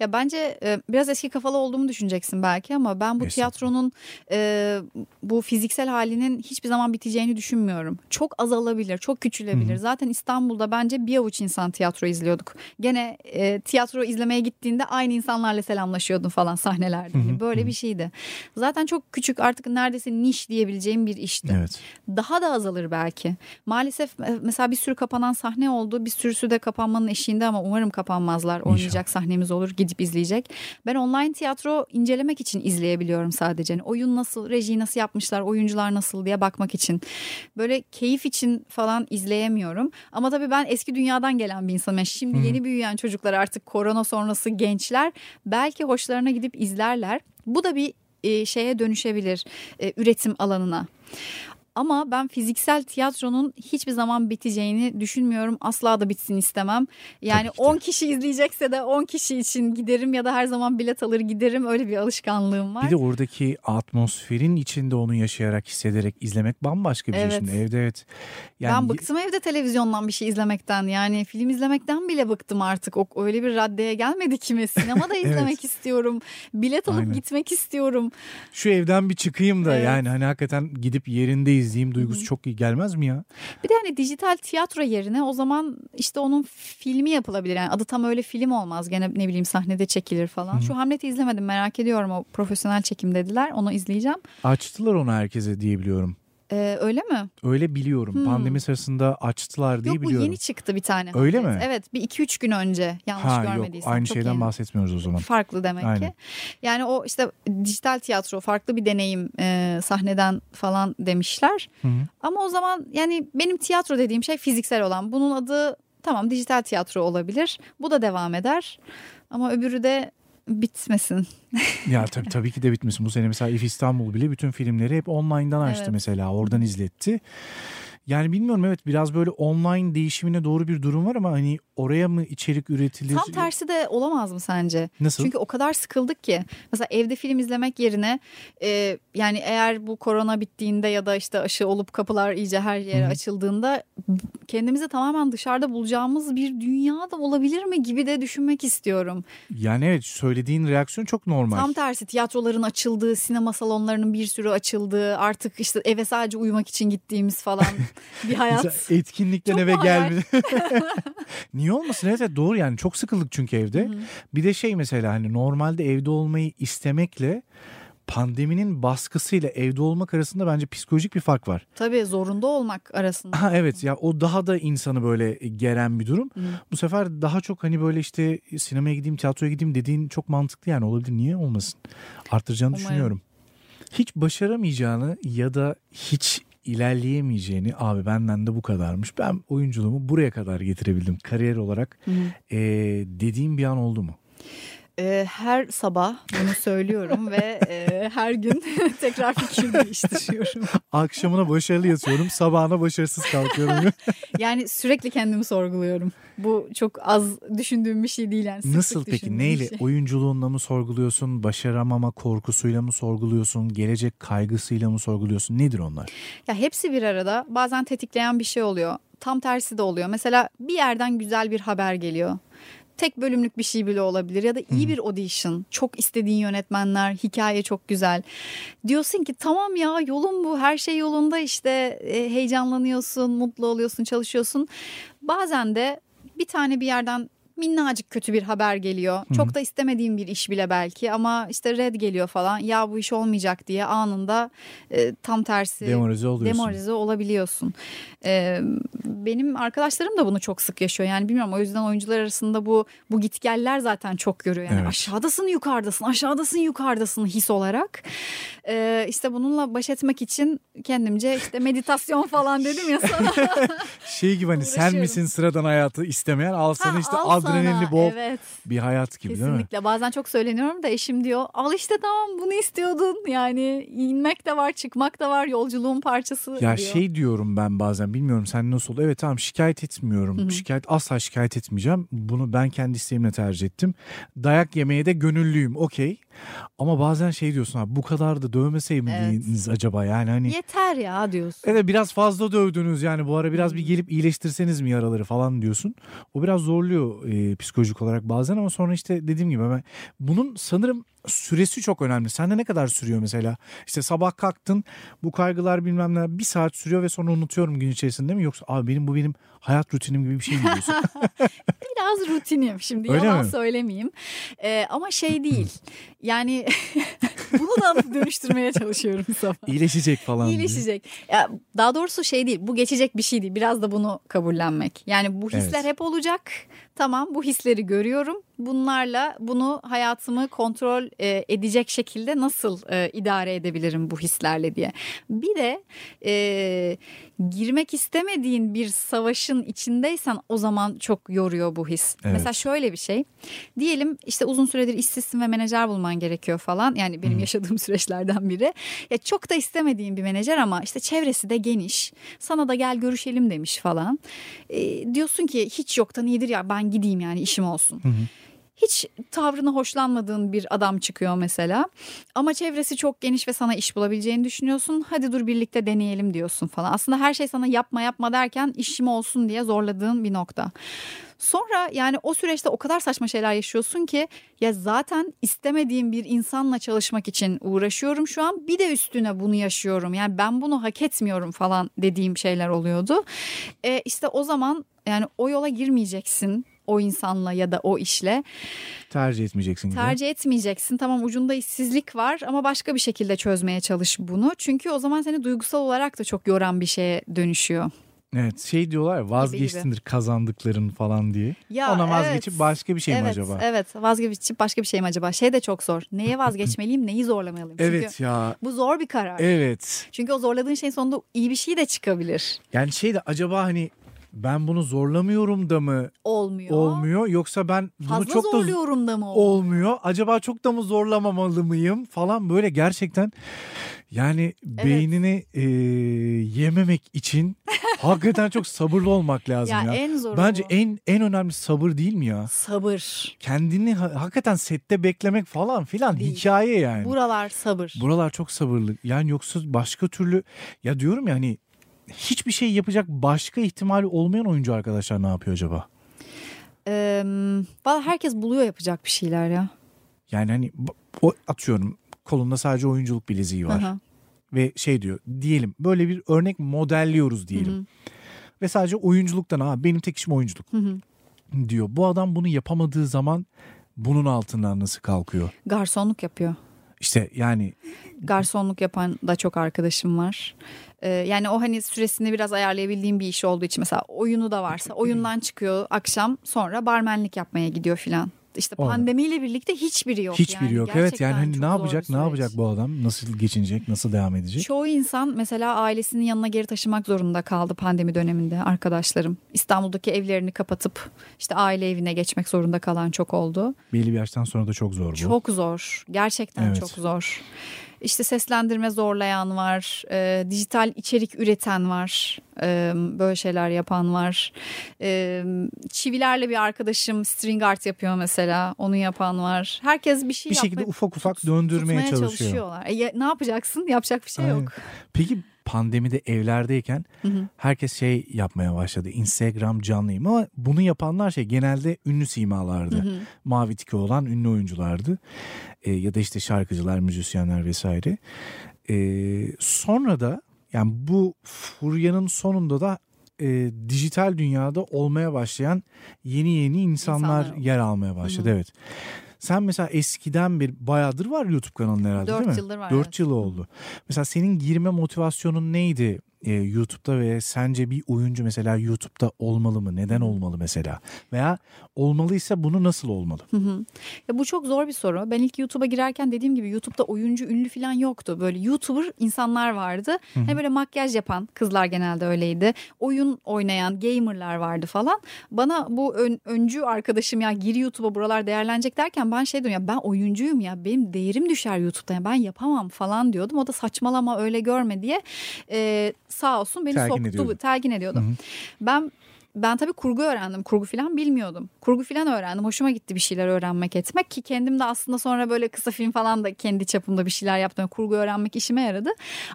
Ya bence e, biraz eski kafalı olduğumu düşüneceksin belki ama ben bu Estağfurullah. tiyatronun e, bu fiziksel halinin hiçbir zaman biteceğini düşünmüyorum. Çok azalabilir, çok küçülebilir. Hı hı. Zaten İstanbul'da bence bir avuç insan tiyatro izliyorduk. Gene e, tiyatro izlemeye gittiğinde aynı insanlarla selamlaşıyordun falan sahnelerde. Hı hı, Hani Böyle hı hı. bir şeydi. Zaten çok küçük artık neredeyse niş diyebileceğim bir işti. Evet. Daha da azalır belki. Maalesef e, mesela bir sürü kapanan sahne oldu. Bir sürüsü de kapanmanın eşiğinde ama umarım kapanmazlar. Oynayacak sahnemiz olur, gidip izleyecek. Ben online tiyatro incelemek için izleyebiliyorum sadece. Yani oyun nasıl, rejiyi nasıl yapmışlar, oyuncular nasıl diye bakmak için. Böyle keyif için falan izleyemiyorum. Ama tabii ben eski dünyadan gelen bir insanım. Yani şimdi Hı yeni büyüyen çocuklar artık korona sonrası gençler belki hoşlarına gidip izlerler. Bu da bir e, şeye dönüşebilir e, üretim alanına. Ama ben fiziksel tiyatronun hiçbir zaman biteceğini düşünmüyorum. Asla da bitsin istemem. Yani Tabii ki de. 10 kişi izleyecekse de 10 kişi için giderim ya da her zaman bilet alır giderim. Öyle bir alışkanlığım var. Bir de oradaki atmosferin içinde onu yaşayarak, hissederek izlemek bambaşka bir şey Evet. şimdi. Evde evet. Yani ben bıktım evde televizyondan bir şey izlemekten. Yani film izlemekten bile bıktım artık. O öyle bir raddeye gelmedi kimi. Sinemada izlemek istiyorum. Bilet alıp Aynen. gitmek istiyorum. şu evden bir çıkayım da Evet. yani hani hakikaten gidip yerinde izleyeyim duygusu çok iyi gelmez mi ya? Bir de hani dijital tiyatro yerine o zaman işte onun filmi yapılabilir. Yani adı tam öyle film olmaz. Gene ne bileyim sahnede çekilir falan. Şu Hamlet'i izlemedim merak ediyorum. O profesyonel çekim dediler. Onu izleyeceğim. Açtılar onu herkese diye biliyorum. Ee, öyle mi? Öyle biliyorum. Hmm. Pandemi sırasında açtılar diye Yok bu biliyorum. yeni çıktı bir tane. Öyle Hamlet. mi? Evet bir iki üç gün önce yanlış ha yok görmediysem. aynı Çok şeyden yeni. bahsetmiyoruz o zaman. Farklı demek Aynen. ki. Yani o işte dijital tiyatro farklı bir deneyim e, sahneden falan demişler. Hı hı. Ama o zaman yani benim tiyatro dediğim şey fiziksel olan. Bunun adı tamam dijital tiyatro olabilir. Bu da devam eder. Ama öbürü de bitmesin. Ya tabii tabii ki de bitmesin. Bu sene mesela İF İstanbul bile bütün filmleri hep online'dan açtı Evet. mesela. Oradan izletti. Yani bilmiyorum evet biraz böyle online değişimine doğru bir durum var ama hani oraya mı içerik üretilir? Tam tersi de olamaz mı sence? Nasıl? Çünkü o kadar sıkıldık ki. Mesela evde film izlemek yerine e, yani eğer bu korona bittiğinde ya da işte aşı olup kapılar iyice her yere Hı hı. açıldığında kendimizi tamamen dışarıda bulacağımız bir dünya da olabilir mi gibi de düşünmek istiyorum. Yani evet söylediğin reaksiyon çok normal. Tam tersi tiyatroların açıldığı, sinema salonlarının bir sürü açıldığı, artık işte eve sadece uyumak için gittiğimiz falan bir hayat. Etkinlikten Çok eve mu hayal? gelme. Niye olmasın? Evet, evet doğru yani çok sıkıldık çünkü evde. Bir de şey mesela hani normalde evde olmayı istemekle pandeminin baskısıyla evde olmak arasında bence psikolojik bir fark var. Tabii zorunda olmak arasında. Ha evet ya o daha da insanı böyle geren bir durum. Bu sefer daha çok hani böyle işte sinemaya gideyim, tiyatroya gideyim dediğin çok mantıklı yani olabilir. Niye olmasın? Arttıracağını Umarım. düşünüyorum. Hiç başaramayacağını ya da hiç ilerleyemeyeceğini abi benden de bu kadarmış. Ben oyunculuğumu buraya kadar getirebildim kariyer olarak. Ee, dediğim bir an oldu mu? Ee, her sabah bunu söylüyorum ve e, her gün tekrar fikir değiştiriyorum. Akşamına başarılı yatıyorum, sabahına başarısız kalkıyorum. Yani sürekli kendimi sorguluyorum. Bu çok az düşündüğüm bir şey değil yani. sık sık Nasıl peki? düşündüğüm Neyle? şey. Oyunculuğunla mı sorguluyorsun? Başaramama korkusuyla mı sorguluyorsun? Gelecek kaygısıyla mı sorguluyorsun? Nedir onlar? Ya hepsi bir arada bazen tetikleyen bir şey oluyor. Tam tersi de oluyor. Mesela bir yerden güzel bir haber geliyor. Tek bölümlük bir şey bile olabilir ya da iyi bir audition. Çok istediğin yönetmenler, hikaye çok güzel. Diyorsun ki tamam ya yolun bu, her şey yolunda işte E, heyecanlanıyorsun, mutlu oluyorsun, çalışıyorsun. Bazen de bir tane bir yerden minnacık kötü bir haber geliyor. Çok da istemediğim bir iş bile belki ama işte red geliyor falan. Ya bu iş olmayacak diye anında e, tam tersi Demoralize oluyorsun. demoralize olabiliyorsun. Ee, benim arkadaşlarım da bunu çok sık yaşıyor. Yani bilmiyorum o yüzden oyuncular arasında bu bu gitgeller zaten çok görüyor. Yani Evet. aşağıdasın yukarıdasın aşağıdasın yukarıdasın his olarak. Ee, işte bununla baş etmek için kendimce işte meditasyon falan dedim ya sana. Şey gibi hani sen misin sıradan hayatı istemeyen al sana Ha, işte al adrenalinli sana. bol Evet. bir hayat gibi değil mi? Kesinlikle. Bazen çok söyleniyorum da eşim diyor al işte tamam bunu istiyordun. Yani inmek de var çıkmak da var yolculuğun parçası Ya diyor. şey diyorum ben bazen bilmiyorum sen nasıl evet tamam şikayet etmiyorum. Şikayet asla şikayet etmeyeceğim. Bunu ben kendi isteğimle tercih ettim. Dayak yemeye de gönüllüyüm okey. Ama bazen şey diyorsun abi bu kadar da dövmeseydiniz acaba yani hani. Yeter ya diyorsun. Evet biraz fazla dövdünüz yani bu ara biraz bir gelip iyileştirseniz mi yaraları falan diyorsun. O biraz zorluyor e, psikolojik olarak bazen ama sonra işte dediğim gibi ben bunun sanırım süresi çok önemli. Sende ne kadar sürüyor mesela? İşte sabah kalktın bu kaygılar bilmem ne bir saat sürüyor ve sonra unutuyorum gün içerisinde mi? Yoksa abi benim bu benim hayat rutinim gibi bir şey mi diyorsun? Biraz rutinim şimdi Öyle yalan mi? söylemeyeyim. Ee, ama şey değil. Yani bunu da dönüştürmeye çalışıyorum sabah. İyileşecek falan diye. İyileşecek. Ya, daha doğrusu şey değil. Bu geçecek bir şey değil. Biraz da bunu kabullenmek. Yani bu hisler Evet. hep olacak. Tamam bu hisleri görüyorum. Bunlarla bunu hayatımı kontrol e, edecek şekilde nasıl e, idare edebilirim bu hislerle diye. Bir de e, girmek istemediğin bir savaşın içindeysen o zaman çok yoruyor bu his. Evet. Mesela şöyle bir şey. Diyelim işte uzun süredir işsizsin ve menajer bulman gerekiyor falan. Yani benim yaşadığım süreçlerden biri. Ya çok da istemediğin bir menajer ama işte çevresi de geniş. Sana da gel görüşelim demiş falan. E, diyorsun ki hiç yoktan iyidir ya ben gideyim yani işim olsun. Hiç tavrını hoşlanmadığın bir adam çıkıyor mesela. Ama çevresi çok geniş ve sana iş bulabileceğini düşünüyorsun. Hadi dur birlikte deneyelim diyorsun falan. Aslında her şey sana yapma yapma derken işim olsun diye zorladığın bir nokta. Sonra yani o süreçte o kadar saçma şeyler yaşıyorsun ki ya zaten istemediğim bir insanla çalışmak için uğraşıyorum şu an. Bir de üstüne bunu yaşıyorum. Yani ben bunu hak etmiyorum falan dediğim şeyler oluyordu. E, işte o zaman yani o yola girmeyeceksin o insanla ya da o işle. Tercih etmeyeceksin gibi. Tercih etmeyeceksin. Tamam ucunda işsizlik var ama başka bir şekilde çözmeye çalış bunu. Çünkü o zaman seni duygusal olarak da çok yoran bir şeye dönüşüyor. Evet şey diyorlar ya vazgeçtindir kazandıkların falan diye. Ya, Ona vazgeçip evet. başka bir şey mi evet, acaba? Evet vazgeçip başka bir şey mi acaba? Şey de çok zor. Neye vazgeçmeliyim neyi zorlamalıyım? Çünkü Evet ya. bu zor bir karar. Evet. Çünkü o zorladığın şeyin sonunda iyi bir şey de çıkabilir. Yani şey de acaba hani ben bunu zorlamıyorum da mı Olmuyor. olmuyor yoksa ben bunu Fazla çok da zorluyorum da mı olmuyor? olmuyor. Acaba çok da mı zorlamamalı mıyım falan böyle gerçekten yani beynini e, yememek için hakikaten çok sabırlı olmak lazım Ya ya. en zoru Bence bu. en en önemli sabır değil mi ya? Sabır. Kendini ha- hakikaten sette beklemek falan filan Değil. hikaye yani. Buralar sabır. Buralar çok sabırlı. Yani yoksa başka türlü ya diyorum ya hani hiçbir şey yapacak başka ihtimali olmayan oyuncu arkadaşlar ne yapıyor acaba? Ee, valla herkes buluyor yapacak bir şeyler ya. Yani hani o atıyorum kolunda sadece oyunculuk bileziği var. Aha. Ve şey diyor diyelim böyle bir örnek modelliyoruz diyelim. Hı hı. Ve sadece oyunculuktan ha benim tek işim oyunculuk Hı hı. diyor. Bu adam bunu yapamadığı zaman bunun altından nasıl kalkıyor? Garsonluk yapıyor. İşte yani Garsonluk yapan da çok arkadaşım var. Ee, yani o hani süresini biraz ayarlayabildiğim bir iş olduğu için mesela oyunu da varsa oyundan çıkıyor akşam sonra barmenlik yapmaya gidiyor filan. İşte pandemiyle birlikte hiçbiri yok. hiçbiri yani. yok. Evet Gerçekten yani hani ne yapacak ne yapacak bu adam? Nasıl geçinecek? Nasıl devam edecek? Çoğu insan mesela ailesinin yanına geri taşımak zorunda kaldı pandemi döneminde arkadaşlarım. İstanbul'daki evlerini kapatıp işte aile evine geçmek zorunda kalan çok oldu. Belli bir yaştan sonra da çok zor bu. Çok zor. Gerçekten Evet. çok zor. İşte seslendirme zorlayan var, e, dijital içerik üreten var, e, böyle şeyler yapan var. E, çivilerle bir arkadaşım string art yapıyor mesela, onu yapan var. Herkes bir şey bir şekilde yapmaya- ufak ufak tut- döndürmeye çalışıyor. çalışıyorlar. E, ne yapacaksın? Yapacak bir şey Aynen. yok. Peki pandemide evlerdeyken Hı hı. herkes şey yapmaya başladı. Instagram canlıyım ama bunu yapanlar şey genelde ünlü simalardı. Hı hı. Mavi tiki olan ünlü oyunculardı. Ee, ya da işte şarkıcılar, müzisyenler vesaire. Ee, sonra da yani bu furyanın sonunda da e, dijital dünyada olmaya başlayan yeni yeni insanlar, İnsanlar yer almaya başladı. Hı hı. Evet. Sen mesela eskiden bir bayağıdır var YouTube kanalın herhalde Dört değil mi? yıldır var, Dört evet. yıl oldu. Mesela senin girme motivasyonun neydi e, YouTube'da ve sence bir oyuncu mesela YouTube'da olmalı mı? Neden olmalı mesela? Veya olmalıysa bunu nasıl olmalı? Hı hı. Ya bu çok zor bir soru. Ben ilk YouTube'a girerken dediğim gibi YouTube'da oyuncu ünlü falan yoktu. Böyle YouTuber insanlar vardı. Hani böyle makyaj yapan kızlar genelde öyleydi. Oyun oynayan gamerlar vardı falan. Bana bu ön- öncü arkadaşım ya gir YouTube'a buralar değerlenecek derken ben şey diyorum ya ben oyuncuyum ya benim değerim düşer YouTube'da ya ben yapamam falan diyordum. O da saçmalama öyle görme diye Ee, sağ olsun beni Telkin soktu ediyordu. telkin ediyordu. Ben ben tabii kurgu öğrendim. Kurgu falan bilmiyordum. Kurgu falan öğrendim. Hoşuma gitti bir şeyler öğrenmek etmek ki kendim de aslında sonra böyle kısa film falan da kendi çapımda bir şeyler yaptım. Kurgu öğrenmek işime yaradı.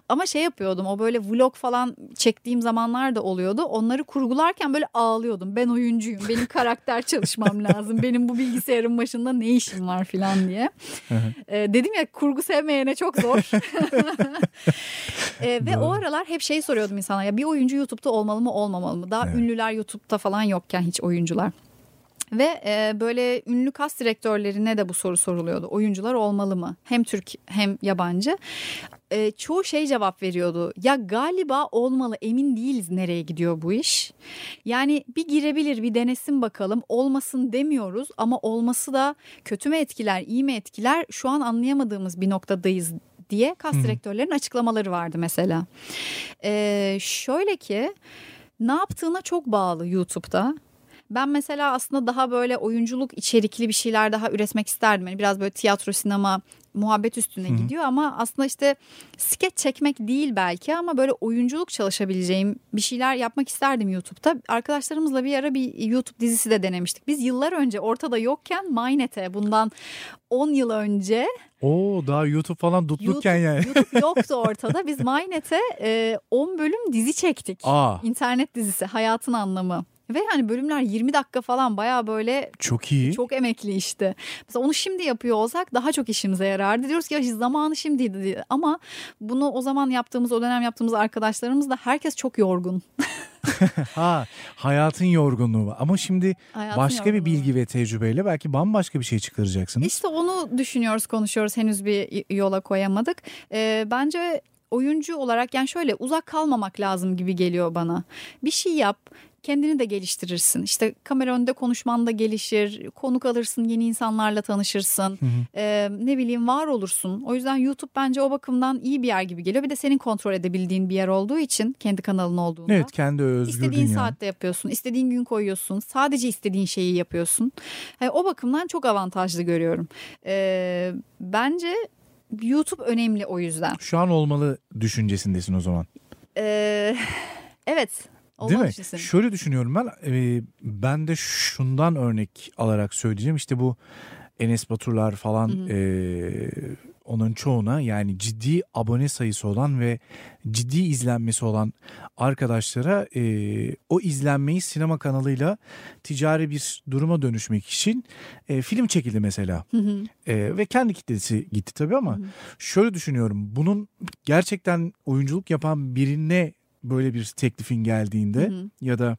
Ama şey yapıyordum. O böyle vlog falan çektiğim zamanlar da oluyordu. Onları kurgularken böyle ağlıyordum. Ben oyuncuyum. Benim karakter çalışmam lazım. Benim bu bilgisayarın başında ne işim var falan diye. Ee, dedim ya kurgu sevmeyene çok zor. Ee, ve o aralar hep şey soruyordum insana ya bir oyuncu YouTube'da olmalı mı olmamalı mı? Daha Evet. ünlüler YouTube'da falan yokken hiç oyuncular. Ve e, böyle ünlü kas direktörlerine de bu soru soruluyordu. Oyuncular olmalı mı? Hem Türk hem yabancı. E, çoğu şey cevap veriyordu. Ya galiba olmalı emin değiliz nereye gidiyor bu iş. Yani bir girebilir bir denesin bakalım. Olmasın demiyoruz ama olması da kötü mü etkiler iyi mi etkiler şu an anlayamadığımız bir noktadayız diye kas direktörlerin açıklamaları vardı mesela. E, şöyle ki ne yaptığına çok bağlı YouTube'da. Ben mesela aslında daha böyle oyunculuk içerikli bir şeyler daha üretmek isterdim. Yani biraz böyle tiyatro, sinema, muhabbet üstüne gidiyor ama aslında işte skeç çekmek değil belki ama böyle oyunculuk çalışabileceğim bir şeyler yapmak isterdim YouTube'da. Arkadaşlarımızla bir ara bir YouTube dizisi de denemiştik. Biz yıllar önce ortada yokken Mynet'e bundan 10 yıl önce Oo daha YouTube falan tutlukken yani. YouTube yoktu ortada. Biz Mynet'e e, 10 bölüm dizi çektik. Aa İnternet dizisi Hayatın Anlamı. Ve hani bölümler 20 dakika falan baya böyle çok iyi. çok emekli işte. Mesela onu şimdi yapıyor olsak daha çok işimize yarardı. Diyoruz ki ya zamanı şimdiydi diye. Ama bunu o zaman yaptığımız o dönem yaptığımız arkadaşlarımız da herkes çok yorgun. Ha hayatın yorgunluğu var. Ama şimdi Hayatın başka bir yorgunluğu. bilgi ve tecrübeyle belki bambaşka bir şey çıkaracaksınız. İşte onu düşünüyoruz, konuşuyoruz. Henüz bir yola koyamadık. Ee, bence oyuncu olarak yani şöyle uzak kalmamak lazım gibi geliyor bana. Bir şey yap, kendini de geliştirirsin. İşte kamera önünde konuşman da gelişir. Konuk alırsın, yeni insanlarla tanışırsın. Ee, ne bileyim var olursun. O yüzden YouTube bence o bakımdan iyi bir yer gibi geliyor. Bir de senin kontrol edebildiğin bir yer olduğu için kendi kanalın olduğunda. Evet kendi özgür İstediğin dünya. saatte yapıyorsun. istediğin gün koyuyorsun. Sadece istediğin şeyi yapıyorsun. E, o bakımdan çok avantajlı görüyorum. E, bence YouTube önemli o yüzden. Şu an olmalı düşüncesindesin o zaman. Evet. Değil olmalı mi? düşünsene. Şöyle düşünüyorum ben. e, ben de şundan örnek alarak söyleyeceğim. İşte bu Enes Baturlar falan e, onların çoğuna yani ciddi abone sayısı olan ve ciddi izlenmesi olan arkadaşlara e, o izlenmeyi sinema kanalıyla ticari bir duruma dönüşmek için e, film çekildi mesela. E, ve kendi kitlesi gitti tabii ama şöyle düşünüyorum. Bunun gerçekten oyunculuk yapan birine böyle bir teklifin geldiğinde ya da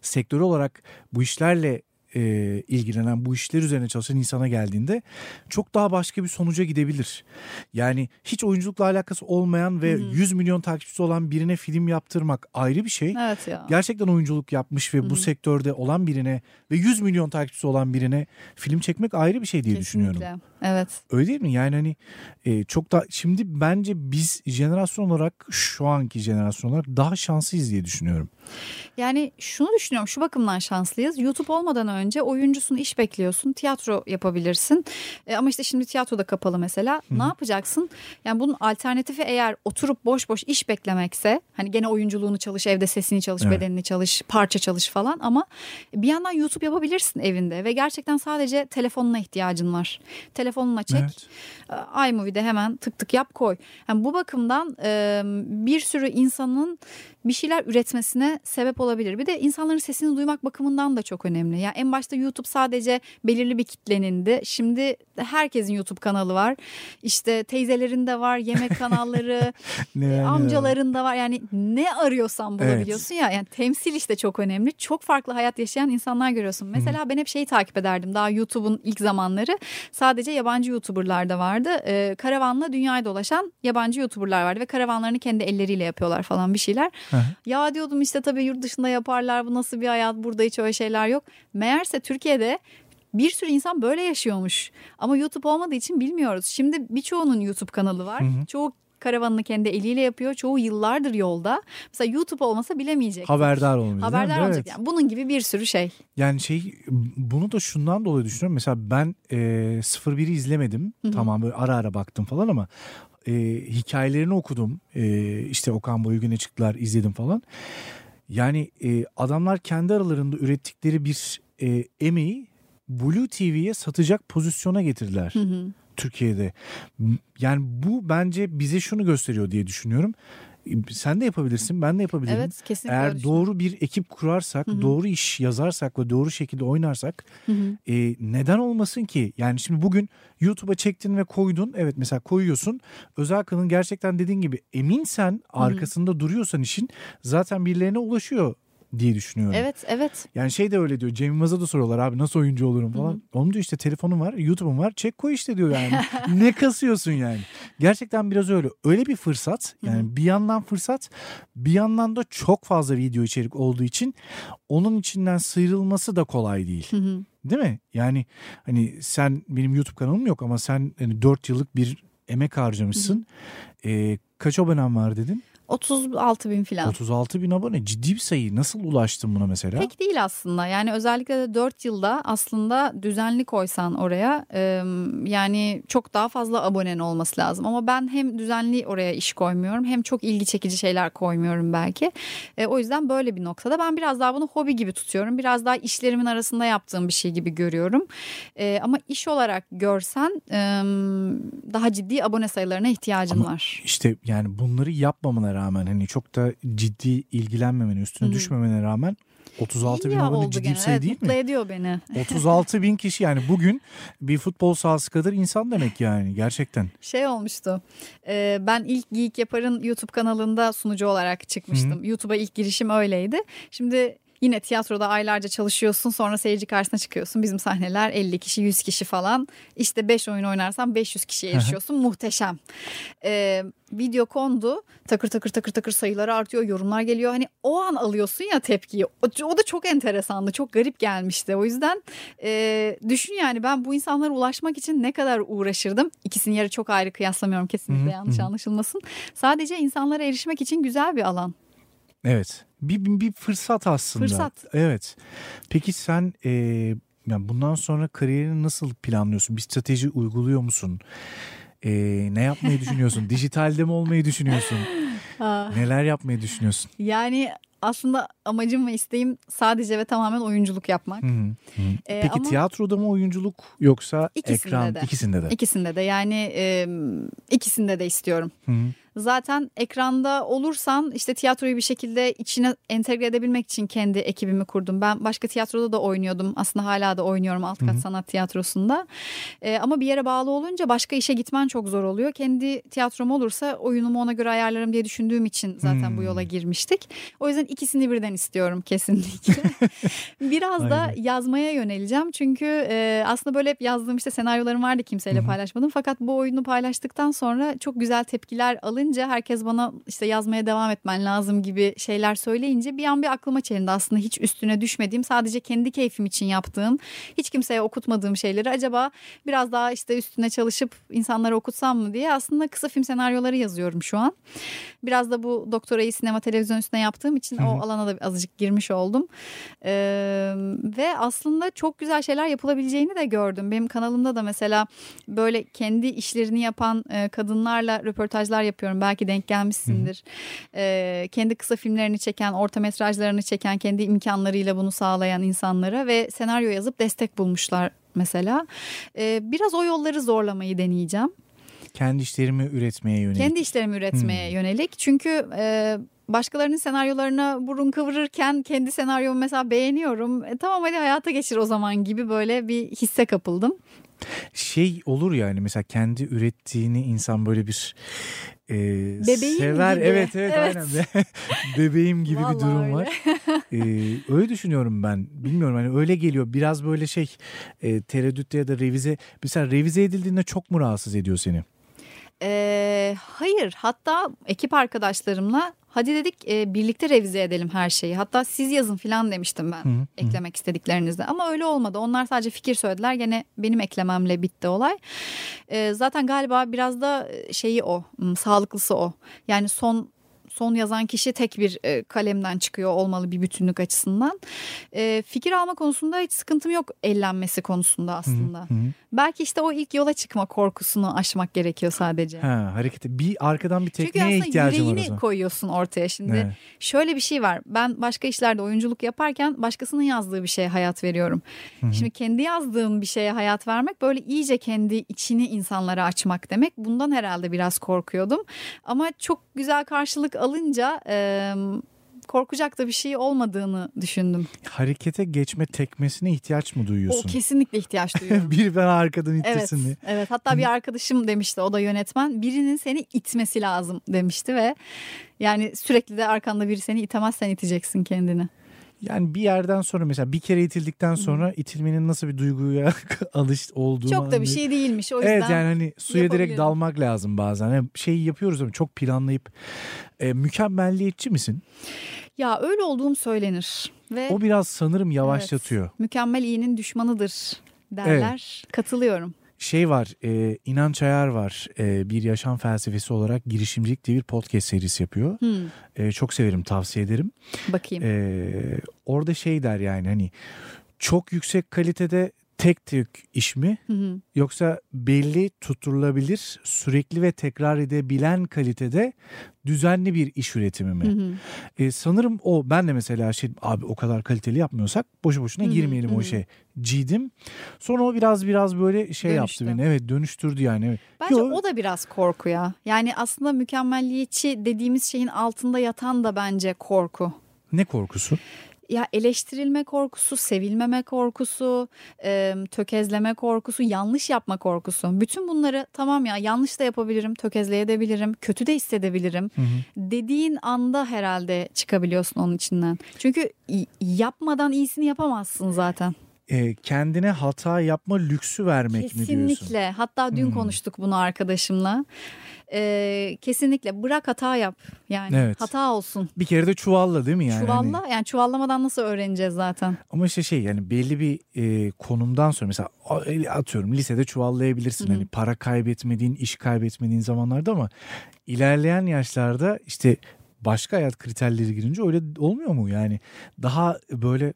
sektör olarak bu işlerle e, ilgilenen, bu işler üzerine çalışan insana geldiğinde çok daha başka bir sonuca gidebilir. Yani hiç oyunculukla alakası olmayan ve 100 milyon takipçisi olan birine film yaptırmak ayrı bir şey. Evet ya. Gerçekten oyunculuk yapmış ve bu sektörde olan birine ve 100 milyon takipçisi olan birine film çekmek ayrı bir şey diye düşünüyorum. Kesinlikle. Evet. Öyle değil mi? Yani hani e, çok da şimdi bence biz jenerasyon olarak şu anki jenerasyon olarak daha şanslıyız diye düşünüyorum. Yani şunu düşünüyorum şu bakımdan şanslıyız. YouTube olmadan önce oyuncusun iş bekliyorsun. Tiyatro yapabilirsin. E, ama işte şimdi tiyatro da kapalı mesela. Ne yapacaksın? Yani bunun alternatifi eğer oturup boş boş iş beklemekse hani gene oyunculuğunu çalış, evde sesini çalış, Evet. bedenini çalış, parça çalış falan ama bir yandan YouTube yapabilirsin evinde ve gerçekten sadece telefonuna ihtiyacın var. Telefonuna çek. Evet. e, iMovie'de hemen tık tık yap koy. Yani bu bakımdan e, bir sürü insanın bir şeyler üretmesine sebep olabilir. Bir de insanların sesini duymak bakımından da çok önemli. Ya en başta YouTube sadece belirli bir kitlenindi. Şimdi herkesin YouTube kanalı var. İşte teyzelerin de var, yemek kanalları, neler. amcaların da var. Yani ne arıyorsan bulabiliyorsun ya. Yani temsil işte çok önemli. Çok farklı hayat yaşayan insanlar görüyorsun. Mesela ben hep şeyi takip ederdim. Daha YouTube'un ilk zamanları sadece yabancı YouTuber'lar da vardı. Ee, karavanla dünyayı dolaşan yabancı YouTuber'lar vardı ve karavanlarını kendi elleriyle yapıyorlar falan bir şeyler. Ya diyordum işte tabii yurt dışında yaparlar bu nasıl bir hayat burada hiç öyle şeyler yok. Meğerse Türkiye'de bir sürü insan böyle yaşıyormuş. Ama YouTube olmadığı için bilmiyoruz. Şimdi birçoğunun YouTube kanalı var. Çoğu karavanını kendi eliyle yapıyor. Çoğu yıllardır yolda. Mesela YouTube olmasa bilemeyecek. Haberdar olmayacağız. Haberdar olacak. Evet. Yani bunun gibi bir sürü şey. Yani şey bunu da şundan dolayı düşünüyorum. Mesela ben e, 01'i izlemedim. Tamam böyle ara ara baktım falan ama e, hikayelerini okudum. E, işte Okan Bayülgen'e çıktılar izledim falan. Yani e, adamlar kendi aralarında ürettikleri bir e, emeği Blue TV'ye satacak pozisyona getirdiler. Türkiye'de. Yani bu bence bize şunu gösteriyor diye düşünüyorum. Sen de yapabilirsin, ben de yapabilirim. Evet kesinlikle Eğer doğru bir ekip kurarsak, doğru iş yazarsak ve doğru şekilde oynarsak e, neden olmasın ki? Yani şimdi bugün YouTube'a çektin ve koydun. Evet mesela koyuyorsun. Özel kanın gerçekten dediğin gibi eminsen arkasında duruyorsan işin zaten birilerine ulaşıyor diye düşünüyorum. Evet evet. Yani şey de öyle diyor. Cem Yılmaz'a da soruyorlar abi nasıl oyuncu olurum falan. Onun diyor işte telefonum var, YouTube'um var. Çek koy işte diyor yani. ne kasıyorsun yani? Gerçekten biraz öyle. Öyle bir fırsat. Yani bir yandan fırsat, bir yandan da çok fazla video içerik olduğu için onun içinden sıyrılması da kolay değil. Değil mi? Yani hani sen benim YouTube kanalım yok ama sen hani 4 yıllık bir emek harcamışsın. Ee, kaç abonen var dedin? 36 bin falan. 36 bin abone ciddi bir sayı. Nasıl ulaştın buna mesela? Pek değil aslında. Yani özellikle de 4 yılda aslında düzenli koysan oraya e, yani çok daha fazla abonen olması lazım. Ama ben hem düzenli oraya iş koymuyorum hem çok ilgi çekici şeyler koymuyorum belki. E, o yüzden böyle bir noktada ben biraz daha bunu hobi gibi tutuyorum. Biraz daha işlerimin arasında yaptığım bir şey gibi görüyorum. E, ama iş olarak görsen e, daha ciddi abone sayılarına ihtiyacın Ama var. İşte yani bunları yapmamana rağmen hani çok da ciddi ilgilenmemene üstüne düşmemene rağmen 36 bin İyi ya abone ciddi bir Evet, değil mutlu mi? ediyor beni. 36 bin kişi yani bugün bir futbol sahası kadar insan demek yani gerçekten. Şey olmuştu. e, ben ilk Geek Yapar'ın YouTube kanalında sunucu olarak çıkmıştım. YouTube'a ilk girişim öyleydi. Şimdi yine tiyatroda aylarca çalışıyorsun sonra seyirci karşısına çıkıyorsun. Bizim sahneler 50 kişi 100 kişi falan. İşte 5 oyun oynarsan 500 kişiye erişiyorsun. Muhteşem. Ee, video kondu takır takır takır takır sayıları artıyor yorumlar geliyor. Hani o an alıyorsun ya tepkiyi. O, o da çok enteresandı çok garip gelmişti. O yüzden e, düşün yani ben bu insanlara ulaşmak için ne kadar uğraşırdım. İkisinin yeri çok ayrı kıyaslamıyorum kesinlikle yanlış anlaşılmasın. Sadece insanlara erişmek için güzel bir alan. Evet. Bir, bir, fırsat aslında. Fırsat. Evet. Peki sen e, yani bundan sonra kariyerini nasıl planlıyorsun? Bir strateji uyguluyor musun? E, ne yapmayı düşünüyorsun? Dijitalde mi olmayı düşünüyorsun? Neler yapmayı düşünüyorsun? Yani aslında amacım ve isteğim sadece ve tamamen oyunculuk yapmak. Hı hı. Ee, Peki ama tiyatroda mı oyunculuk yoksa İkisinde ekran? de. İkisinde de. ikisinde de yani e, ikisinde de istiyorum. Hı hı. Zaten ekranda olursan işte tiyatroyu bir şekilde içine entegre edebilmek için kendi ekibimi kurdum. Ben başka tiyatroda da oynuyordum. Aslında hala da oynuyorum Alt Kat Sanat Tiyatrosu'nda. Ee, ama bir yere bağlı olunca başka işe gitmen çok zor oluyor. Kendi tiyatrom olursa oyunumu ona göre ayarlarım diye düşündüğüm için zaten bu yola girmiştik. O yüzden ikisini birden istiyorum kesinlikle. Biraz da Aynen. yazmaya yöneleceğim. Çünkü e, aslında böyle hep yazdığım işte senaryolarım vardı kimseyle paylaşmadım. Fakat bu oyunu paylaştıktan sonra çok güzel tepkiler alınca herkes bana işte yazmaya devam etmen lazım gibi şeyler söyleyince bir an bir aklıma çelindi aslında hiç üstüne düşmediğim sadece kendi keyfim için yaptığım hiç kimseye okutmadığım şeyleri acaba biraz daha işte üstüne çalışıp insanlara okutsam mı diye aslında kısa film senaryoları yazıyorum şu an. Biraz da bu doktorayı sinema televizyon üstüne yaptığım için o alana da azıcık girmiş oldum. Ee, ve aslında çok güzel şeyler yapılabileceğini de gördüm. Benim kanalımda da mesela böyle kendi işlerini yapan e, kadınlarla röportajlar yapıyorum. Belki denk gelmişsindir. Ee, kendi kısa filmlerini çeken, orta metrajlarını çeken, kendi imkanlarıyla bunu sağlayan insanlara ve senaryo yazıp destek bulmuşlar mesela. Ee, biraz o yolları zorlamayı deneyeceğim. Kendi işlerimi üretmeye yönelik. Kendi işlerimi üretmeye yönelik. Çünkü e, başkalarının senaryolarına burun kıvırırken kendi senaryomu mesela beğeniyorum. E, tamam hadi hayata geçir o zaman gibi böyle bir hisse kapıldım. Şey olur yani mesela kendi ürettiğini insan böyle bir e, Bebeğim sever. gibi. Evet, evet Evet. aynen. Bebeğim gibi Vallahi bir durum öyle. var. Ee, öyle düşünüyorum ben. Bilmiyorum hani öyle geliyor. Biraz böyle şey e, tereddütte ya da revize. Mesela revize edildiğinde çok mu rahatsız ediyor seni? E, hayır hatta ekip arkadaşlarımla hadi dedik e, birlikte revize edelim her şeyi. Hatta siz yazın falan demiştim ben Hı hı. eklemek istediklerinizde. Ama öyle olmadı. Onlar sadece fikir söylediler. Gene benim eklememle bitti olay. E, zaten galiba biraz da şeyi o, sağlıklısı o. Yani son son yazan kişi tek bir e, kalemden çıkıyor olmalı bir bütünlük açısından. E, fikir alma konusunda hiç sıkıntım yok ellenmesi konusunda aslında. Hı hı. Belki işte o ilk yola çıkma korkusunu aşmak gerekiyor sadece. Ha, harekete bir arkadan bir tekniğe ihtiyacım var o yüreğini koyuyorsun ortaya şimdi. Evet. Şöyle bir şey var. Ben başka işlerde oyunculuk yaparken başkasının yazdığı bir şeye hayat veriyorum. Şimdi kendi yazdığım bir şeye hayat vermek böyle iyice kendi içini insanlara açmak demek. Bundan herhalde biraz korkuyordum. Ama çok güzel karşılık alınca e, korkacak da bir şey olmadığını düşündüm. Harekete geçme tekmesine ihtiyaç mı O duyuyorsun? kesinlikle ihtiyaç duyuyorum. bir ben arkadan Evet, ittirsin diye. evet. Hatta bir arkadaşım demişti, o da yönetmen. Birinin seni itmesi lazım demişti ve yani sürekli de arkanda biri seni itemezsen iteceksin kendini. Yani bir yerden sonra mesela bir kere itildikten sonra itilmenin nasıl bir duyguya alış olduğunu Çok da bir anlayıp- şey değilmiş. O yüzden Evet yani hani suya direkt dalmak lazım bazen. Yani şeyi yapıyoruz ama çok planlayıp e, mükemmelliyetçi misin? ya öyle olduğum söylenir ve O biraz sanırım yavaşlatıyor. evet, mükemmel iyinin düşmanıdır derler. Katılıyorum. Şey var, e, İnanç Ayar var. E, bir yaşam felsefesi olarak girişimcilik diye bir podcast serisi yapıyor. Hmm, E, çok severim, tavsiye ederim. bakayım. E, orada şey der yani hani çok yüksek kalitede tek tek iş mi Hı hı. yoksa belli tutturulabilir sürekli ve tekrar edebilen kalitede düzenli bir iş üretimi mi? Hı hı. E, sanırım o ben de mesela şey abi o kadar kaliteli yapmıyorsak boşu boşuna Hı hı, girmeyelim hı o işe cidim. Sonra o biraz biraz böyle şey Dönüştü. yaptı beni. Evet dönüştürdü yani. Evet. Bence Yo, o da biraz korku ya. Yani aslında mükemmelliyetçi dediğimiz şeyin altında yatan da bence korku. ne korkusu? Ya eleştirilme korkusu, sevilmeme korkusu, e, tökezleme korkusu, yanlış yapma korkusu. Bütün bunları tamam ya yanlış da yapabilirim, tökezleyebilirim, kötü de hissedebilirim. Hı hı. Dediğin anda herhalde çıkabiliyorsun onun içinden. Çünkü yapmadan iyisini yapamazsın zaten e, kendine hata yapma lüksü vermek kesinlikle. mi diyorsun? Kesinlikle. Hatta dün hmm. konuştuk bunu arkadaşımla. Ee, kesinlikle bırak hata yap. Yani evet. hata olsun. Bir kere de çuvalla değil mi yani? Çuvalla hani... yani çuvallamadan nasıl öğreneceğiz zaten? Ama işte şey yani belli bir e, konumdan sonra mesela atıyorum lisede çuvallayabilirsin. Hı-hı. Hani para kaybetmediğin, iş kaybetmediğin zamanlarda ama ilerleyen yaşlarda işte başka hayat kriterleri girince öyle olmuyor mu yani? Daha böyle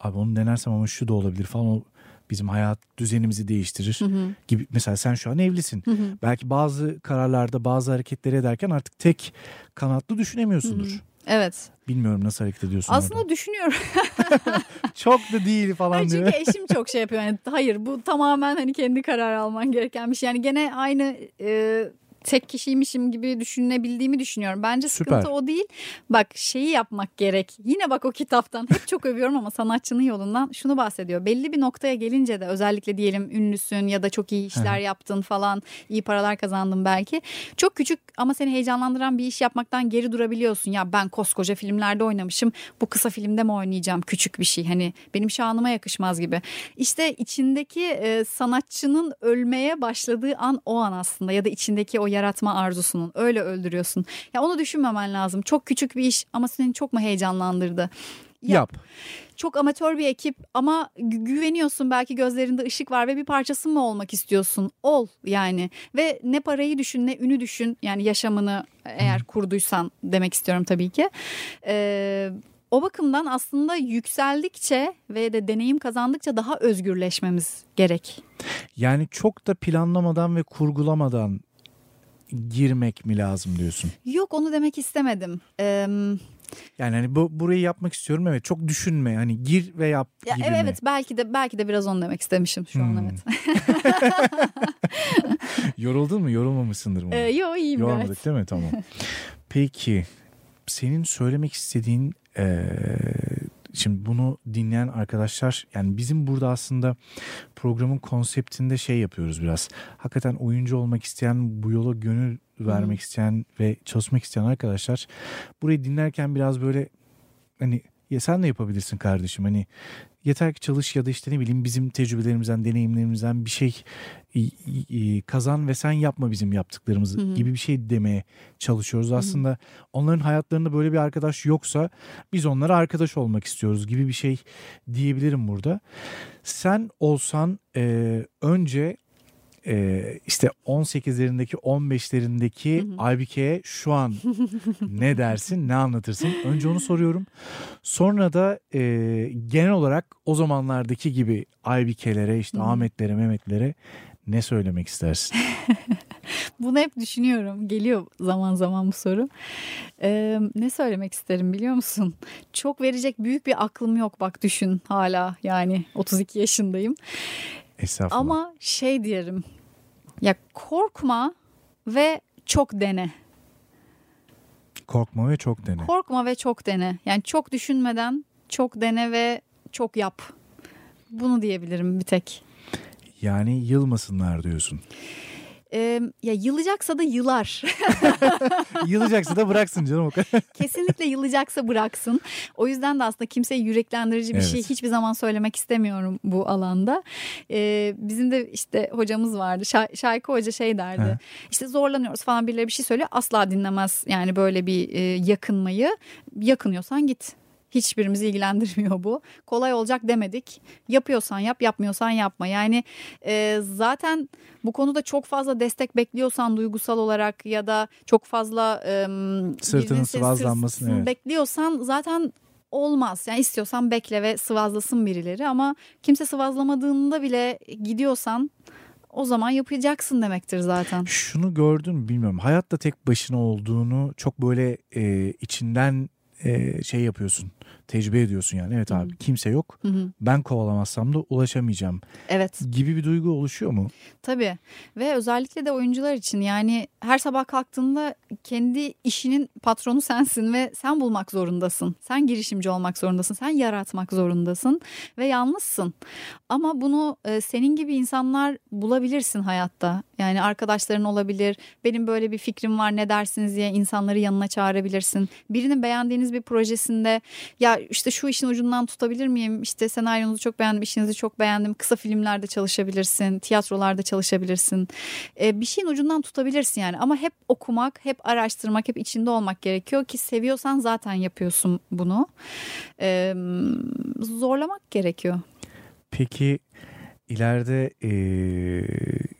abi onu denersem ama şu da olabilir falan bizim hayat düzenimizi değiştirir hı hı. gibi. Mesela sen şu an evlisin. Hı hı. Belki bazı kararlarda bazı hareketleri ederken artık tek kanatlı düşünemiyorsundur. Hı hı. Evet. Bilmiyorum nasıl hareket ediyorsun Aslında orada. düşünüyorum. çok da değil falan hayır, diyor. Çünkü eşim çok şey yapıyor. Yani, hayır bu tamamen hani kendi karar alman gereken bir şey. Yani gene aynı e, tek kişiymişim gibi düşünebildiğimi düşünüyorum. Bence sıkıntı Süper. o değil. Bak şeyi yapmak gerek. Yine bak o kitaptan hep çok övüyorum ama sanatçının yolundan şunu bahsediyor. Belli bir noktaya gelince de özellikle diyelim ünlüsün ya da çok iyi işler yaptın falan iyi paralar kazandın belki. Çok küçük ama seni heyecanlandıran bir iş yapmaktan geri durabiliyorsun. Ya ben koskoca filmlerde oynamışım. Bu kısa filmde mi oynayacağım? Küçük bir şey. Hani benim şanıma yakışmaz gibi. İşte içindeki e, sanatçının ölmeye başladığı an o an aslında ya da içindeki o yaratma arzusunun. Öyle öldürüyorsun. Ya onu düşünmemen lazım. Çok küçük bir iş ama seni çok mu heyecanlandırdı? Yap. Yap. Çok amatör bir ekip ama güveniyorsun belki gözlerinde ışık var ve bir parçası mı olmak istiyorsun? Ol yani ve ne parayı düşün ne ünü düşün yani yaşamını eğer kurduysan demek istiyorum tabii ki. Ee, o bakımdan aslında yükseldikçe ve de deneyim kazandıkça daha özgürleşmemiz gerek. Yani çok da planlamadan ve kurgulamadan girmek mi lazım diyorsun? Yok onu demek istemedim. Ee, yani hani bu burayı yapmak istiyorum evet çok düşünme hani gir ve yap ya gibi evet, mi? Evet belki de belki de biraz onu demek istemişim şu hmm. an evet. Yoruldun mu? Yorulmamışsındır mı? Ee, yo iyiyim Yormadık evet. değil mi? Tamam. Peki senin söylemek istediğin ee, Şimdi bunu dinleyen arkadaşlar yani bizim burada aslında programın konseptinde şey yapıyoruz biraz. Hakikaten oyuncu olmak isteyen, bu yola gönül vermek isteyen ve çalışmak isteyen arkadaşlar burayı dinlerken biraz böyle hani ya sen de yapabilirsin kardeşim hani yeter ki çalış ya da işte ne bileyim bizim tecrübelerimizden deneyimlerimizden bir şey kazan ve sen yapma bizim yaptıklarımızı Hı-hı. gibi bir şey demeye çalışıyoruz. Hı-hı. Aslında onların hayatlarında böyle bir arkadaş yoksa biz onlara arkadaş olmak istiyoruz gibi bir şey diyebilirim burada. Sen olsan e, önce e, işte 18'lerindeki 15'lerindeki Aybike'ye şu an ne dersin ne anlatırsın? Önce onu soruyorum. Sonra da e, genel olarak o zamanlardaki gibi Aybike'lere işte Ahmet'lere Mehmet'lere ne söylemek istersin? Bunu hep düşünüyorum. Geliyor zaman zaman bu soru. Ee, ne söylemek isterim biliyor musun? Çok verecek büyük bir aklım yok bak düşün hala yani 32 yaşındayım. Ama şey diyelim ya korkma ve çok dene. Korkma ve çok dene. Korkma ve çok dene. Yani çok düşünmeden çok dene ve çok yap. Bunu diyebilirim bir tek. Yani yılmasınlar diyorsun. Ee, ya yılacaksa da yılar. yılacaksa da bıraksın canım o kadar. Kesinlikle yılacaksa bıraksın. O yüzden de aslında kimseye yüreklendirici bir şey evet. şey hiçbir zaman söylemek istemiyorum bu alanda. Ee, bizim de işte hocamız vardı. Şay Şayka Hoca şey derdi. Ha. İşte zorlanıyoruz falan birileri bir şey söylüyor. Asla dinlemez yani böyle bir e, yakınmayı. Yakınıyorsan git. Hiçbirimizi ilgilendirmiyor bu. Kolay olacak demedik. Yapıyorsan yap, yapmıyorsan yapma. Yani e, zaten bu konuda çok fazla destek bekliyorsan duygusal olarak ya da çok fazla e, sırtının sıvazlanmasını evet. bekliyorsan zaten olmaz. Yani istiyorsan bekle ve sıvazlasın birileri ama kimse sıvazlamadığında bile gidiyorsan o zaman yapacaksın demektir zaten. Şunu gördün mü bilmiyorum. Hayatta tek başına olduğunu çok böyle e, içinden e, şey yapıyorsun Tecrübe ediyorsun yani. Evet abi kimse yok. Hı hı. Ben kovalamazsam da ulaşamayacağım Evet. gibi bir duygu oluşuyor mu? Tabii ve özellikle de oyuncular için yani her sabah kalktığında kendi işinin patronu sensin ve sen bulmak zorundasın. Sen girişimci olmak zorundasın. Sen yaratmak zorundasın ve yalnızsın. Ama bunu e, senin gibi insanlar bulabilirsin hayatta. Yani arkadaşların olabilir. Benim böyle bir fikrim var ne dersiniz diye insanları yanına çağırabilirsin. Birinin beğendiğiniz bir projesinde ya işte şu işin ucundan tutabilir miyim? İşte senaryonuzu çok beğendim, işinizi çok beğendim. Kısa filmlerde çalışabilirsin, tiyatrolarda çalışabilirsin. Ee, bir şeyin ucundan tutabilirsin yani ama hep okumak, hep araştırmak, hep içinde olmak gerekiyor ki seviyorsan zaten yapıyorsun bunu. Ee, zorlamak gerekiyor. Peki ileride eee,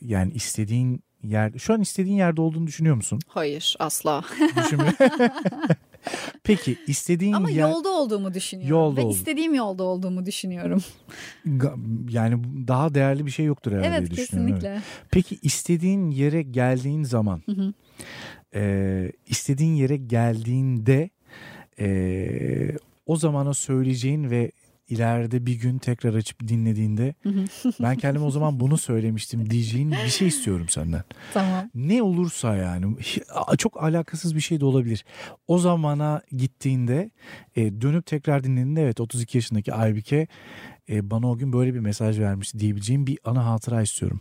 yani istediğin yer şu an istediğin yerde olduğunu düşünüyor musun? Hayır asla. Düşünmüyor. Peki istediğin Ama yer yolda olduğumu düşünüyorum. Yolda Ve oldun. istediğim yolda olduğumu düşünüyorum. Yani daha değerli bir şey yoktur herhalde evet diye düşünüyorum. Evet. kesinlikle. Peki istediğin yere geldiğin zaman Hı hı. eee, istediğin yere geldiğinde eee, o zamana söyleyeceğin ve ileride bir gün tekrar açıp dinlediğinde ben kendime o zaman bunu söylemiştim diyeceğin bir şey istiyorum senden. tamam. Ne olursa yani çok alakasız bir şey de olabilir. O zamana gittiğinde e, dönüp tekrar dinlediğinde evet 32 yaşındaki Aybike e, bana o gün böyle bir mesaj vermişti diyebileceğim bir ana hatıra istiyorum.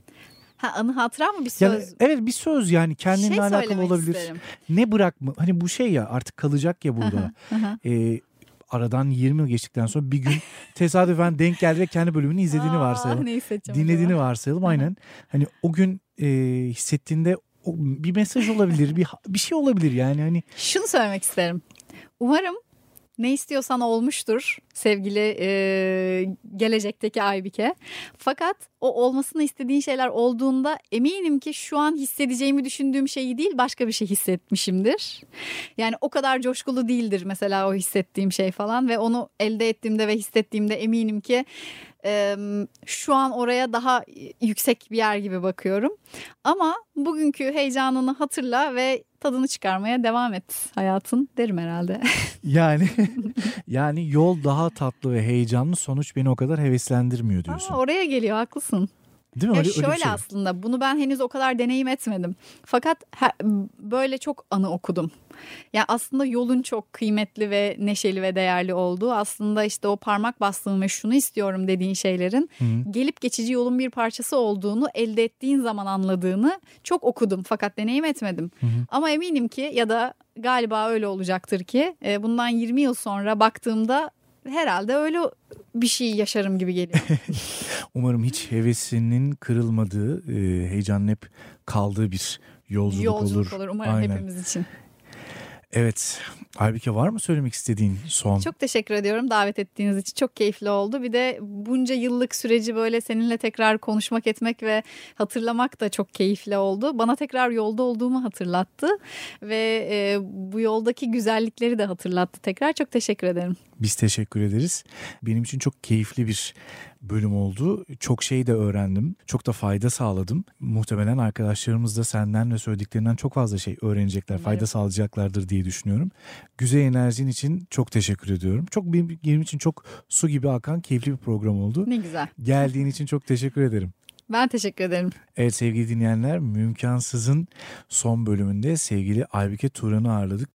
Ha anı hatıra mı bir söz? Yani, evet bir söz yani kendinle şey alakalı olabilir. isterim. Ne bırakma hani bu şey ya artık kalacak ya burada. Hı hı. E, aradan 20 yıl geçtikten sonra bir gün tesadüfen denk geldi ve kendi bölümünü izlediğini Aa, varsayalım. dinlediğini acaba? varsayalım aynen. Hani o gün e, hissettiğinde o, bir mesaj olabilir, bir bir şey olabilir yani hani Şunu söylemek isterim. Umarım ne istiyorsan olmuştur sevgili e, gelecekteki Aybike. Fakat o olmasını istediğin şeyler olduğunda eminim ki şu an hissedeceğimi düşündüğüm şeyi değil başka bir şey hissetmişimdir. Yani o kadar coşkulu değildir mesela o hissettiğim şey falan ve onu elde ettiğimde ve hissettiğimde eminim ki e, şu an oraya daha yüksek bir yer gibi bakıyorum. Ama bugünkü heyecanını hatırla ve tadını çıkarmaya devam et hayatın derim herhalde. yani yani yol daha tatlı ve heyecanlı sonuç beni o kadar heveslendirmiyor diyorsun. Aa, oraya geliyor haklısın. Değil mi? Ya Öyle, öyle şöyle şey. aslında bunu ben henüz o kadar deneyim etmedim. Fakat he- böyle çok anı okudum. Ya aslında yolun çok kıymetli ve neşeli ve değerli olduğu aslında işte o parmak bastığın ve şunu istiyorum dediğin şeylerin Hı. gelip geçici yolun bir parçası olduğunu elde ettiğin zaman anladığını çok okudum fakat deneyim etmedim. Hı hı. Ama eminim ki ya da galiba öyle olacaktır ki e, bundan 20 yıl sonra baktığımda herhalde öyle bir şey yaşarım gibi geliyor. Umarım hiç hevesinin kırılmadığı, e, heyecanın hep kaldığı bir yolculuk, Yolculuk olur. olur umarım Aynen. hepimiz için. Evet. Aybike var mı söylemek istediğin son? Çok teşekkür ediyorum davet ettiğiniz için. Çok keyifli oldu. Bir de bunca yıllık süreci böyle seninle tekrar konuşmak etmek ve hatırlamak da çok keyifli oldu. Bana tekrar yolda olduğumu hatırlattı ve e, bu yoldaki güzellikleri de hatırlattı tekrar. Çok teşekkür ederim. Biz teşekkür ederiz. Benim için çok keyifli bir bölüm oldu. Çok şey de öğrendim. Çok da fayda sağladım. Muhtemelen arkadaşlarımız da senden ve söylediklerinden çok fazla şey öğrenecekler, fayda sağlayacaklardır diye düşünüyorum. Güzel enerjin için çok teşekkür ediyorum. Çok benim, benim için çok su gibi akan keyifli bir program oldu. Ne güzel. Geldiğin için çok teşekkür ederim. Ben teşekkür ederim. Evet sevgili dinleyenler Mümkansız'ın son bölümünde sevgili Aybike Turan'ı ağırladık.